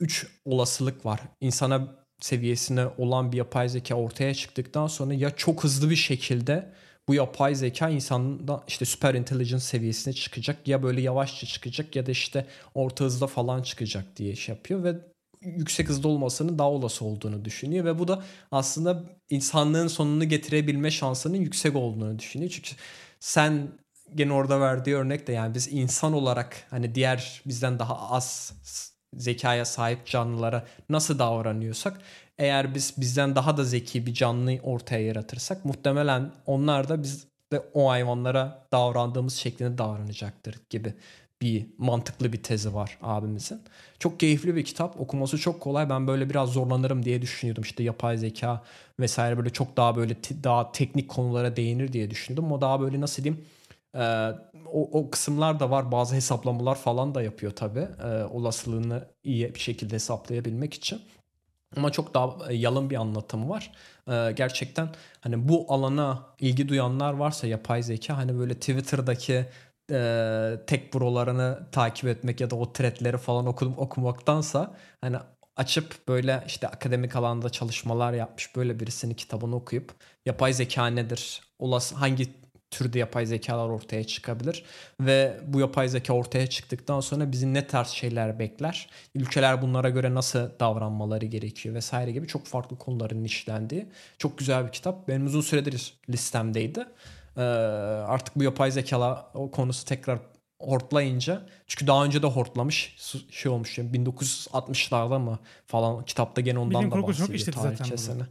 üç olasılık var. İnsana seviyesine olan bir yapay zeka ortaya çıktıktan sonra ya çok hızlı bir şekilde bu yapay zeka insandan işte süper intelligence seviyesine çıkacak ya böyle yavaşça çıkacak ya da işte orta hızda falan çıkacak diye şey yapıyor ve yüksek hızda olmasının daha olası olduğunu düşünüyor ve bu da aslında insanlığın sonunu getirebilme şansının yüksek olduğunu düşünüyor. Çünkü sen gene orada verdiği örnek de yani biz insan olarak hani diğer bizden daha az zekaya sahip canlılara nasıl davranıyorsak eğer biz bizden daha da zeki bir canlı ortaya yaratırsak muhtemelen onlar da biz de o hayvanlara davrandığımız şeklinde davranacaktır gibi bir mantıklı bir tezi var abimizin. Çok keyifli bir kitap. Okuması çok kolay. Ben böyle biraz zorlanırım diye düşünüyordum. İşte yapay zeka vesaire böyle çok daha böyle daha teknik konulara değinir diye düşündüm. O daha böyle nasıl diyeyim ee, o, o kısımlar da var. Bazı hesaplamalar falan da yapıyor tabii. Ee, olasılığını iyi bir şekilde hesaplayabilmek için. Ama çok daha e, yalın bir anlatımı var. Ee, gerçekten hani bu alana ilgi duyanlar varsa yapay zeka hani böyle Twitter'daki e, tek brolarını takip etmek ya da o threadleri falan okudum okumaktansa hani açıp böyle işte akademik alanda çalışmalar yapmış böyle birisinin kitabını okuyup yapay zeka nedir? Olası hangi türde yapay zekalar ortaya çıkabilir ve bu yapay zeka ortaya çıktıktan sonra bizi ne tarz şeyler bekler? Ülkeler bunlara göre nasıl davranmaları gerekiyor vesaire gibi çok farklı konuların işlendiği çok güzel bir kitap. Benim uzun süredir listemdeydi. Ee, artık bu yapay zeka o konusu tekrar hortlayınca çünkü daha önce de hortlamış şey olmuş yani 1960'larda mı falan kitapta gene ondan Bilim da bahsediyor tarihçesini.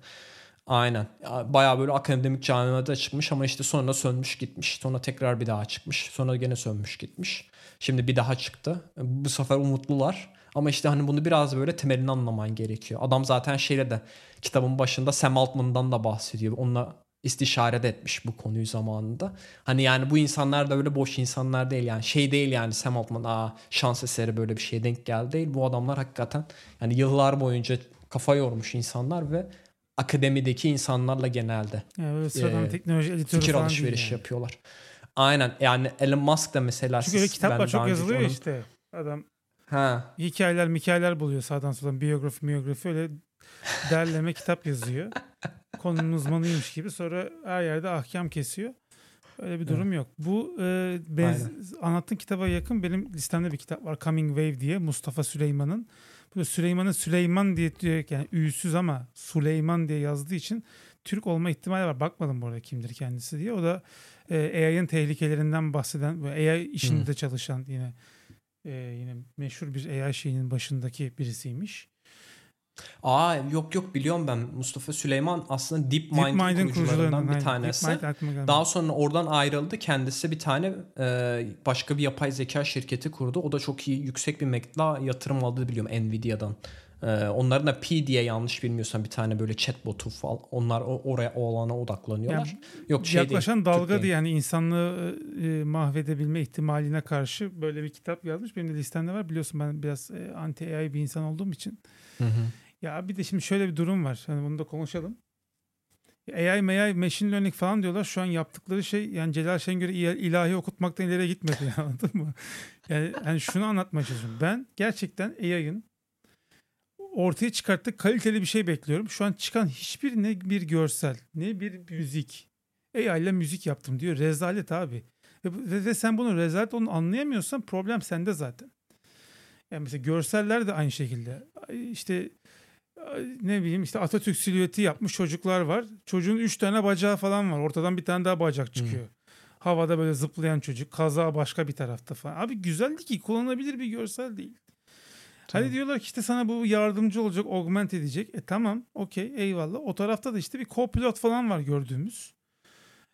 Aynen. Baya böyle akademik camiada çıkmış ama işte sonra sönmüş gitmiş. Sonra tekrar bir daha çıkmış. Sonra gene sönmüş gitmiş. Şimdi bir daha çıktı. Bu sefer umutlular. Ama işte hani bunu biraz böyle temelini anlaman gerekiyor. Adam zaten şeyle de kitabın başında Sam Altman'dan da bahsediyor. Onunla istişare de etmiş bu konuyu zamanında. Hani yani bu insanlar da öyle boş insanlar değil yani şey değil yani Sam Altman aa şans eseri böyle bir şeye denk geldi değil. Bu adamlar hakikaten yani yıllar boyunca kafa yormuş insanlar ve akademideki insanlarla genelde yani sıradan e, teknoloji editörü fikir alışveriş yani. yapıyorlar. Aynen yani Elon Musk da mesela Çünkü öyle kitaplar çok yazılıyor onun... işte. Adam ha. hikayeler hikayeler buluyor sağdan soldan biyografi biyografi öyle derleme kitap yazıyor. Konunun uzmanıymış gibi sonra her yerde ahkam kesiyor. Öyle bir durum evet. yok. Bu e, benz, anlattığın kitaba yakın benim listemde bir kitap var. Coming Wave diye Mustafa Süleyman'ın. Bu Süleyman'ın Süleyman diye diyor yani üsüz ama Süleyman diye yazdığı için Türk olma ihtimali var. Bakmadım bu arada kimdir kendisi diye. O da e, AI'ın tehlikelerinden bahseden ve AI işinde hmm. çalışan yine e, yine meşhur bir AI şeyinin başındaki birisiymiş. Aa yok yok biliyorum ben. Mustafa Süleyman aslında DeepMind'in Deep kurucularından bir tanesi. Daha sonra oradan ayrıldı. Kendisi bir tane e, başka bir yapay zeka şirketi kurdu. O da çok iyi yüksek bir meblağ yatırım aldı biliyorum Nvidia'dan. Ee, onların da P diye yanlış bilmiyorsam bir tane böyle chatbotu falan onlar oraya o alana odaklanıyorlar. Yani, Yok şey yaklaşan değil, dalga diye yani insanlığı e, mahvedebilme ihtimaline karşı böyle bir kitap yazmış. Benim de listemde var. Biliyorsun ben biraz e, anti AI bir insan olduğum için. Hı hı. Ya bir de şimdi şöyle bir durum var. Hani bunu da konuşalım. AI, AI, machine learning falan diyorlar. Şu an yaptıkları şey yani Celal Şengör'ü ilahi okutmaktan ileriye gitmedi anladın mı? Yani, yani şunu anlatmaya çalışıyorum. Ben gerçekten AI'ın ortaya çıkarttığı kaliteli bir şey bekliyorum. Şu an çıkan hiçbir ne bir görsel ne bir müzik. AI ile müzik yaptım diyor. Rezalet abi. Ve, ve sen bunu rezalet onu anlayamıyorsan problem sende zaten. Yani mesela görseller de aynı şekilde. İşte ne bileyim işte Atatürk silüeti yapmış çocuklar var. Çocuğun üç tane bacağı falan var. Ortadan bir tane daha bacak çıkıyor. Hmm. Havada böyle zıplayan çocuk. Kaza başka bir tarafta falan. Abi güzeldi ki kullanılabilir bir görsel değil. Tamam. Hadi diyorlar ki işte sana bu yardımcı olacak, augment edecek. E tamam, okey, eyvallah. O tarafta da işte bir co-pilot falan var gördüğümüz.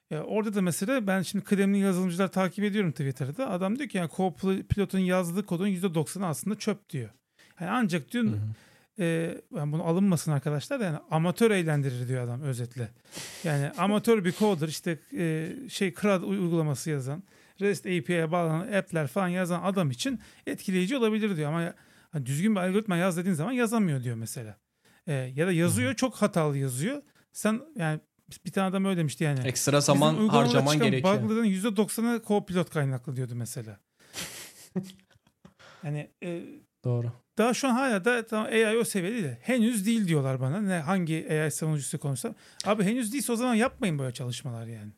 Ya orada da mesela ben şimdi kıdemli yazılımcılar takip ediyorum Twitter'da. Adam diyor ki yani co-pilotun yazdığı kodun %90'ı aslında çöp diyor. Yani ancak diyor hı e, yani bunu alınmasın arkadaşlar da yani amatör eğlendirir diyor adam özetle. Yani amatör bir coder işte e, şey CRUD uygulaması yazan, REST API'ye bağlanan app'ler falan yazan adam için etkileyici olabilir diyor ama Hani düzgün bir algoritma yaz dediğin zaman yazamıyor diyor mesela. E, ya da yazıyor çok hatalı yazıyor. Sen yani bir tane adam öyle demişti yani. Ekstra zaman harcaman gerekiyor. Bug'ların %90'ı co-pilot kaynaklı diyordu mesela. hani e, Doğru. Daha şu an hala da tamam, AI o seviyede de henüz değil diyorlar bana. Ne hangi AI savunucusu konuşsam. Abi henüz değilse o zaman yapmayın böyle çalışmalar yani.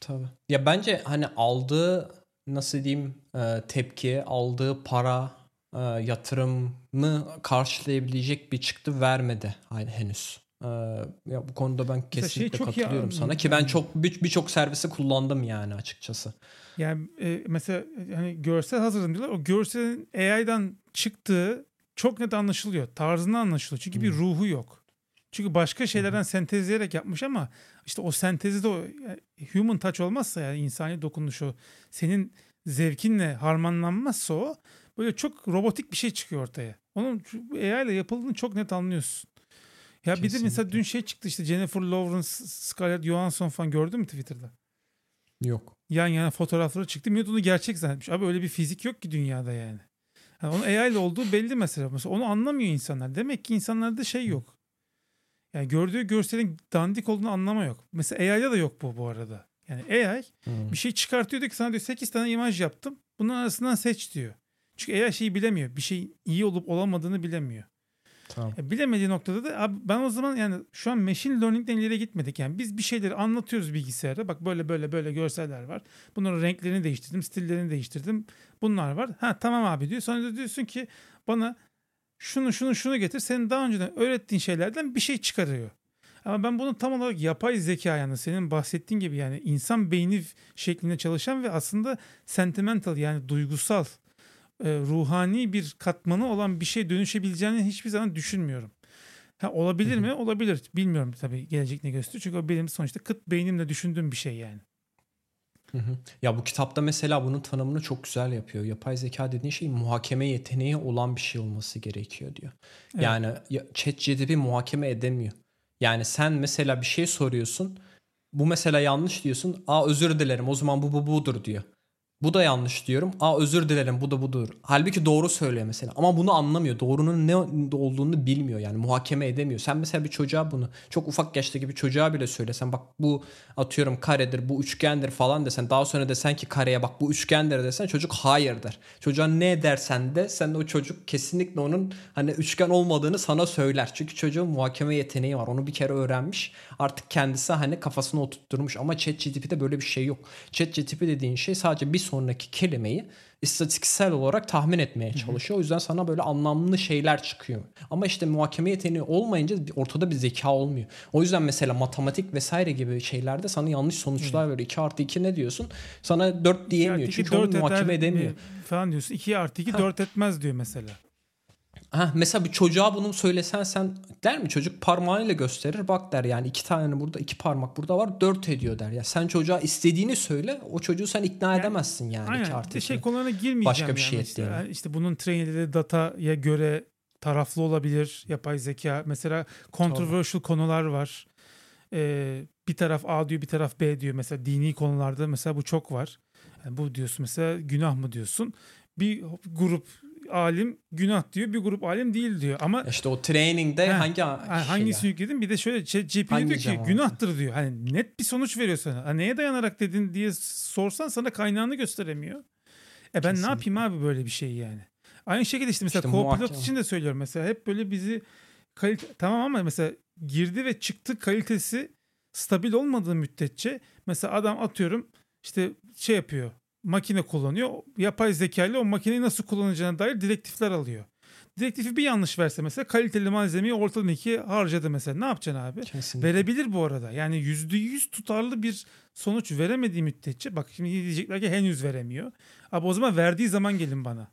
Tabii. Ya bence hani aldığı nasıl diyeyim e, tepki, aldığı para e, yatırımı karşılayabilecek bir çıktı vermedi hani henüz. E, ya bu konuda ben kesinlikle şey katılıyorum sana ki ben çok birçok bir servisi kullandım yani açıkçası. Yani e, mesela hani görsel hazırladım diyorlar. O görselin AI'dan çıktığı çok net anlaşılıyor. Tarzından anlaşılıyor. Çünkü hmm. bir ruhu yok. Çünkü başka şeylerden hmm. sentezleyerek yapmış ama işte o sentezi de o yani human touch olmazsa yani insani dokunuş o senin zevkinle harmanlanmazsa o böyle çok robotik bir şey çıkıyor ortaya. Onun AI ile yapıldığını çok net anlıyorsun. Ya Kesinlikle. bir de mesela dün şey çıktı işte Jennifer Lawrence, Scarlett Johansson falan gördün mü Twitter'da? Yok. Yan yana fotoğrafları çıktı. Millet onu gerçek zannetmiş. Abi öyle bir fizik yok ki dünyada yani. yani onun AI ile olduğu belli mesela. mesela. Onu anlamıyor insanlar. Demek ki insanlarda şey yok. Yani gördüğü görselin dandik olduğunu anlama yok. Mesela AI'da da yok bu bu arada. Yani AI hmm. bir şey çıkartıyor diyor ki sana diyor 8 tane imaj yaptım. Bunun arasından seç diyor. Çünkü eğer şeyi bilemiyor. Bir şey iyi olup olamadığını bilemiyor. Tamam. Bilemediği noktada da abi ben o zaman yani şu an machine learning'den ileri gitmedik. Yani biz bir şeyleri anlatıyoruz bilgisayara. Bak böyle böyle böyle görseller var. Bunların renklerini değiştirdim, stillerini değiştirdim. Bunlar var. Ha tamam abi diyor. Sonra da diyorsun ki bana şunu şunu şunu getir. Senin daha önceden öğrettiğin şeylerden bir şey çıkarıyor. Ama ben bunu tam olarak yapay zeka yani senin bahsettiğin gibi yani insan beyni şeklinde çalışan ve aslında sentimental yani duygusal e, ruhani bir katmanı olan bir şey dönüşebileceğini hiçbir zaman düşünmüyorum. Ha, olabilir mi? Olabilir. Bilmiyorum tabii gelecek ne gösteriyor. Çünkü o benim sonuçta kıt beynimle düşündüğüm bir şey yani. Hı hı. Ya bu kitapta mesela bunun tanımını çok güzel yapıyor. Yapay zeka dediğin şey muhakeme yeteneği olan bir şey olması gerekiyor diyor. Evet. Yani ChatGPT muhakeme edemiyor. Yani sen mesela bir şey soruyorsun. Bu mesela yanlış diyorsun. Aa özür dilerim o zaman bu bu budur diyor. Bu da yanlış diyorum. Aa özür dilerim bu da budur. Halbuki doğru söylüyor mesela. Ama bunu anlamıyor. Doğrunun ne olduğunu bilmiyor yani muhakeme edemiyor. Sen mesela bir çocuğa bunu çok ufak yaştaki bir çocuğa bile söylesen bak bu atıyorum karedir bu üçgendir falan desen daha sonra desen ki kareye bak bu üçgendir desen çocuk hayır der. Çocuğa ne dersen de sen o çocuk kesinlikle onun hani üçgen olmadığını sana söyler. Çünkü çocuğun muhakeme yeteneği var. Onu bir kere öğrenmiş. Artık kendisi hani kafasına oturtturmuş ama ChatGPT'de böyle bir şey yok. ChatGPT dediğin şey sadece bir sonraki kelimeyi istatistiksel olarak tahmin etmeye çalışıyor. O yüzden sana böyle anlamlı şeyler çıkıyor. Ama işte muhakeme yeteneği olmayınca ortada bir zeka olmuyor. O yüzden mesela matematik vesaire gibi şeylerde sana yanlış sonuçlar veriyor. 2 artı 2 ne diyorsun? Sana 4 diyemiyor. Çünkü onu muhakeme edemiyor. Falan diyorsun. 2 artı 2 4 etmez diyor mesela. Ha, mesela bir çocuğa bunu söylesen sen der mi çocuk parmağıyla gösterir bak der yani iki tane burada iki parmak burada var dört ediyor der ya sen çocuğa istediğini söyle o çocuğu sen ikna yani, edemezsin yani aynen. iki artı şey konularına girmeyeceğim başka bir şey yani işte, yani işte bunun train edildiği dataya göre taraflı olabilir yapay zeka. Mesela controversial konular var. Ee, bir taraf A diyor bir taraf B diyor. Mesela dini konularda mesela bu çok var. Yani bu diyorsun mesela günah mı diyorsun. Bir grup alim günah diyor bir grup alim değil diyor. Ama işte o training'de Ha, hangi Ha, şey yükledin? Bir de şöyle Hangi diyor ki cevabı? günahtır diyor. Hani net bir sonuç veriyor sana. Ha, neye dayanarak dedin diye sorsan sana kaynağını gösteremiyor. E ben ne Kesinlikle. yapayım abi böyle bir şey yani. Aynı şekilde işte mesela İşte co-pilot için de söylüyorum. Mesela hep böyle bizi kalite, tamam ama mesela girdi ve çıktı kalitesi stabil olmadığı müddetçe mesela adam atıyorum işte şey yapıyor makine kullanıyor. Yapay zeka ile o makineyi nasıl kullanacağına dair direktifler alıyor. Direktifi bir yanlış verse mesela kaliteli malzemeyi ortadan ikiye harcadı mesela. Ne yapacaksın abi? Kesinlikle. Verebilir bu arada. Yani yüzde yüz tutarlı bir sonuç veremediği müddetçe bak şimdi diyecekler ki henüz veremiyor. Abi o zaman verdiği zaman gelin bana.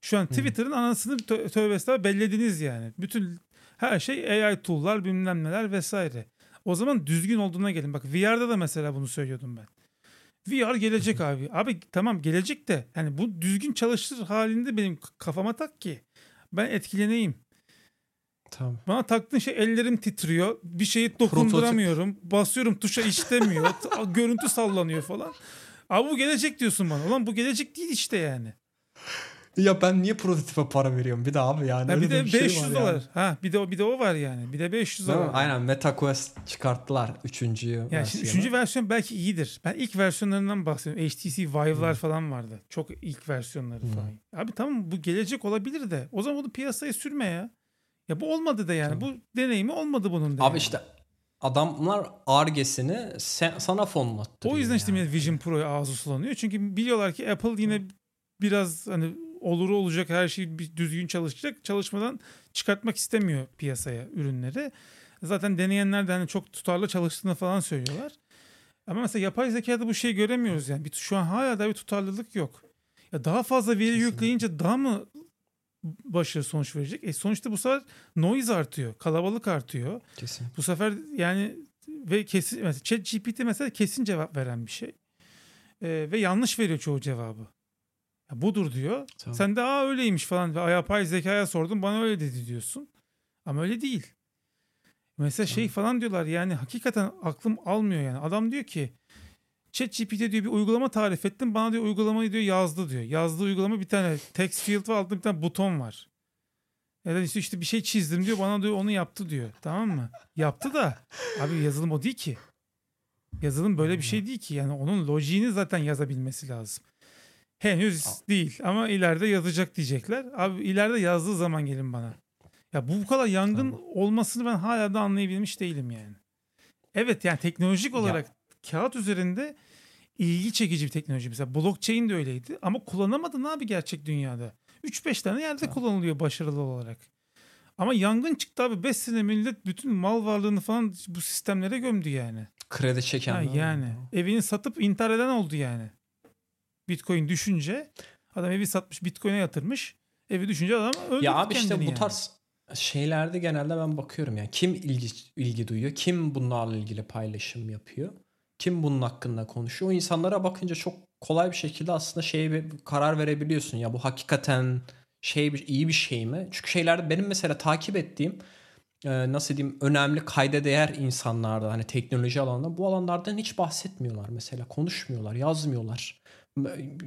Şu an Twitter'ın anasını tö- tövbe estağfurullah bellediniz yani. Bütün her şey AI tool'lar bilmem neler vesaire. O zaman düzgün olduğuna gelin. Bak VR'da da mesela bunu söylüyordum ben. VR gelecek abi. Abi tamam gelecek de yani bu düzgün çalışır halinde benim kafama tak ki ben etkileneyim. Tamam. Bana taktığın şey ellerim titriyor. Bir şeyi dokunduramıyorum. Basıyorum tuşa işlemiyor. görüntü sallanıyor falan. Abi bu gelecek diyorsun bana. Ulan bu gelecek değil işte yani. Ya ben niye prototipe para veriyorum bir de abi yani. Öyle bir de bir şey 500 var dolar. yani. Ha bir de o bir de o var yani. Bir de 500 Değil mi? dolar. Aynen MetaQuest çıkarttılar üçüncüyü. Yani şimdi versiyonu. üçüncü versiyon belki iyidir. Ben ilk versiyonlarından bahsediyorum. HTC Vive'lar falan vardı. Çok ilk versiyonları falan. Abi tamam bu gelecek olabilir de. O zaman bunu piyasaya sürme ya. Ya bu olmadı da yani. Bu deneyimi olmadı bunun da. Abi yani. işte adamlar argesini sana fonlattırıyor. O yüzden işte yani. millet Vision Pro'ya ağzı sulanıyor. Çünkü biliyorlar ki Apple yine biraz hani oluru olacak her şey bir düzgün çalışacak. Çalışmadan çıkartmak istemiyor piyasaya ürünleri. Zaten deneyenler de hani çok tutarlı çalıştığını falan söylüyorlar. Ama mesela yapay zekada bu şeyi göremiyoruz yani. Bir, şu an hala da bir tutarlılık yok. Ya daha fazla veri Kesinlikle. yükleyince daha mı başarılı sonuç verecek? E sonuçta bu sefer noise artıyor, kalabalık artıyor. Kesin. Bu sefer yani ve kesin mesela ChatGPT mesela kesin cevap veren bir şey. Ee, ve yanlış veriyor çoğu cevabı. Ya budur diyor. Tamam. Sen de aa öyleymiş falan ve yapay zekaya sordum bana öyle dedi diyorsun. Ama öyle değil. Mesela şey falan diyorlar yani hakikaten aklım almıyor yani. Adam diyor ki ChatGPT diyor bir uygulama tarif ettim. Bana diyor uygulamayı diyor yazdı diyor. Yazdığı uygulama bir tane text field var altında bir tane buton var. Ya da işte, işte bir şey çizdim diyor bana diyor onu yaptı diyor. Tamam mı? Yaptı da abi yazılım o değil ki. Yazılım böyle bir şey değil ki. Yani onun lojiğini zaten yazabilmesi lazım. Henüz değil ama ileride yazacak diyecekler. Abi ileride yazdığı zaman gelin bana. Ya bu bu kadar yangın Tamam. olmasını ben hala da anlayabilmiş değilim yani. Evet yani teknolojik olarak kağıt üzerinde ilgi çekici bir teknoloji. Mesela blockchain de öyleydi ama kullanamadın abi gerçek dünyada. 3-5 tane yerde Tamam. kullanılıyor başarılı olarak. Ama yangın çıktı abi 5 sene millet bütün mal varlığını falan bu sistemlere gömdü yani. Kredi Ha, çeken. yani evini satıp intihar eden oldu yani. Bitcoin düşünce adam evi satmış Bitcoin'e yatırmış. Evi düşünce adam öldürdü Ya abi işte bu yani. tarz şeylerde genelde ben bakıyorum yani kim ilgi ilgi duyuyor, kim bunlarla ilgili paylaşım yapıyor, kim bunun hakkında konuşuyor. O insanlara bakınca çok kolay bir şekilde aslında şeye bir karar verebiliyorsun ya bu hakikaten şey iyi bir şey mi? Çünkü şeylerde benim mesela takip ettiğim e, nasıl diyeyim önemli kayda değer insanlarda hani teknoloji alanında bu alanlardan hiç bahsetmiyorlar mesela konuşmuyorlar yazmıyorlar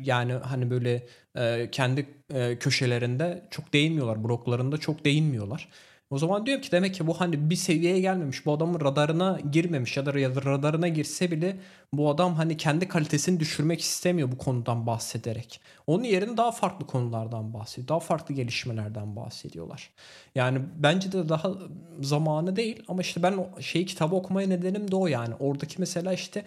yani hani böyle e, kendi e, köşelerinde çok değinmiyorlar bloklarında çok değinmiyorlar o zaman diyorum ki demek ki bu hani bir seviyeye gelmemiş bu adamın radarına girmemiş ya da radarına girse bile bu adam hani kendi kalitesini düşürmek istemiyor bu konudan bahsederek. Onun yerine daha farklı konulardan bahsediyor. Daha farklı gelişmelerden bahsediyorlar. Yani bence de daha zamanı değil ama işte ben o şeyi kitabı okumaya nedenim de o yani. Oradaki mesela işte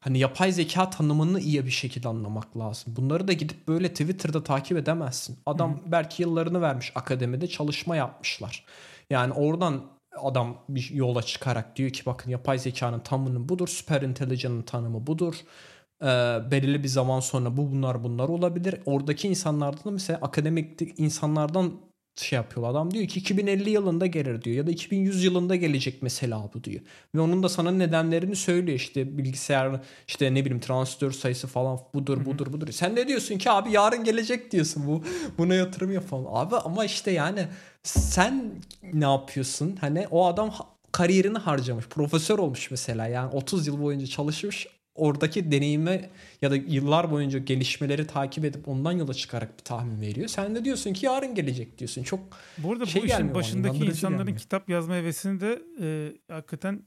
hani yapay zeka tanımını iyi bir şekilde anlamak lazım. Bunları da gidip böyle Twitter'da takip edemezsin. Adam belki yıllarını vermiş akademide çalışma yapmışlar. Yani oradan adam bir yola çıkarak diyor ki bakın yapay zekanın tanımı budur, süper intelligence'ın tanımı budur. Ee, belirli bir zaman sonra bu bunlar bunlar olabilir. Oradaki insanlardan da mesela akademik insanlardan şey yapıyor. Adam diyor ki 2050 yılında gelir diyor ya da 2100 yılında gelecek mesela bu diyor. Ve onun da sana nedenlerini söylüyor işte bilgisayar işte ne bileyim transistör sayısı falan budur budur budur. Sen ne diyorsun ki abi yarın gelecek diyorsun bu buna yatırım yapalım. Abi ama işte yani sen ne yapıyorsun? Hani o adam kariyerini harcamış. Profesör olmuş mesela. Yani 30 yıl boyunca çalışmış oradaki deneyimi ya da yıllar boyunca gelişmeleri takip edip ondan yola çıkarak bir tahmin veriyor. Sen de diyorsun ki yarın gelecek diyorsun. Çok Bu arada şey bu işin bana, başındaki insanların gelmiyor. kitap yazma hevesini de e, hakikaten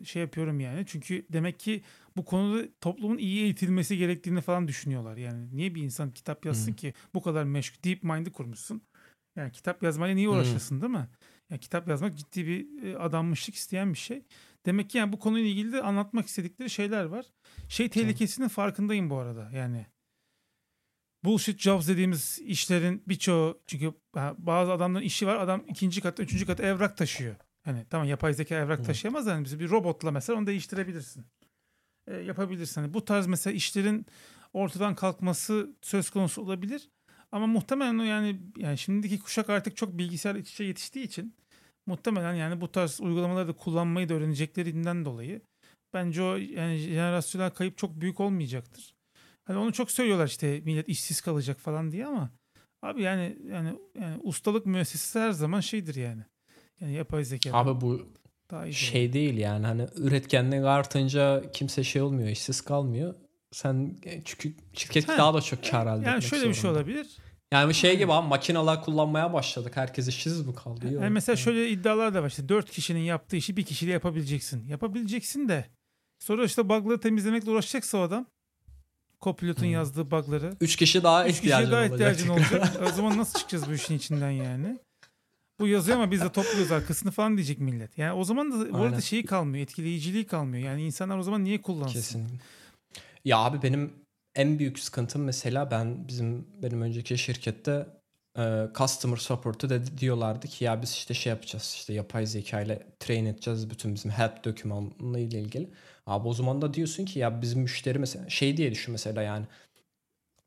e, şey yapıyorum yani. Çünkü demek ki bu konuda toplumun iyi eğitilmesi gerektiğini falan düşünüyorlar. Yani niye bir insan kitap yazsın Hı. ki? Bu kadar meşgul, deep mind'ı kurmuşsun. Yani kitap yazmayla niye uğraşasın değil mi? Yani kitap yazmak ciddi bir e, adanmışlık isteyen bir şey. Demek ki yani bu konuyla ilgili de anlatmak istedikleri şeyler var. Şey tehlikesinin farkındayım bu arada. Yani bullshit jobs dediğimiz işlerin birçoğu çünkü bazı adamların işi var. Adam ikinci katta, üçüncü katta evrak taşıyor. Hani tamam yapay zeka evrak taşıyamaz da hani bizi bir robotla mesela onu değiştirebilirsin. E, yapabilirsin. Hani bu tarz mesela işlerin ortadan kalkması söz konusu olabilir. Ama muhtemelen o yani yani şimdiki kuşak artık çok bilgisayar iç içe yetiştiği için muhtemelen yani bu tarz uygulamaları da kullanmayı da öğreneceklerinden dolayı bence o yani jenerasyonel kayıp çok büyük olmayacaktır. Hani onu çok söylüyorlar işte millet işsiz kalacak falan diye ama abi yani yani yani ustalık müessesesi her zaman şeydir yani. Yani yapay zeka abi bu daha iyi. şey değil yani hani üretkenlik artınca kimse şey olmuyor işsiz kalmıyor. Sen e, çünkü şirket Ha. daha da çok kar elde Yani şöyle bir şey zorunda. olabilir. Yani bu şey gibi abi makineler kullanmaya başladık. Herkes işsiz mi kaldı? Yani mesela şöyle iddialar da var. İşte 4 kişinin yaptığı işi bir kişiyle yapabileceksin. Yapabileceksin de sonra işte bug'ları temizlemekle uğraşacaksa o adam Copilot'un Hmm. yazdığı bug'ları. Üç kişi daha 3 kişiye ihtiyacın daha olacak. ihtiyacın olacak. o zaman nasıl çıkacağız bu işin içinden yani? Bu yazıyor ama biz de topluyoruz arkasını falan diyecek millet. Yani o zaman da bu Aynen. arada şeyi kalmıyor. Etkileyiciliği kalmıyor. Yani insanlar o zaman niye kullansın? Kesin. Ya abi benim en büyük sıkıntım mesela ben bizim benim önceki şirkette e, customer support'u da diyorlardı ki ya biz işte şey yapacağız işte yapay zeka ile train edeceğiz bütün bizim help dokümanı ile ilgili. Abi o zaman da diyorsun ki ya bizim müşteri mesela şey diye düşün mesela yani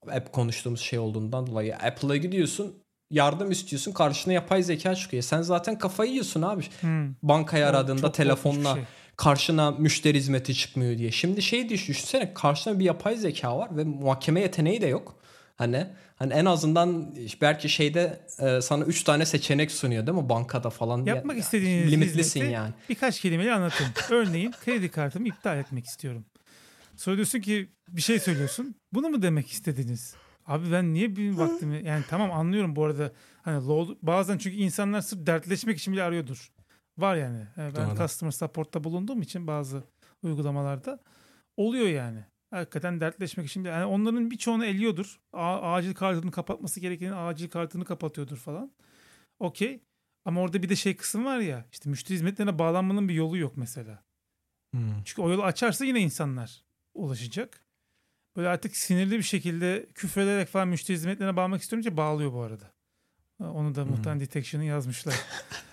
hep konuştuğumuz şey olduğundan dolayı Apple'a gidiyorsun yardım istiyorsun karşına yapay zeka çıkıyor. Sen zaten kafayı yiyorsun abi. Hmm. Bankayı O aradığında çok telefonla şey. Karşına müşteri hizmeti çıkmıyor diye. Şimdi şey düş- düşünsene karşına bir yapay zeka var ve muhakeme yeteneği de yok. Hani hani en azından belki şeyde e, sana 3 tane seçenek sunuyor değil mi bankada falan. Yapmak Ya- istediğiniz limitlisin yani. birkaç kelimeyle anlatın. Örneğin kredi kartımı iptal etmek istiyorum. Sonra diyorsun ki bir şey söylüyorsun. Bunu mu demek istediniz? Abi ben niye bir vaktimi yani tamam anlıyorum bu arada hani bazen çünkü insanlar sırf dertleşmek için bile arıyordur. Var yani. Yani ben Doğru. customer support'ta bulunduğum için bazı uygulamalarda oluyor yani. Hakikaten dertleşmek için. Yani onların birçoğunu eliyordur. A- acil kartını kapatması gerekenin acil kartını kapatıyordur falan. Okey. Ama orada bir de şey kısım var ya işte müşteri hizmetlerine bağlanmanın bir yolu yok mesela. Hmm. Çünkü o yolu açarsa yine insanlar ulaşacak. Böyle artık sinirli bir şekilde küfrederek falan müşteri hizmetlerine bağlamak istiyorunca bağlıyor bu arada. Onu da Hmm. muhtemelen detection'ı yazmışlar.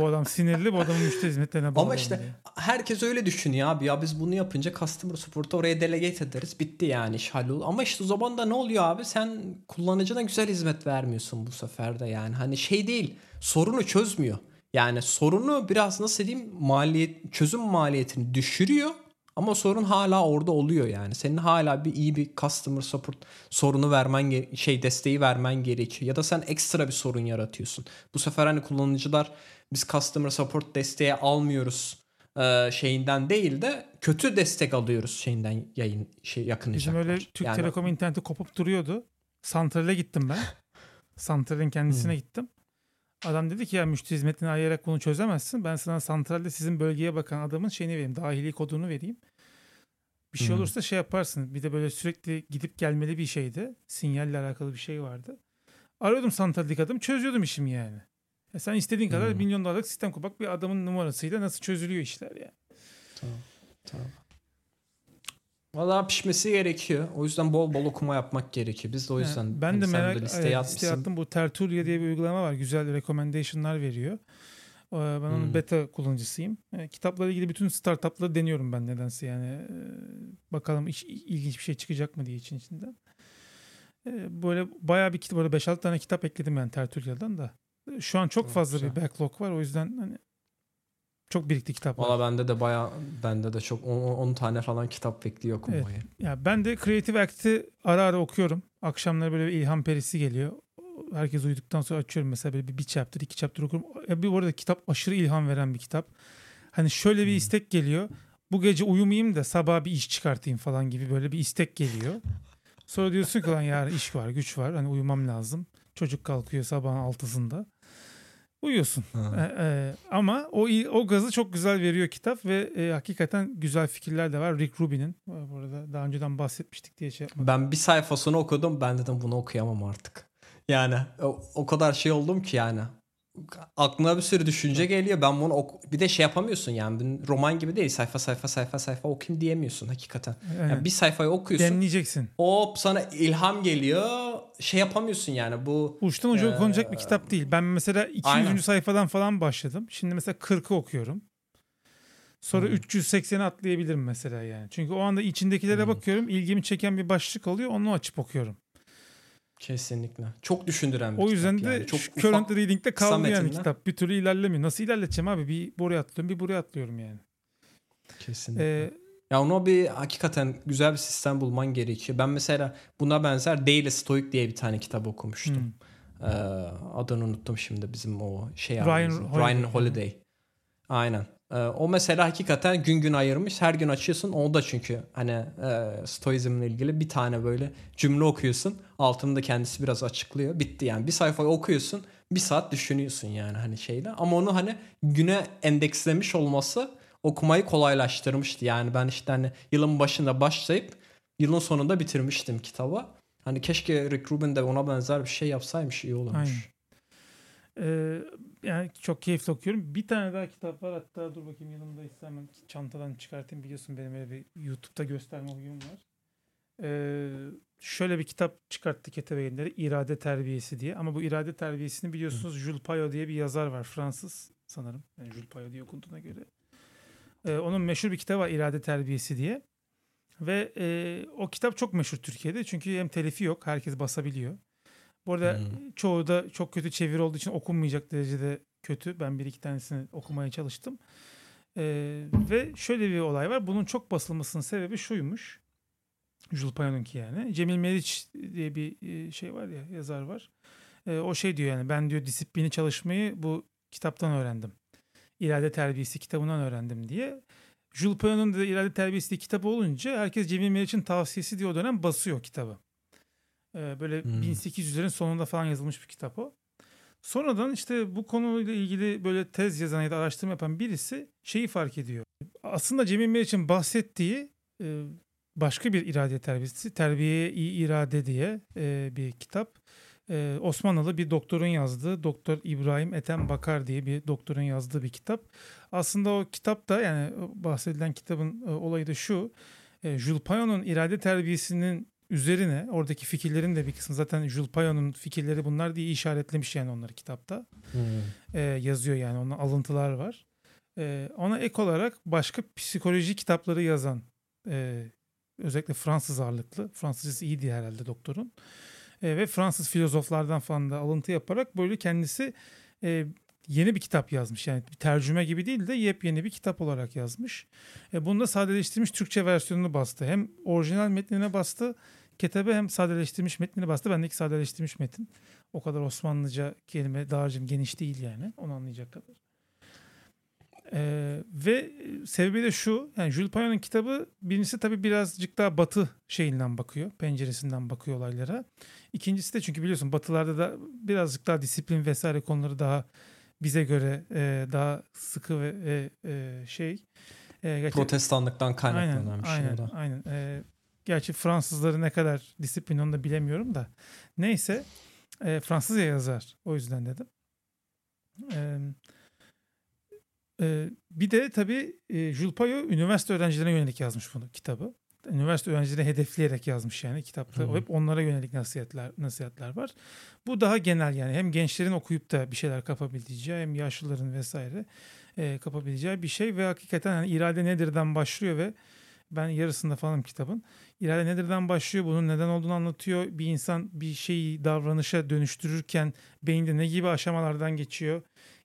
bu adam sinirli bu adamın müşteri hizmetlerine bağlı. Ama işte herkes öyle düşünüyor abi ya biz bunu yapınca customer support'u oraya delegate ederiz bitti yani iş hallolur. Ama işte o zaman da ne oluyor abi sen kullanıcına güzel hizmet vermiyorsun bu sefer de yani hani şey değil sorunu çözmüyor. Yani sorunu biraz nasıl diyeyim maliyet çözüm maliyetini düşürüyor ama sorun hala orada oluyor yani. Senin hala bir iyi bir customer support sorunu vermen şey desteği vermen gerekiyor ya da sen ekstra bir sorun yaratıyorsun. Bu sefer hani kullanıcılar biz customer support desteği almıyoruz e, şeyinden değil de kötü destek alıyoruz şeyinden yayın şey Bizim yakınacaklar. öyle Türk Yani- Telekom interneti kopup duruyordu. Santral'e gittim ben. Santral'in kendisine Hmm. gittim. Adam dedi ki ya müşteri hizmetini arayarak bunu çözemezsin. Ben sana santralde sizin bölgeye bakan adamın şeyini vereyim. Dahili kodunu vereyim. Bir şey Hmm. olursa şey yaparsın. Bir de böyle sürekli gidip gelmeli bir şeydi. Sinyalle alakalı bir şey vardı. Arıyordum santraldeki adamı çözüyordum işimi yani. Ya sen istediğin kadar Hmm. milyon dolarlık sistem kur. Bak bir adamın numarasıyla nasıl çözülüyor işler yani. Tamam. Tamam. Valla pişmesi gerekiyor. O yüzden bol bol okuma yapmak gerekiyor. Biz de o yüzden Yani ben hani de merak de listeye evet, listeye attım. Bu Tertulia diye bir uygulama var. Güzel recommendation'lar veriyor. Ee, Ben onun Hmm. beta kullanıcısıyım. Ee, Kitaplarla ilgili bütün startupları deniyorum ben nedense yani. Ee, Bakalım iş, ilginç bir şey çıkacak mı diye için içinden. Böyle bayağı bir kitap, böyle 5-6 tane kitap ekledim ben Tertulia'dan da. Şu an çok fazla güzel. bir backlog var. O yüzden hani çok birikti kitap. Valla bende de baya bende de çok 10 tane falan kitap bekliyor okumayı. Ya ben de Creative Act'i ara ara okuyorum. Akşamları böyle bir ilham perisi geliyor. Herkes uyuduktan sonra açıyorum mesela böyle bir, bir chapter, iki chapter okurum. Ya bir bu arada kitap aşırı ilham veren bir kitap. Hani şöyle bir Hmm. istek geliyor. Bu gece uyumayayım da sabah bir iş çıkartayım falan gibi böyle bir istek geliyor. Sonra diyorsun ki lan yarın iş var, güç var. Hani uyumam lazım. Çocuk kalkıyor sabahın altısında. Uyuyorsun. E, e, ama o o gazı çok güzel veriyor kitap ve e, hakikaten güzel fikirler de var. Rick Rubin'in. E, Bu arada daha önceden bahsetmiştik diye şey yapmadım. Ben bir sayfasını okudum. Ben dedim bunu okuyamam artık. Yani o, o kadar şey oldum ki yani. Aklına bir sürü düşünce geliyor. Ben bunu ok- bir de şey yapamıyorsun yani. Roman gibi değil. Sayfa sayfa sayfa sayfa okuyayım diyemiyorsun hakikaten. Yani bir sayfayı okuyorsun. Demleyeceksin. Hop sana ilham geliyor. Şey yapamıyorsun yani bu Uçtan uca Ee, okunacak bir kitap değil. Ben mesela 200. aynen. sayfadan falan başladım. Şimdi mesela 40'ı okuyorum. Sonra Hmm. 380'i atlayabilirim mesela yani. Çünkü o anda içindekilere Hmm. bakıyorum. ilgimi çeken bir başlık oluyor. Onu açıp okuyorum. kesinlikle çok düşündüren bir O yüzden kitap de yani. çok ufak- current reading'de kaldı yani kitap. Bir türlü ilerlemiyor. Nasıl ilerleteceğim abi? Bir buraya atlıyorum, bir buraya atlıyorum yani. kesinlikle. Ee, Ya ona bir hakikaten güzel bir sistem bulman gerekiyor. Ben mesela buna benzer Daily Stoic diye bir tane kitap okumuştum. hmm. Ee, adını unuttum şimdi bizim o şey Ryan. Holiday. Ryan Holiday. Aynen. Ee, o mesela hakikaten gün gün ayırmış. Her gün açıyorsun. O da çünkü hani e, stoizmle ilgili bir tane böyle cümle okuyorsun. Altında kendisi biraz açıklıyor. Bitti yani. Bir sayfayı okuyorsun. Bir saat düşünüyorsun yani hani şeyle. Ama onu hani güne endekslemiş olması okumayı kolaylaştırmıştı. Yani ben işte hani yılın başında başlayıp yılın sonunda bitirmiştim kitabı. Hani keşke Rick Rubin de ona benzer bir şey yapsaymış iyi olurmuş. Aynen. Ee, yani çok keyifli okuyorum. Bir tane daha kitap var. Hatta dur bakayım yanımdaysa hemen çantadan çıkartayım. Biliyorsun benim öyle bir YouTube'da gösterme huyum var. Ee, şöyle bir kitap çıkarttı Ketebe Yayınları. İrade Terbiyesi diye. Ama bu irade terbiyesini biliyorsunuz Jules Payot diye bir yazar var. Fransız sanırım. Yani Jules Payot diye okunduğuna göre. Ee, onun meşhur bir kitabı var İrade Terbiyesi diye. Ve e, o kitap çok meşhur Türkiye'de. Çünkü hem telifi yok. Herkes basabiliyor. Bu arada Hmm. çoğu da çok kötü çeviri olduğu için okunmayacak derecede kötü. Ben bir iki tanesini okumaya çalıştım. Ee, ve şöyle bir olay var. Bunun çok basılmasının sebebi şuymuş. Jules Payot'unki yani. Cemil Meriç diye bir e, şey var ya yazar var. Ee, o şey diyor yani ben diyor disiplini çalışmayı bu kitaptan öğrendim. İrade Terbiyesi kitabından öğrendim diye. Jules Payot'un da İrade Terbiyesi diye kitabı olunca herkes Cemil Meriç'in tavsiyesi diye o dönem basıyor kitabı. Ee, böyle Hmm. 1800'lerin sonunda falan yazılmış bir kitap o. Sonradan işte bu konuyla ilgili böyle tez yazan ya da araştırma yapan birisi şeyi fark ediyor. Aslında Cemil Meriç'in bahsettiği e, başka bir irade terbiyesi. Terbiyeye iyi irade diye e, bir kitap. E, Osmanlılı bir doktorun yazdığı Doktor İbrahim Ethem Bakar diye bir doktorun yazdığı bir kitap. Aslında o kitap da yani bahsedilen kitabın e, olayı da şu. E, Jules Payot'un irade terbiyesinin üzerine oradaki fikirlerin de bir kısmı zaten Jules Payot'un fikirleri bunlar diye işaretlemiş yani onları kitapta. Hmm. E, yazıyor yani onun alıntılar var. E, ona ek olarak başka psikoloji kitapları yazan e, özellikle Fransız ağırlıklı Fransızcası iyiydi herhalde doktorun E, ve Fransız filozoflardan falan da alıntı yaparak böyle kendisi e, yeni bir kitap yazmış. Yani bir tercüme gibi değil de yepyeni bir kitap olarak yazmış. E, bunu da sadeleştirmiş Türkçe versiyonunu bastı. Hem orijinal metnine bastı Ketebe hem sadeleştirmiş metnini bastı. Bendeki sadeleştirmiş metin. O kadar Osmanlıca kelime dağarcığım geniş değil yani. Onu anlayacak kadar. Ee, ve sebebi de şu. Yani Jules Payot'un kitabı birincisi tabii birazcık daha batı şeyinden bakıyor. Penceresinden bakıyor olaylara. İkincisi de çünkü biliyorsun batılarda da birazcık daha disiplin vesaire konuları daha bize göre e, daha sıkı ve e, e, şey. E, gerçi- Protestanlıktan kaynaklanan aynen, bir şey aynen. Aynen. Ee, gerçi Fransızları ne kadar disiplin onu da bilemiyorum da. Neyse. E, Fransızca yazar. O yüzden dedim. Ee, bir de tabii e, Jules Payot üniversite öğrencilerine yönelik yazmış bunu kitabı. Üniversite öğrencilerini hedefleyerek yazmış yani kitapta. Hı hı. Hep onlara yönelik nasihatler nasihatler var. Bu daha genel yani hem gençlerin okuyup da bir şeyler kapabileceği hem yaşlıların vesaire e, kapabileceği bir şey ve hakikaten hani irade nedirden başlıyor ve Ben yarısında falanım kitabın. İrade nedirden başlıyor, bunun neden olduğunu anlatıyor. Bir insan bir şeyi davranışa dönüştürürken beyinde ne gibi aşamalardan geçiyor.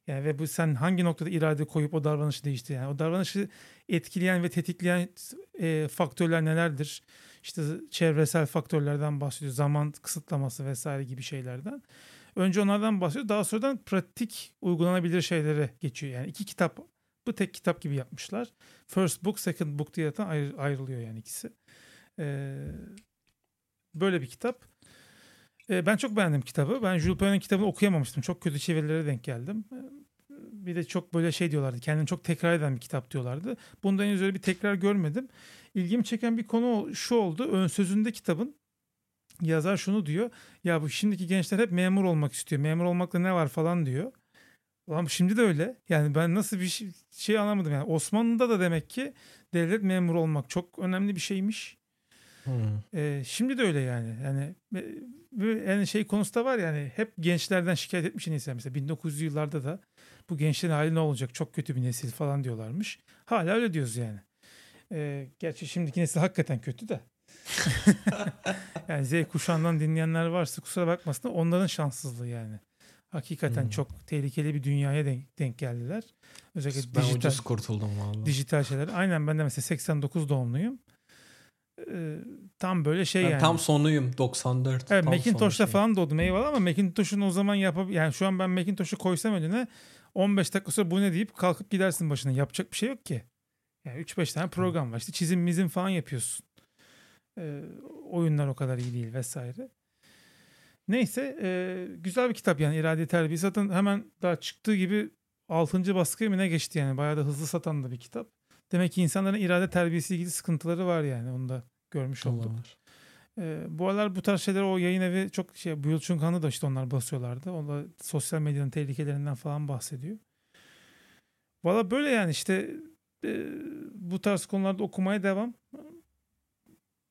Yani ve bu sen hangi noktada irade koyup o davranışı değiştir. Yani o davranışı etkileyen ve tetikleyen e, faktörler nelerdir? İşte çevresel faktörlerden bahsediyor. Zaman kısıtlaması vesaire gibi şeylerden. Önce onlardan bahsediyor. Daha sonradan pratik uygulanabilir şeylere geçiyor. Yani iki kitap bu tek kitap gibi yapmışlar. First book, second book diye zaten ayrı, ayrılıyor yani ikisi. Ee, böyle bir kitap. Ee, ben çok beğendim kitabı. Ben Jules Verne'in kitabını okuyamamıştım. Çok kötü çevirilere denk geldim. Ee, bir de çok böyle şey diyorlardı. Kendini çok tekrar eden bir kitap diyorlardı. Bundan henüz öyle bir tekrar görmedim. İlgimi çeken bir konu şu oldu. Ön sözünde kitabın yazar şunu diyor. Ya bu şimdiki gençler hep memur olmak istiyor. Memur olmakla ne var falan diyor. Ulan şimdi de öyle. Yani ben nasıl bir şey, şey anlamadım. Yani Osmanlı'da da demek ki devlet memuru olmak çok önemli bir şeymiş. Hmm. Ee, şimdi de öyle yani. Yani yani şey konusu da var yani hep gençlerden şikayet etmiş insan mesela 1900 yıllarda da bu gençlerin hali ne olacak çok kötü bir nesil falan diyorlarmış. Hala öyle diyoruz yani. Ee, gerçi şimdiki nesil hakikaten kötü de. yani Z kuşağından dinleyenler varsa kusura bakmasın onların şanssızlığı yani. Hakikaten hmm. çok tehlikeli bir dünyaya denk, denk geldiler. Özellikle ben dijital, ucuz kurtuldum vallahi. Dijital şeyler. Aynen ben de mesela 89 doğumluyum. Ee, tam böyle şey yani. Tam sonuyum 94. Evet Macintosh'ta falan doğdum eyvallah ama Macintosh'un o zaman yapab yani şu an ben Macintosh'u koysam önüne 15 dakika sonra bu ne deyip kalkıp gidersin başına. Yapacak bir şey yok ki. Yani 3-5 tane program var. İşte çizim mizim falan yapıyorsun. Ee, oyunlar o kadar iyi değil vesaire. Neyse e, güzel bir kitap yani irade terbiyesi. Zaten hemen daha çıktığı gibi 6. baskıya mı ne geçti yani. Bayağı da hızlı satan da bir kitap. Demek ki insanların irade terbiyesi ilgili sıkıntıları var yani. Onu da görmüş olduk. E, bu aralar bu tarz şeyler o yayın evi çok şey Buyul Çunkan'ı da işte onlar basıyorlardı. O da sosyal medyanın tehlikelerinden falan bahsediyor. Valla böyle yani işte e, bu tarz konularda okumaya devam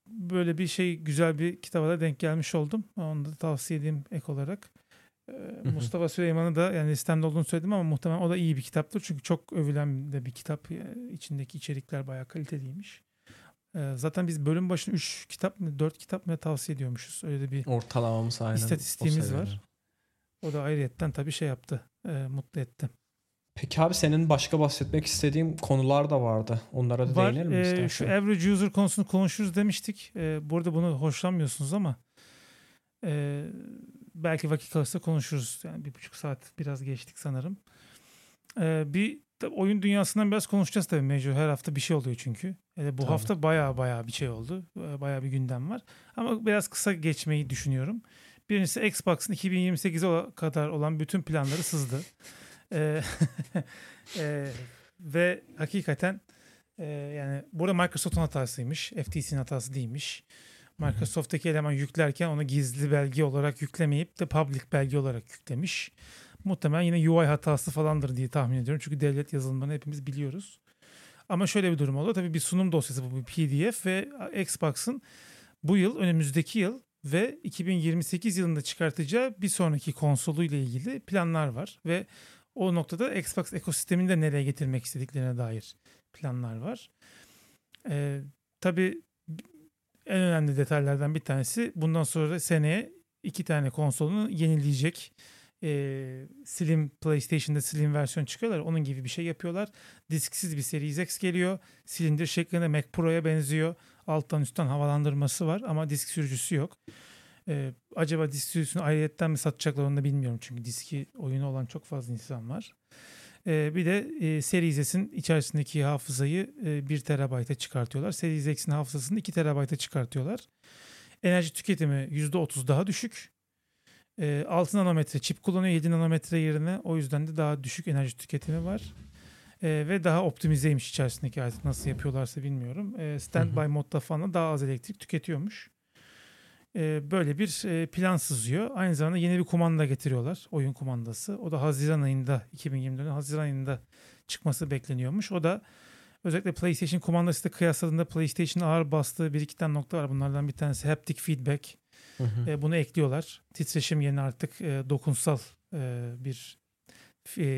böyle bir şey güzel bir kitaba da denk gelmiş oldum. Onu da tavsiye edeyim ek olarak. Mustafa Süleyman'ı da yani listemde olduğunu söyledim ama muhtemelen o da iyi bir kitaptır. Çünkü çok övülen de bir kitap. içindeki içerikler bayağı kaliteliymiş. Ee, zaten biz bölüm başına 3 kitap mı 4 kitap mı tavsiye ediyormuşuz. Öyle bir ortalamamız aynen. İstatistiğimiz var. O da ayrıyetten tabii şey yaptı. E, mutlu etti. Peki abi senin başka bahsetmek istediğin konular da vardı. Onlara da Var, değinelim mi e, istersen? Şu average user konusunu konuşuruz demiştik. E, burada bunu hoşlanmıyorsunuz ama e, belki vakit kalırsa konuşuruz. Yani bir buçuk saat biraz geçtik sanırım. E, bir oyun dünyasından biraz konuşacağız tabii mecbur. Her hafta bir şey oluyor çünkü. E, bu tabii. hafta baya baya bir şey oldu. Baya bir gündem var. Ama biraz kısa geçmeyi düşünüyorum. Birincisi Xbox'ın 2028'e kadar olan bütün planları sızdı. E, e, ve hakikaten e, yani burada Microsoft'un hatasıymış. FTC'nin hatası değilmiş. Microsoft'taki eleman yüklerken onu gizli belge olarak yüklemeyip de public belge olarak yüklemiş. Muhtemelen yine UI hatası falandır diye tahmin ediyorum. Çünkü devlet yazılımlarını hepimiz biliyoruz. Ama şöyle bir durum oldu. Tabii bir sunum dosyası bu bir PDF ve Xbox'ın bu yıl önümüzdeki yıl ve 2028 yılında çıkartacağı bir sonraki konsolu ile ilgili planlar var ve o noktada Xbox ekosistemini de nereye getirmek istediklerine dair planlar var. Ee, tabii en önemli detaylardan bir tanesi bundan sonra seneye iki tane konsolunu yenileyecek. Ee, Slim PlayStation'da Slim versiyon çıkıyorlar. Onun gibi bir şey yapıyorlar. Disksiz bir Series X geliyor. Silindir şeklinde Mac Pro'ya benziyor. Alttan üstten havalandırması var ama disk sürücüsü yok. Ee, acaba disk sürüsünü ayrıyetten mi satacaklar onu da bilmiyorum. Çünkü diski oyunu olan çok fazla insan var. Ee, bir de e, Series S'in içerisindeki hafızayı e, 1 TB'a çıkartıyorlar. Series X'in hafızasını 2 TB'a çıkartıyorlar. Enerji tüketimi %30 daha düşük. E, 6 nanometre çip kullanıyor 7 nanometre yerine. O yüzden de daha düşük enerji tüketimi var. E, ve daha optimizeymiş içerisindeki artık nasıl yapıyorlarsa bilmiyorum. E, standby modda falan daha az elektrik tüketiyormuş e, böyle bir e, plan sızıyor. Aynı zamanda yeni bir kumanda getiriyorlar. Oyun kumandası. O da Haziran ayında 2024'ün Haziran ayında çıkması bekleniyormuş. O da özellikle PlayStation kumandası da kıyasladığında PlayStation'ın ağır bastığı bir iki tane nokta var. Bunlardan bir tanesi haptic feedback. Hı. E, bunu ekliyorlar. Titreşim yerine artık e, dokunsal e, bir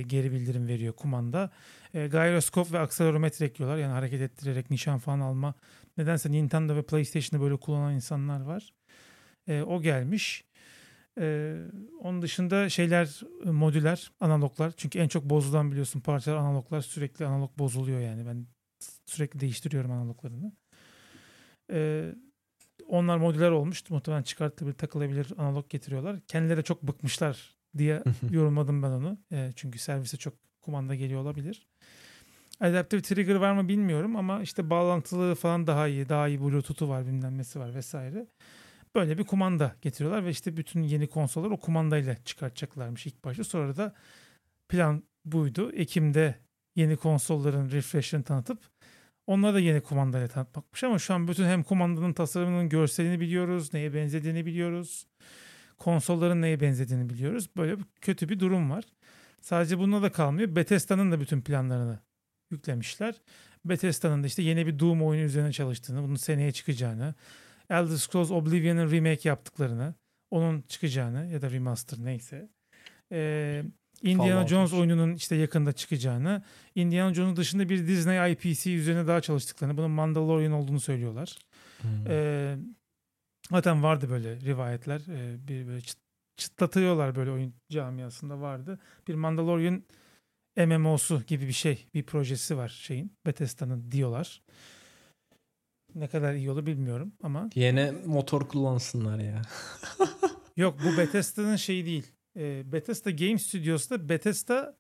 geri bildirim veriyor kumanda. Gyroskop ve akselerometre ekliyorlar. Yani hareket ettirerek nişan falan alma. Nedense Nintendo ve PlayStation'da böyle kullanan insanlar var. O gelmiş. E, onun dışında şeyler modüler analoglar. Çünkü en çok bozulan biliyorsun parçalar analoglar. Sürekli analog bozuluyor yani. Ben sürekli değiştiriyorum analoglarını. E, onlar modüler olmuş. Muhtemelen çıkartılabilir, takılabilir analog getiriyorlar. Kendileri de çok bıkmışlar diye yorumladım ben onu. E, çünkü servise çok kumanda geliyor olabilir. Adaptive trigger var mı bilmiyorum ama işte bağlantılı falan daha iyi. Daha iyi bluetooth'u var bilmem nesi var vesaire. Böyle bir kumanda getiriyorlar ve işte bütün yeni konsollar o kumandayla çıkartacaklarmış ilk başta. Sonra da plan buydu. Ekim'de yeni konsolların refresh'ini tanıtıp onlara da yeni kumandayla tanıtmakmış ama şu an bütün hem kumandanın tasarımının görselini biliyoruz, neye benzediğini biliyoruz. Konsolların neye benzediğini biliyoruz. Böyle kötü bir durum var. Sadece bununla da kalmıyor. Bethesda'nın da bütün planlarını yüklemişler. Bethesda'nın da işte yeni bir Doom oyunu üzerine çalıştığını, bunun seneye çıkacağını, Elder Scrolls Oblivion'ın remake yaptıklarını, onun çıkacağını ya da remaster neyse. Ee, Indiana Fallout Jones oyununun işte yakında çıkacağını, Indiana Jones dışında bir Disney IPC üzerine daha çalıştıklarını, bunun Mandalorian olduğunu söylüyorlar. Hmm. Ee, zaten vardı böyle rivayetler. Ee, bir böyle çıt, çıtlatıyorlar böyle oyun camiasında vardı. Bir Mandalorian MMO'su gibi bir şey, bir projesi var şeyin. Bethesda'nın diyorlar. Ne kadar iyi olur bilmiyorum ama. Yine motor kullansınlar ya. Yok bu Bethesda'nın şeyi değil. E, Bethesda Game Studios'ta Bethesda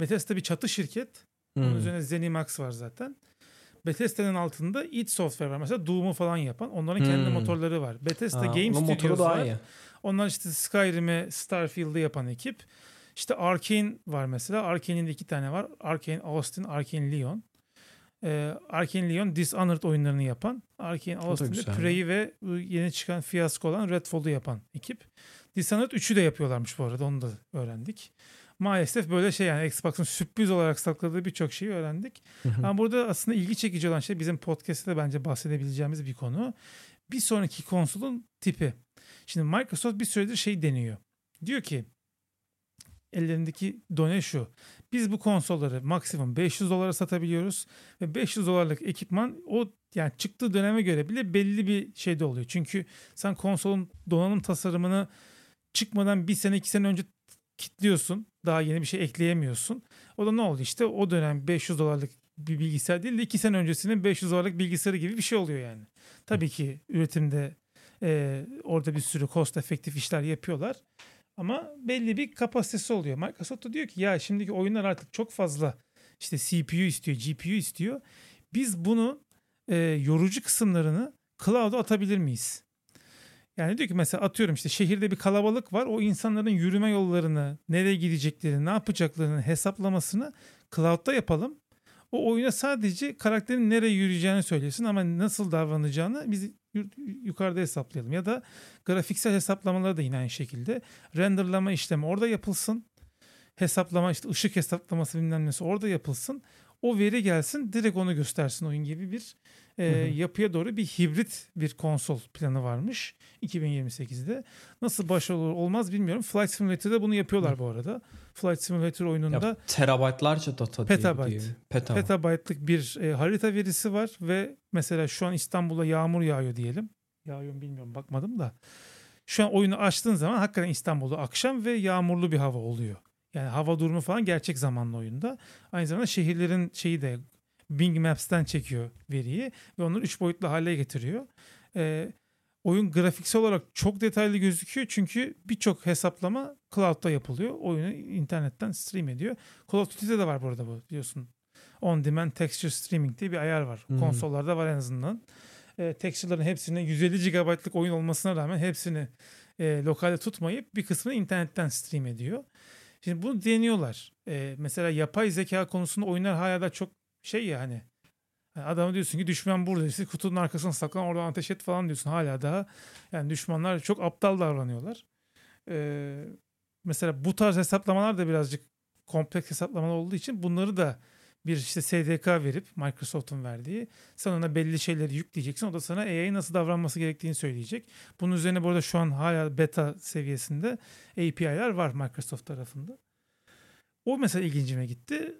Bethesda bir çatı şirket. Hmm. Onun üzerine ZeniMax var zaten. Bethesda'nın altında id Software var. Mesela Doom'u falan yapan. Onların hmm. kendi motorları var. Bethesda Aa, Game Studios var. Iyi. Onlar işte Skyrim'i, Starfield'ı yapan ekip. İşte Arkane var mesela. Arkane'in iki tane var. Arkane Austin, Arkane Leon. Ee, Arkane Leon Dishonored oyunlarını yapan. Arkane Austin'de Prey'i ve yeni çıkan fiyasko olan Redfall'u yapan ekip. Dishonored 3'ü de yapıyorlarmış bu arada. Onu da öğrendik. Maalesef böyle şey yani Xbox'ın sürpriz olarak sakladığı birçok şeyi öğrendik. Ama burada aslında ilgi çekici olan şey bizim podcast'te de bence bahsedebileceğimiz bir konu. Bir sonraki konsolun tipi. Şimdi Microsoft bir süredir şey deniyor. Diyor ki ellerindeki done şu. Biz bu konsolları maksimum 500 dolara satabiliyoruz ve 500 dolarlık ekipman o yani çıktığı döneme göre bile belli bir şeyde oluyor. Çünkü sen konsolun donanım tasarımını çıkmadan bir sene iki sene önce kitliyorsun. Daha yeni bir şey ekleyemiyorsun. O da ne oldu işte o dönem 500 dolarlık bir bilgisayar değil de iki sene öncesinin 500 dolarlık bilgisayarı gibi bir şey oluyor yani. Tabii ki üretimde e, orada bir sürü cost efektif işler yapıyorlar. Ama belli bir kapasitesi oluyor. Microsoft da diyor ki ya şimdiki oyunlar artık çok fazla işte CPU istiyor, GPU istiyor. Biz bunu e, yorucu kısımlarını cloud'a atabilir miyiz? Yani diyor ki mesela atıyorum işte şehirde bir kalabalık var. O insanların yürüme yollarını, nereye gideceklerini, ne yapacaklarını hesaplamasını cloud'da yapalım. O oyuna sadece karakterin nereye yürüyeceğini söylesin ama nasıl davranacağını biz yukarıda hesaplayalım. Ya da grafiksel hesaplamaları da yine aynı şekilde. Renderlama işlemi orada yapılsın. Hesaplama işte ışık hesaplaması bilmem nesi orada yapılsın. O veri gelsin direkt onu göstersin oyun gibi bir e, yapıya doğru bir hibrit bir konsol planı varmış 2028'de. Nasıl başarılı olmaz bilmiyorum. Flight Simulator'da bunu yapıyorlar hı. bu arada. Flight Simulator oyununda ya, terabaytlarca data petabyte, diye, petabyte. petabaytlık bir e, harita verisi var ve mesela şu an İstanbul'a yağmur yağıyor diyelim. Yağıyor bilmiyorum bakmadım da. Şu an oyunu açtığın zaman hakikaten İstanbul'da akşam ve yağmurlu bir hava oluyor. Yani hava durumu falan gerçek zamanlı oyunda. Aynı zamanda şehirlerin şeyi de Bing Maps'ten çekiyor veriyi ve onu üç boyutlu hale getiriyor. Ee, oyun grafiksel olarak çok detaylı gözüküyor çünkü birçok hesaplama cloud'da yapılıyor. Oyunu internetten stream ediyor. Call of Duty'de de var burada bu biliyorsun. On Demand Texture Streaming diye bir ayar var. Hmm. Konsollarda var en azından. E, texture'ların hepsine 150 GB'lık oyun olmasına rağmen hepsini e, lokalde tutmayıp bir kısmını internetten stream ediyor. Şimdi bunu deniyorlar. E, mesela yapay zeka konusunda oyunlar hala da çok şey ya hani adamı diyorsun ki düşman burada işte kutunun arkasına saklan oradan ateş et falan diyorsun hala daha yani düşmanlar çok aptal davranıyorlar. Ee, mesela bu tarz hesaplamalar da birazcık kompleks hesaplamalar olduğu için bunları da bir işte SDK verip Microsoft'un verdiği sen ona belli şeyleri yükleyeceksin. O da sana AI'ye nasıl davranması gerektiğini söyleyecek. Bunun üzerine burada şu an hala beta seviyesinde API'ler var Microsoft tarafında. O mesela ilgincime gitti.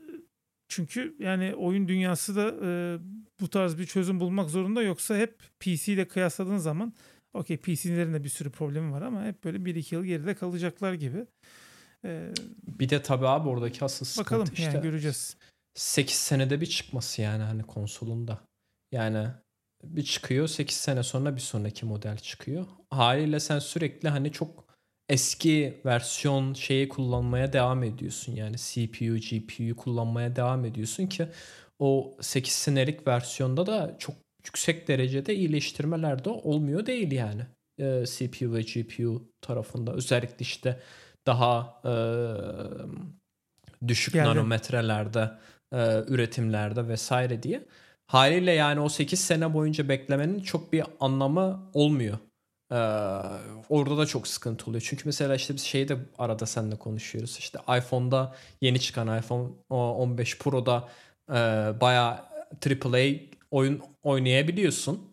Çünkü yani oyun dünyası da e, bu tarz bir çözüm bulmak zorunda yoksa hep PC ile kıyasladığın zaman okey PC'lerin de bir sürü problemi var ama hep böyle 1-2 yıl geride kalacaklar gibi. Ee, bir de tabii abi oradaki asıl sıkıntı bakalım, işte yani göreceğiz. 8 senede bir çıkması yani hani konsolunda. Yani bir çıkıyor 8 sene sonra bir sonraki model çıkıyor. Haliyle sen sürekli hani çok eski versiyon şeyi kullanmaya devam ediyorsun. Yani CPU, GPU kullanmaya devam ediyorsun ki o 8 senelik versiyonda da çok yüksek derecede iyileştirmeler de olmuyor değil yani. Ee, CPU ve GPU tarafında özellikle işte daha e, düşük Geldim. nanometrelerde e, üretimlerde vesaire diye. Haliyle yani o 8 sene boyunca beklemenin çok bir anlamı olmuyor. Ee, orada da çok sıkıntı oluyor. Çünkü mesela işte biz şeyi de arada seninle konuşuyoruz. İşte iPhone'da yeni çıkan iPhone 15 Pro'da e, bayağı AAA oyun oynayabiliyorsun.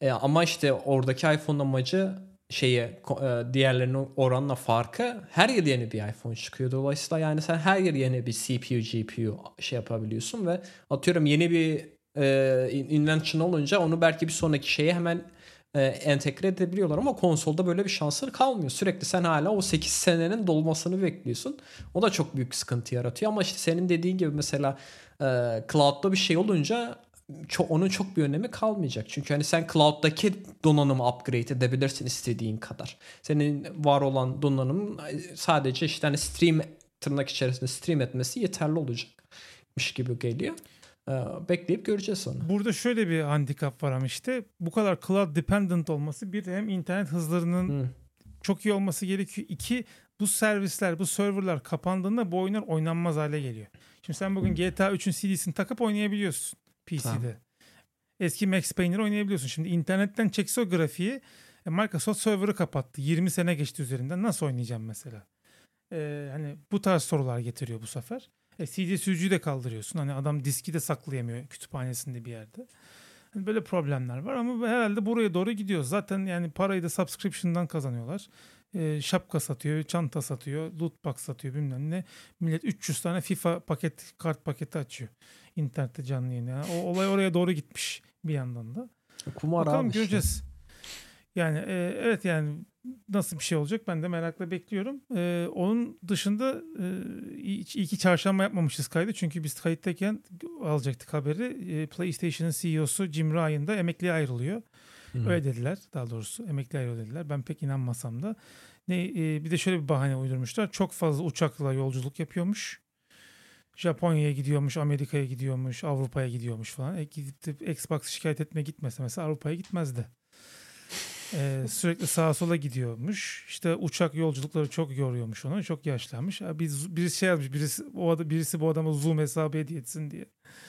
E, ama işte oradaki iPhone amacı şeye e, diğerlerinin oranla farkı her yıl yeni bir iPhone çıkıyor. Dolayısıyla yani sen her yıl yeni bir CPU, GPU şey yapabiliyorsun ve atıyorum yeni bir e, invention olunca onu belki bir sonraki şeye hemen e, entegre edebiliyorlar ama konsolda böyle bir şansları kalmıyor. Sürekli sen hala o 8 senenin dolmasını bekliyorsun. O da çok büyük sıkıntı yaratıyor ama işte senin dediğin gibi mesela e, cloud'da bir şey olunca çok, onun çok bir önemi kalmayacak. Çünkü hani sen cloud'daki donanımı upgrade edebilirsin istediğin kadar. Senin var olan donanım sadece işte hani stream tırnak içerisinde stream etmesi yeterli olacakmış gibi geliyor. Ee, bekleyip göreceğiz sonra. Burada şöyle bir handikap var ama işte bu kadar cloud dependent olması bir hem internet hızlarının hmm. çok iyi olması gerekiyor. İki bu servisler, bu serverlar kapandığında bu oyunlar oynanmaz hale geliyor. Şimdi sen bugün GTA 3'ün CD'sini takıp oynayabiliyorsun PC'de. Tamam. Eski Max Payne'leri oynayabiliyorsun. Şimdi internetten çekse o grafiği e, Microsoft server'ı kapattı. 20 sene geçti üzerinden. Nasıl oynayacağım mesela? Ee, hani bu tarz sorular getiriyor bu sefer. E, CD sürücüyü de kaldırıyorsun. Hani adam diski de saklayamıyor kütüphanesinde bir yerde. Hani böyle problemler var ama herhalde buraya doğru gidiyor. Zaten yani parayı da subscription'dan kazanıyorlar. E, şapka satıyor, çanta satıyor, loot box satıyor bilmem ne. Millet 300 tane FIFA paket, kart paketi açıyor. İnternette canlı yayın. Yani o olay oraya doğru gitmiş bir yandan da. Kumar Bakalım abi göreceğiz. Işte. Yani e, evet yani nasıl bir şey olacak ben de merakla bekliyorum. E, onun dışında e, iyi ki çarşamba yapmamışız kaydı. Çünkü biz kayıttayken alacaktık haberi. E, PlayStation'ın CEO'su Jim Ryan da emekliye ayrılıyor. Hı-hı. Öyle dediler daha doğrusu. Emekli ayrılıyor dediler. Ben pek inanmasam da. Ne, e, bir de şöyle bir bahane uydurmuşlar. Çok fazla uçakla yolculuk yapıyormuş. Japonya'ya gidiyormuş, Amerika'ya gidiyormuş, Avrupa'ya gidiyormuş falan. E, gidip de Xbox şikayet etmeye gitmese mesela Avrupa'ya gitmezdi. Ee, sürekli sağa sola gidiyormuş. İşte uçak yolculukları çok yoruyormuş onu. Çok yaşlanmış. Abi biz, birisi şey yapmış. Birisi, o adam, birisi bu adama Zoom hesabı hediye etsin diye.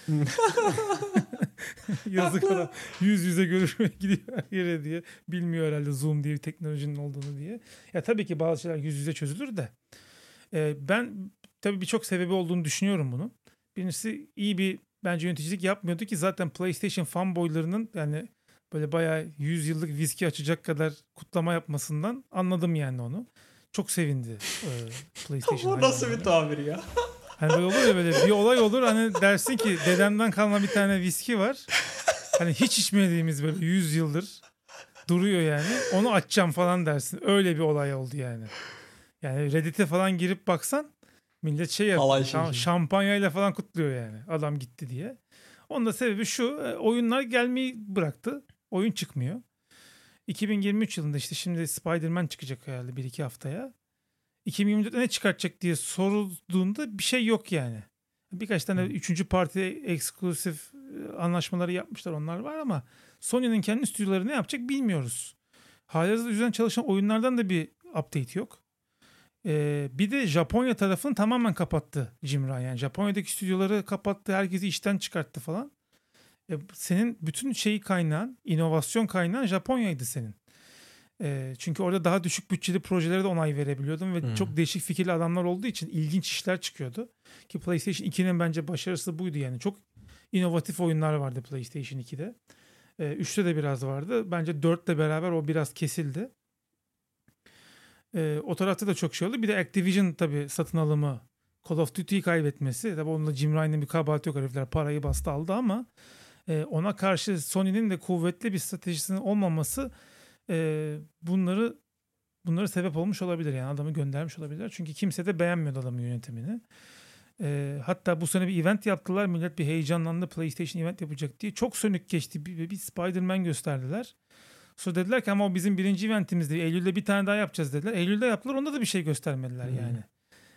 Yazık adam. Yüz yüze görüşmeye gidiyor her yere diye. Bilmiyor herhalde Zoom diye bir teknolojinin olduğunu diye. Ya tabii ki bazı şeyler yüz yüze çözülür de. Ee, ben tabii birçok sebebi olduğunu düşünüyorum bunun. Birincisi iyi bir bence yöneticilik yapmıyordu ki zaten PlayStation fanboylarının yani böyle bayağı 100 yıllık viski açacak kadar kutlama yapmasından anladım yani onu. Çok sevindi e, PlayStation. Bu nasıl bir tabir ya? Hani böyle olur ya böyle bir olay olur hani dersin ki dedemden kalma bir tane viski var. Hani hiç içmediğimiz böyle 100 yıldır duruyor yani. Onu açacağım falan dersin. Öyle bir olay oldu yani. Yani Reddit'e falan girip baksan millet şey yapıyor. Şam, şampanyayla falan kutluyor yani. Adam gitti diye. Onun da sebebi şu. E, oyunlar gelmeyi bıraktı. Oyun çıkmıyor. 2023 yılında işte şimdi Spider-Man çıkacak herhalde bir iki haftaya. 2024'te ne çıkartacak diye sorulduğunda bir şey yok yani. Birkaç tane hmm. üçüncü parti eksklusif e, anlaşmaları yapmışlar onlar var ama Sony'nin kendi stüdyoları ne yapacak bilmiyoruz. Halihazırda üzerine çalışan oyunlardan da bir update yok. Ee, bir de Japonya tarafını tamamen kapattı Jim Ryan. Yani Japonya'daki stüdyoları kapattı, herkesi işten çıkarttı falan. E, senin bütün şeyi kaynağın, inovasyon kaynağın Japonya'ydı senin. E, çünkü orada daha düşük bütçeli projelere de onay verebiliyordun ve hmm. çok değişik fikirli adamlar olduğu için ilginç işler çıkıyordu. Ki PlayStation 2'nin bence başarısı buydu yani. Çok inovatif oyunlar vardı PlayStation 2'de. E, 3'te de biraz vardı. Bence 4'le beraber o biraz kesildi. E, o tarafta da çok şey oldu. Bir de Activision tabii satın alımı Call of Duty'yi kaybetmesi. Tabii onunla Jim Ryan'ın bir kabahati yok herifler parayı bastı aldı ama e, ona karşı Sony'nin de kuvvetli bir stratejisinin olmaması e, bunları bunları sebep olmuş olabilir yani adamı göndermiş olabilir. Çünkü kimse de beğenmiyordu adamın yönetimini. E, hatta bu sene bir event yaptılar. Millet bir heyecanlandı PlayStation event yapacak diye. Çok sönük geçti. Bir, bir Spider-Man gösterdiler. Sonra dediler ki ama o bizim birinci eventimizdi. Eylül'de bir tane daha yapacağız dediler. Eylül'de yaptılar. Onda da bir şey göstermediler hmm. yani.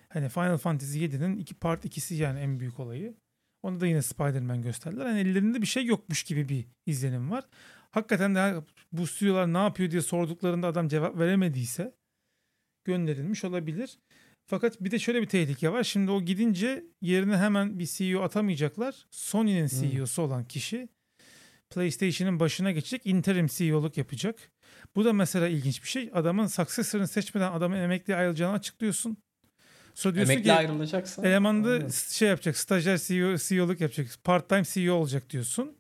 Hani Final Fantasy 7'nin iki part ikisi yani en büyük olayı. Onda da yine Spider-Man gösterdiler. Yani ellerinde bir şey yokmuş gibi bir izlenim var. Hakikaten de bu stüdyolar ne yapıyor diye sorduklarında adam cevap veremediyse gönderilmiş olabilir. Fakat bir de şöyle bir tehlike var. Şimdi o gidince yerine hemen bir CEO atamayacaklar. Sony'nin CEO'su olan kişi PlayStation'ın başına geçecek. Interim CEO'luk yapacak. Bu da mesela ilginç bir şey. Adamın successor'ını seçmeden adamın emekli ayrılacağını açıklıyorsun. Sonra diyorsun Emekli ki ayrılacaksa. Elemanda evet. şey yapacak. Stajyer CEO, CEO'luk yapacak. Part time CEO olacak diyorsun.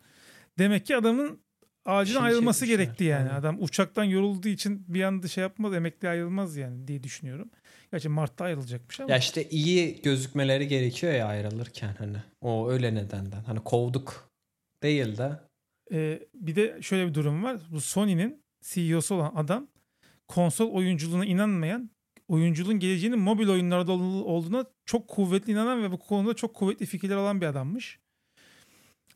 Demek ki adamın acilen ayrılması gerekti yani. yani. Adam uçaktan yorulduğu için bir anda şey yapmaz. Emekli ayrılmaz yani diye düşünüyorum. Gerçi Mart'ta ayrılacakmış ama. Ya işte iyi gözükmeleri gerekiyor ya ayrılırken hani. O öyle nedenden. Hani kovduk değil de. Ee, bir de şöyle bir durum var. Bu Sony'nin CEO'su olan adam konsol oyunculuğuna inanmayan oyunculuğun geleceğinin mobil oyunlarda olduğuna çok kuvvetli inanan ve bu konuda çok kuvvetli fikirler olan bir adammış.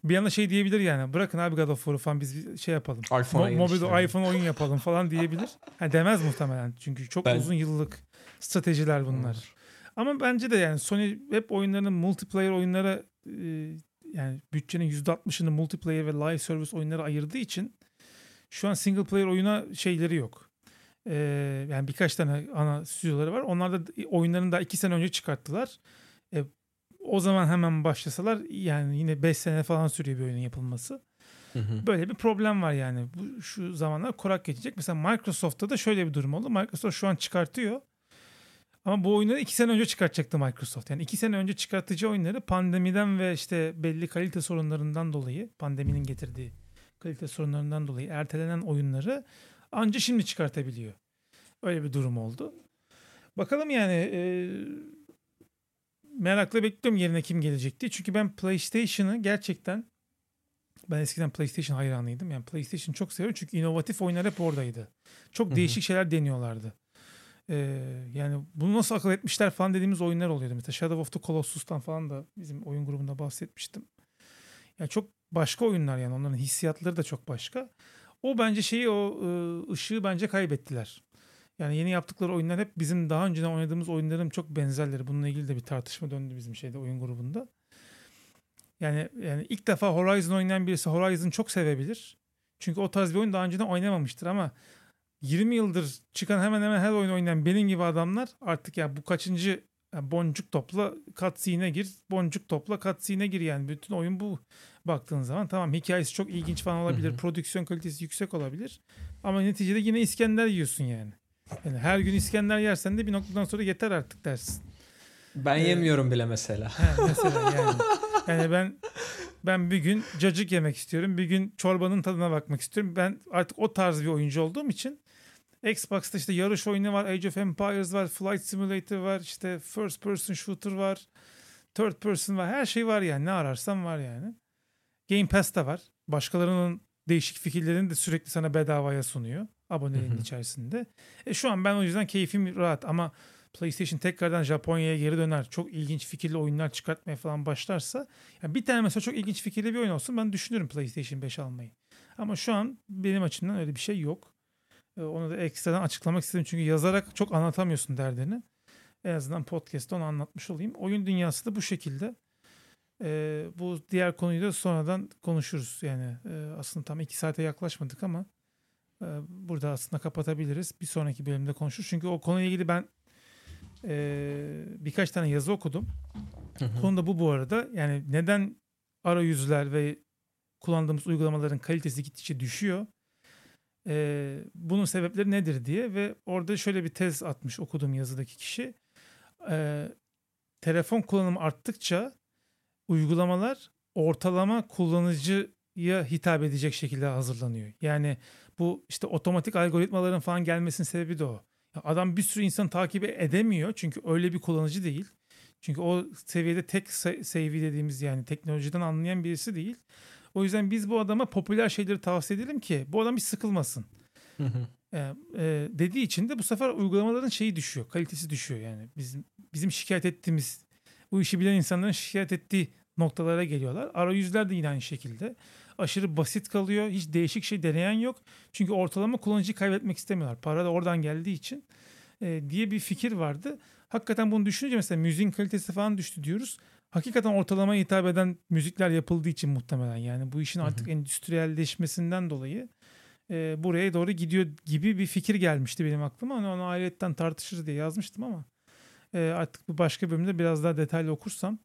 Bir anda şey diyebilir yani bırakın abi God of War'u falan biz şey yapalım. iPhone Mo- mobil işte. iPhone oyun yapalım falan diyebilir. Yani demez muhtemelen çünkü çok ben... uzun yıllık stratejiler bunlar. Olur. Ama bence de yani Sony hep oyunlarının multiplayer oyunlara e, yani bütçenin %60'ını multiplayer ve live service oyunlara ayırdığı için şu an single player oyuna şeyleri yok. Ee, yani birkaç tane ana stüdyoları var. Onlar da oyunlarını da iki sene önce çıkarttılar. Ee, o zaman hemen başlasalar yani yine 5 sene falan sürüyor bir oyunun yapılması. Hı hı. Böyle bir problem var yani. Bu şu zamanlar kurak geçecek. Mesela Microsoft'ta da şöyle bir durum oldu. Microsoft şu an çıkartıyor. Ama bu oyunları iki sene önce çıkartacaktı Microsoft. Yani iki sene önce çıkartıcı oyunları pandemiden ve işte belli kalite sorunlarından dolayı, pandeminin getirdiği kalite sorunlarından dolayı ertelenen oyunları anca şimdi çıkartabiliyor. Öyle bir durum oldu. Bakalım yani e, merakla bekliyorum yerine kim gelecek diye. Çünkü ben PlayStation'ı gerçekten ben eskiden PlayStation hayranıydım. Yani PlayStation çok seviyorum çünkü inovatif oyunlar hep oradaydı. Çok Hı-hı. değişik şeyler deniyorlardı. Ee, yani bunu nasıl akıl etmişler falan dediğimiz oyunlar oluyordu. Mesela Shadow of the Colossus'tan falan da bizim oyun grubunda bahsetmiştim. Yani çok başka oyunlar yani onların hissiyatları da çok başka. O bence şeyi o ışığı bence kaybettiler. Yani yeni yaptıkları oyunlar hep bizim daha önceden oynadığımız oyunların çok benzerleri. Bununla ilgili de bir tartışma döndü bizim şeyde oyun grubunda. Yani yani ilk defa Horizon oynayan birisi Horizon çok sevebilir. Çünkü o tarz bir oyun daha önceden oynamamıştır ama 20 yıldır çıkan hemen hemen her oyun oynayan benim gibi adamlar artık ya bu kaçıncı boncuk topla cutscene'e gir, boncuk topla cutscene'e gir yani bütün oyun bu baktığın zaman tamam hikayesi çok ilginç falan olabilir, hı hı. prodüksiyon kalitesi yüksek olabilir ama neticede yine İskender yiyorsun yani. Yani her gün İskender yersen de bir noktadan sonra yeter artık dersin. Ben ee, yemiyorum bile mesela. He, mesela yani. Yani ben ben bir gün cacık yemek istiyorum. Bir gün çorbanın tadına bakmak istiyorum. Ben artık o tarz bir oyuncu olduğum için Xbox'ta işte yarış oyunu var, Age of Empires var, Flight Simulator var, işte First Person Shooter var, Third Person var. Her şey var yani. Ne ararsan var yani. Game Pass'ta var. Başkalarının değişik fikirlerini de sürekli sana bedavaya sunuyor. Aboneliğin içerisinde. E şu an ben o yüzden keyfim rahat ama PlayStation tekrardan Japonya'ya geri döner. Çok ilginç fikirli oyunlar çıkartmaya falan başlarsa. Yani bir tane mesela çok ilginç fikirli bir oyun olsun ben düşünürüm PlayStation 5 almayı. Ama şu an benim açımdan öyle bir şey yok. Ee, onu da ekstradan açıklamak istedim. Çünkü yazarak çok anlatamıyorsun derdini. En azından podcast'ta onu anlatmış olayım. Oyun dünyası da bu şekilde. Ee, bu diğer konuyu da sonradan konuşuruz. Yani e, aslında tam iki saate yaklaşmadık ama e, burada aslında kapatabiliriz. Bir sonraki bölümde konuşuruz. Çünkü o konuyla ilgili ben e, birkaç tane yazı okudum. Hı hı. Konu da bu bu arada. Yani neden arayüzler ve kullandığımız uygulamaların kalitesi gittikçe düşüyor? e, bunun sebepleri nedir diye ve orada şöyle bir tez atmış okuduğum yazıdaki kişi. E, telefon kullanımı arttıkça uygulamalar ortalama kullanıcıya hitap edecek şekilde hazırlanıyor. Yani bu işte otomatik algoritmaların falan gelmesinin sebebi de o. Adam bir sürü insan takip edemiyor çünkü öyle bir kullanıcı değil. Çünkü o seviyede tek sevi dediğimiz yani teknolojiden anlayan birisi değil. O yüzden biz bu adama popüler şeyleri tavsiye edelim ki bu adam hiç sıkılmasın. Hı hı. E, e, dediği için de bu sefer uygulamaların şeyi düşüyor, kalitesi düşüyor yani. Bizim bizim şikayet ettiğimiz, bu işi bilen insanların şikayet ettiği noktalara geliyorlar. Arayüzler de yine aynı şekilde. Aşırı basit kalıyor. Hiç değişik şey deneyen yok. Çünkü ortalama kullanıcıyı kaybetmek istemiyorlar. Para da oradan geldiği için e, diye bir fikir vardı. Hakikaten bunu düşününce mesela müziğin kalitesi falan düştü diyoruz. Hakikaten ortalama hitap eden müzikler yapıldığı için muhtemelen yani bu işin artık hı hı. endüstriyelleşmesinden dolayı e, buraya doğru gidiyor gibi bir fikir gelmişti benim aklıma. Onu, onu ayrıyetten tartışırız diye yazmıştım ama e, artık bu başka bölümde biraz daha detaylı okursam.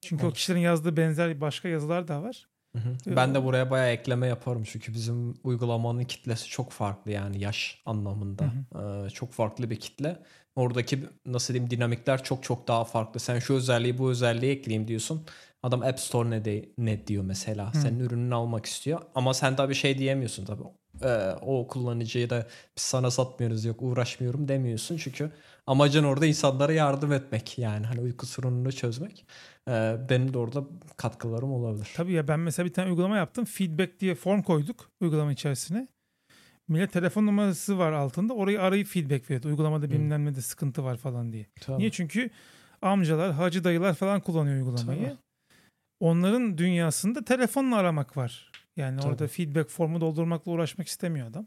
Çünkü Olur. o kişilerin yazdığı benzer başka yazılar da var. Hı hı. Ben de buraya bayağı ekleme yaparım çünkü bizim uygulamanın kitlesi çok farklı yani yaş anlamında. Hı hı. Ee, çok farklı bir kitle. Oradaki nasıl diyeyim dinamikler çok çok daha farklı. Sen şu özelliği bu özelliği ekleyeyim diyorsun. Adam App Store ne, de, ne diyor mesela. Hı. Senin ürününü almak istiyor. Ama sen tabii şey diyemiyorsun tabii. Ee, o kullanıcıyı da biz sana satmıyoruz yok uğraşmıyorum demiyorsun. Çünkü amacın orada insanlara yardım etmek. Yani hani uyku sorununu çözmek. Ee, benim de orada katkılarım olabilir. Tabii ya ben mesela bir tane uygulama yaptım. Feedback diye form koyduk uygulama içerisine. Millet telefon numarası var altında. Orayı arayıp feedback veriyordu. Uygulamada hmm. bilmem ne de sıkıntı var falan diye. Tabii. Niye? Çünkü amcalar, hacı dayılar falan kullanıyor uygulamayı. Tabii. Onların dünyasında telefonla aramak var. Yani Tabii. orada feedback formu doldurmakla uğraşmak istemiyor adam.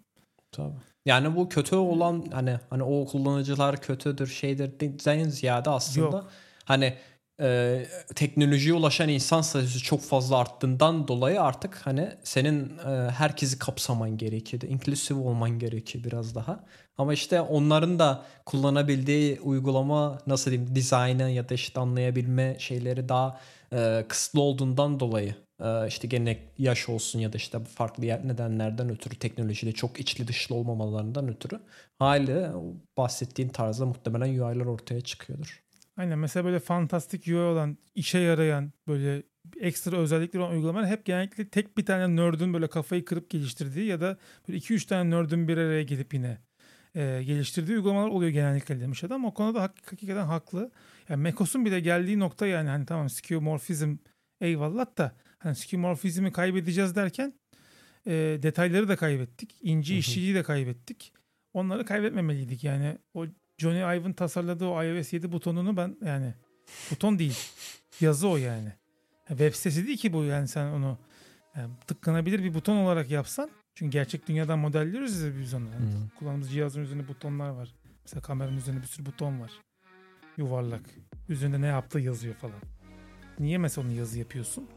Tabii. Yani bu kötü olan hani hani o kullanıcılar kötüdür şeydir den ziyade aslında Yok. hani e, teknolojiye ulaşan insan sayısı çok fazla arttığından dolayı artık hani senin e, herkesi kapsaman gerekiyor. İnklusif olman gerekiyor biraz daha. Ama işte onların da kullanabildiği uygulama nasıl diyeyim dizaynı ya da işte anlayabilme şeyleri daha e, kısıtlı olduğundan dolayı işte gene yaş olsun ya da işte farklı nedenlerden ötürü teknolojide çok içli dışlı olmamalarından ötürü hali bahsettiğin tarzda muhtemelen UI'lar ortaya çıkıyordur. Aynen mesela böyle fantastik UI olan, işe yarayan, böyle ekstra özellikleri olan uygulamalar hep genellikle tek bir tane nerd'ün böyle kafayı kırıp geliştirdiği ya da böyle 2-3 tane nerd'ün bir araya gelip yine e, geliştirdiği uygulamalar oluyor genellikle demiş adam. O konuda hak, hakikaten haklı. Yani Mekos'un bile geldiği nokta yani hani tamam skeuomorphizm eyvallah da hani skeuomorphizmi kaybedeceğiz derken e, detayları da kaybettik. İnci işçiliği de kaybettik. Onları kaybetmemeliydik. Yani o Johnny Ive'ın tasarladığı o iOS 7 butonunu ben yani buton değil. Yazı o yani. Web sitesi değil ki bu yani sen onu yani tıklanabilir bir buton olarak yapsan. Çünkü gerçek dünyadan modelliyoruz ya biz onu. Yani hmm. Kullandığımız cihazın üzerinde butonlar var. Mesela kameranın üzerinde bir sürü buton var. Yuvarlak. Üzerinde ne yaptığı yazıyor falan. Niye mesela onu yazı yapıyorsun?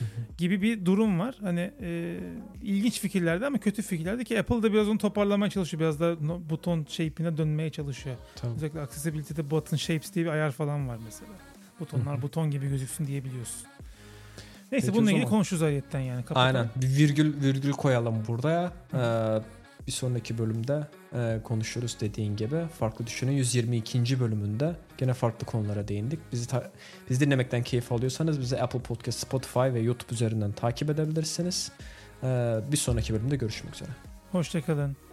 gibi bir durum var. Hani e, ilginç fikirlerdi ama kötü fikirlerdi ki Apple da biraz onu toparlamaya çalışıyor. Biraz da buton shape'ine dönmeye çalışıyor. Tamam. Özellikle accessibility'de button shapes diye bir ayar falan var mesela. Butonlar buton gibi gözüksün diyebiliyorsun. Neyse Peki bununla ilgili konuşuruz ayetten yani. Kapatalım. Aynen. Bir virgül virgül koyalım burada. Ee, bir sonraki bölümde e, konuşuruz dediğin gibi. Farklı Düşünün 122. bölümünde gene farklı konulara değindik. Bizi ta- bizi dinlemekten keyif alıyorsanız bizi Apple Podcast, Spotify ve YouTube üzerinden takip edebilirsiniz. E, bir sonraki bölümde görüşmek üzere. Hoşçakalın.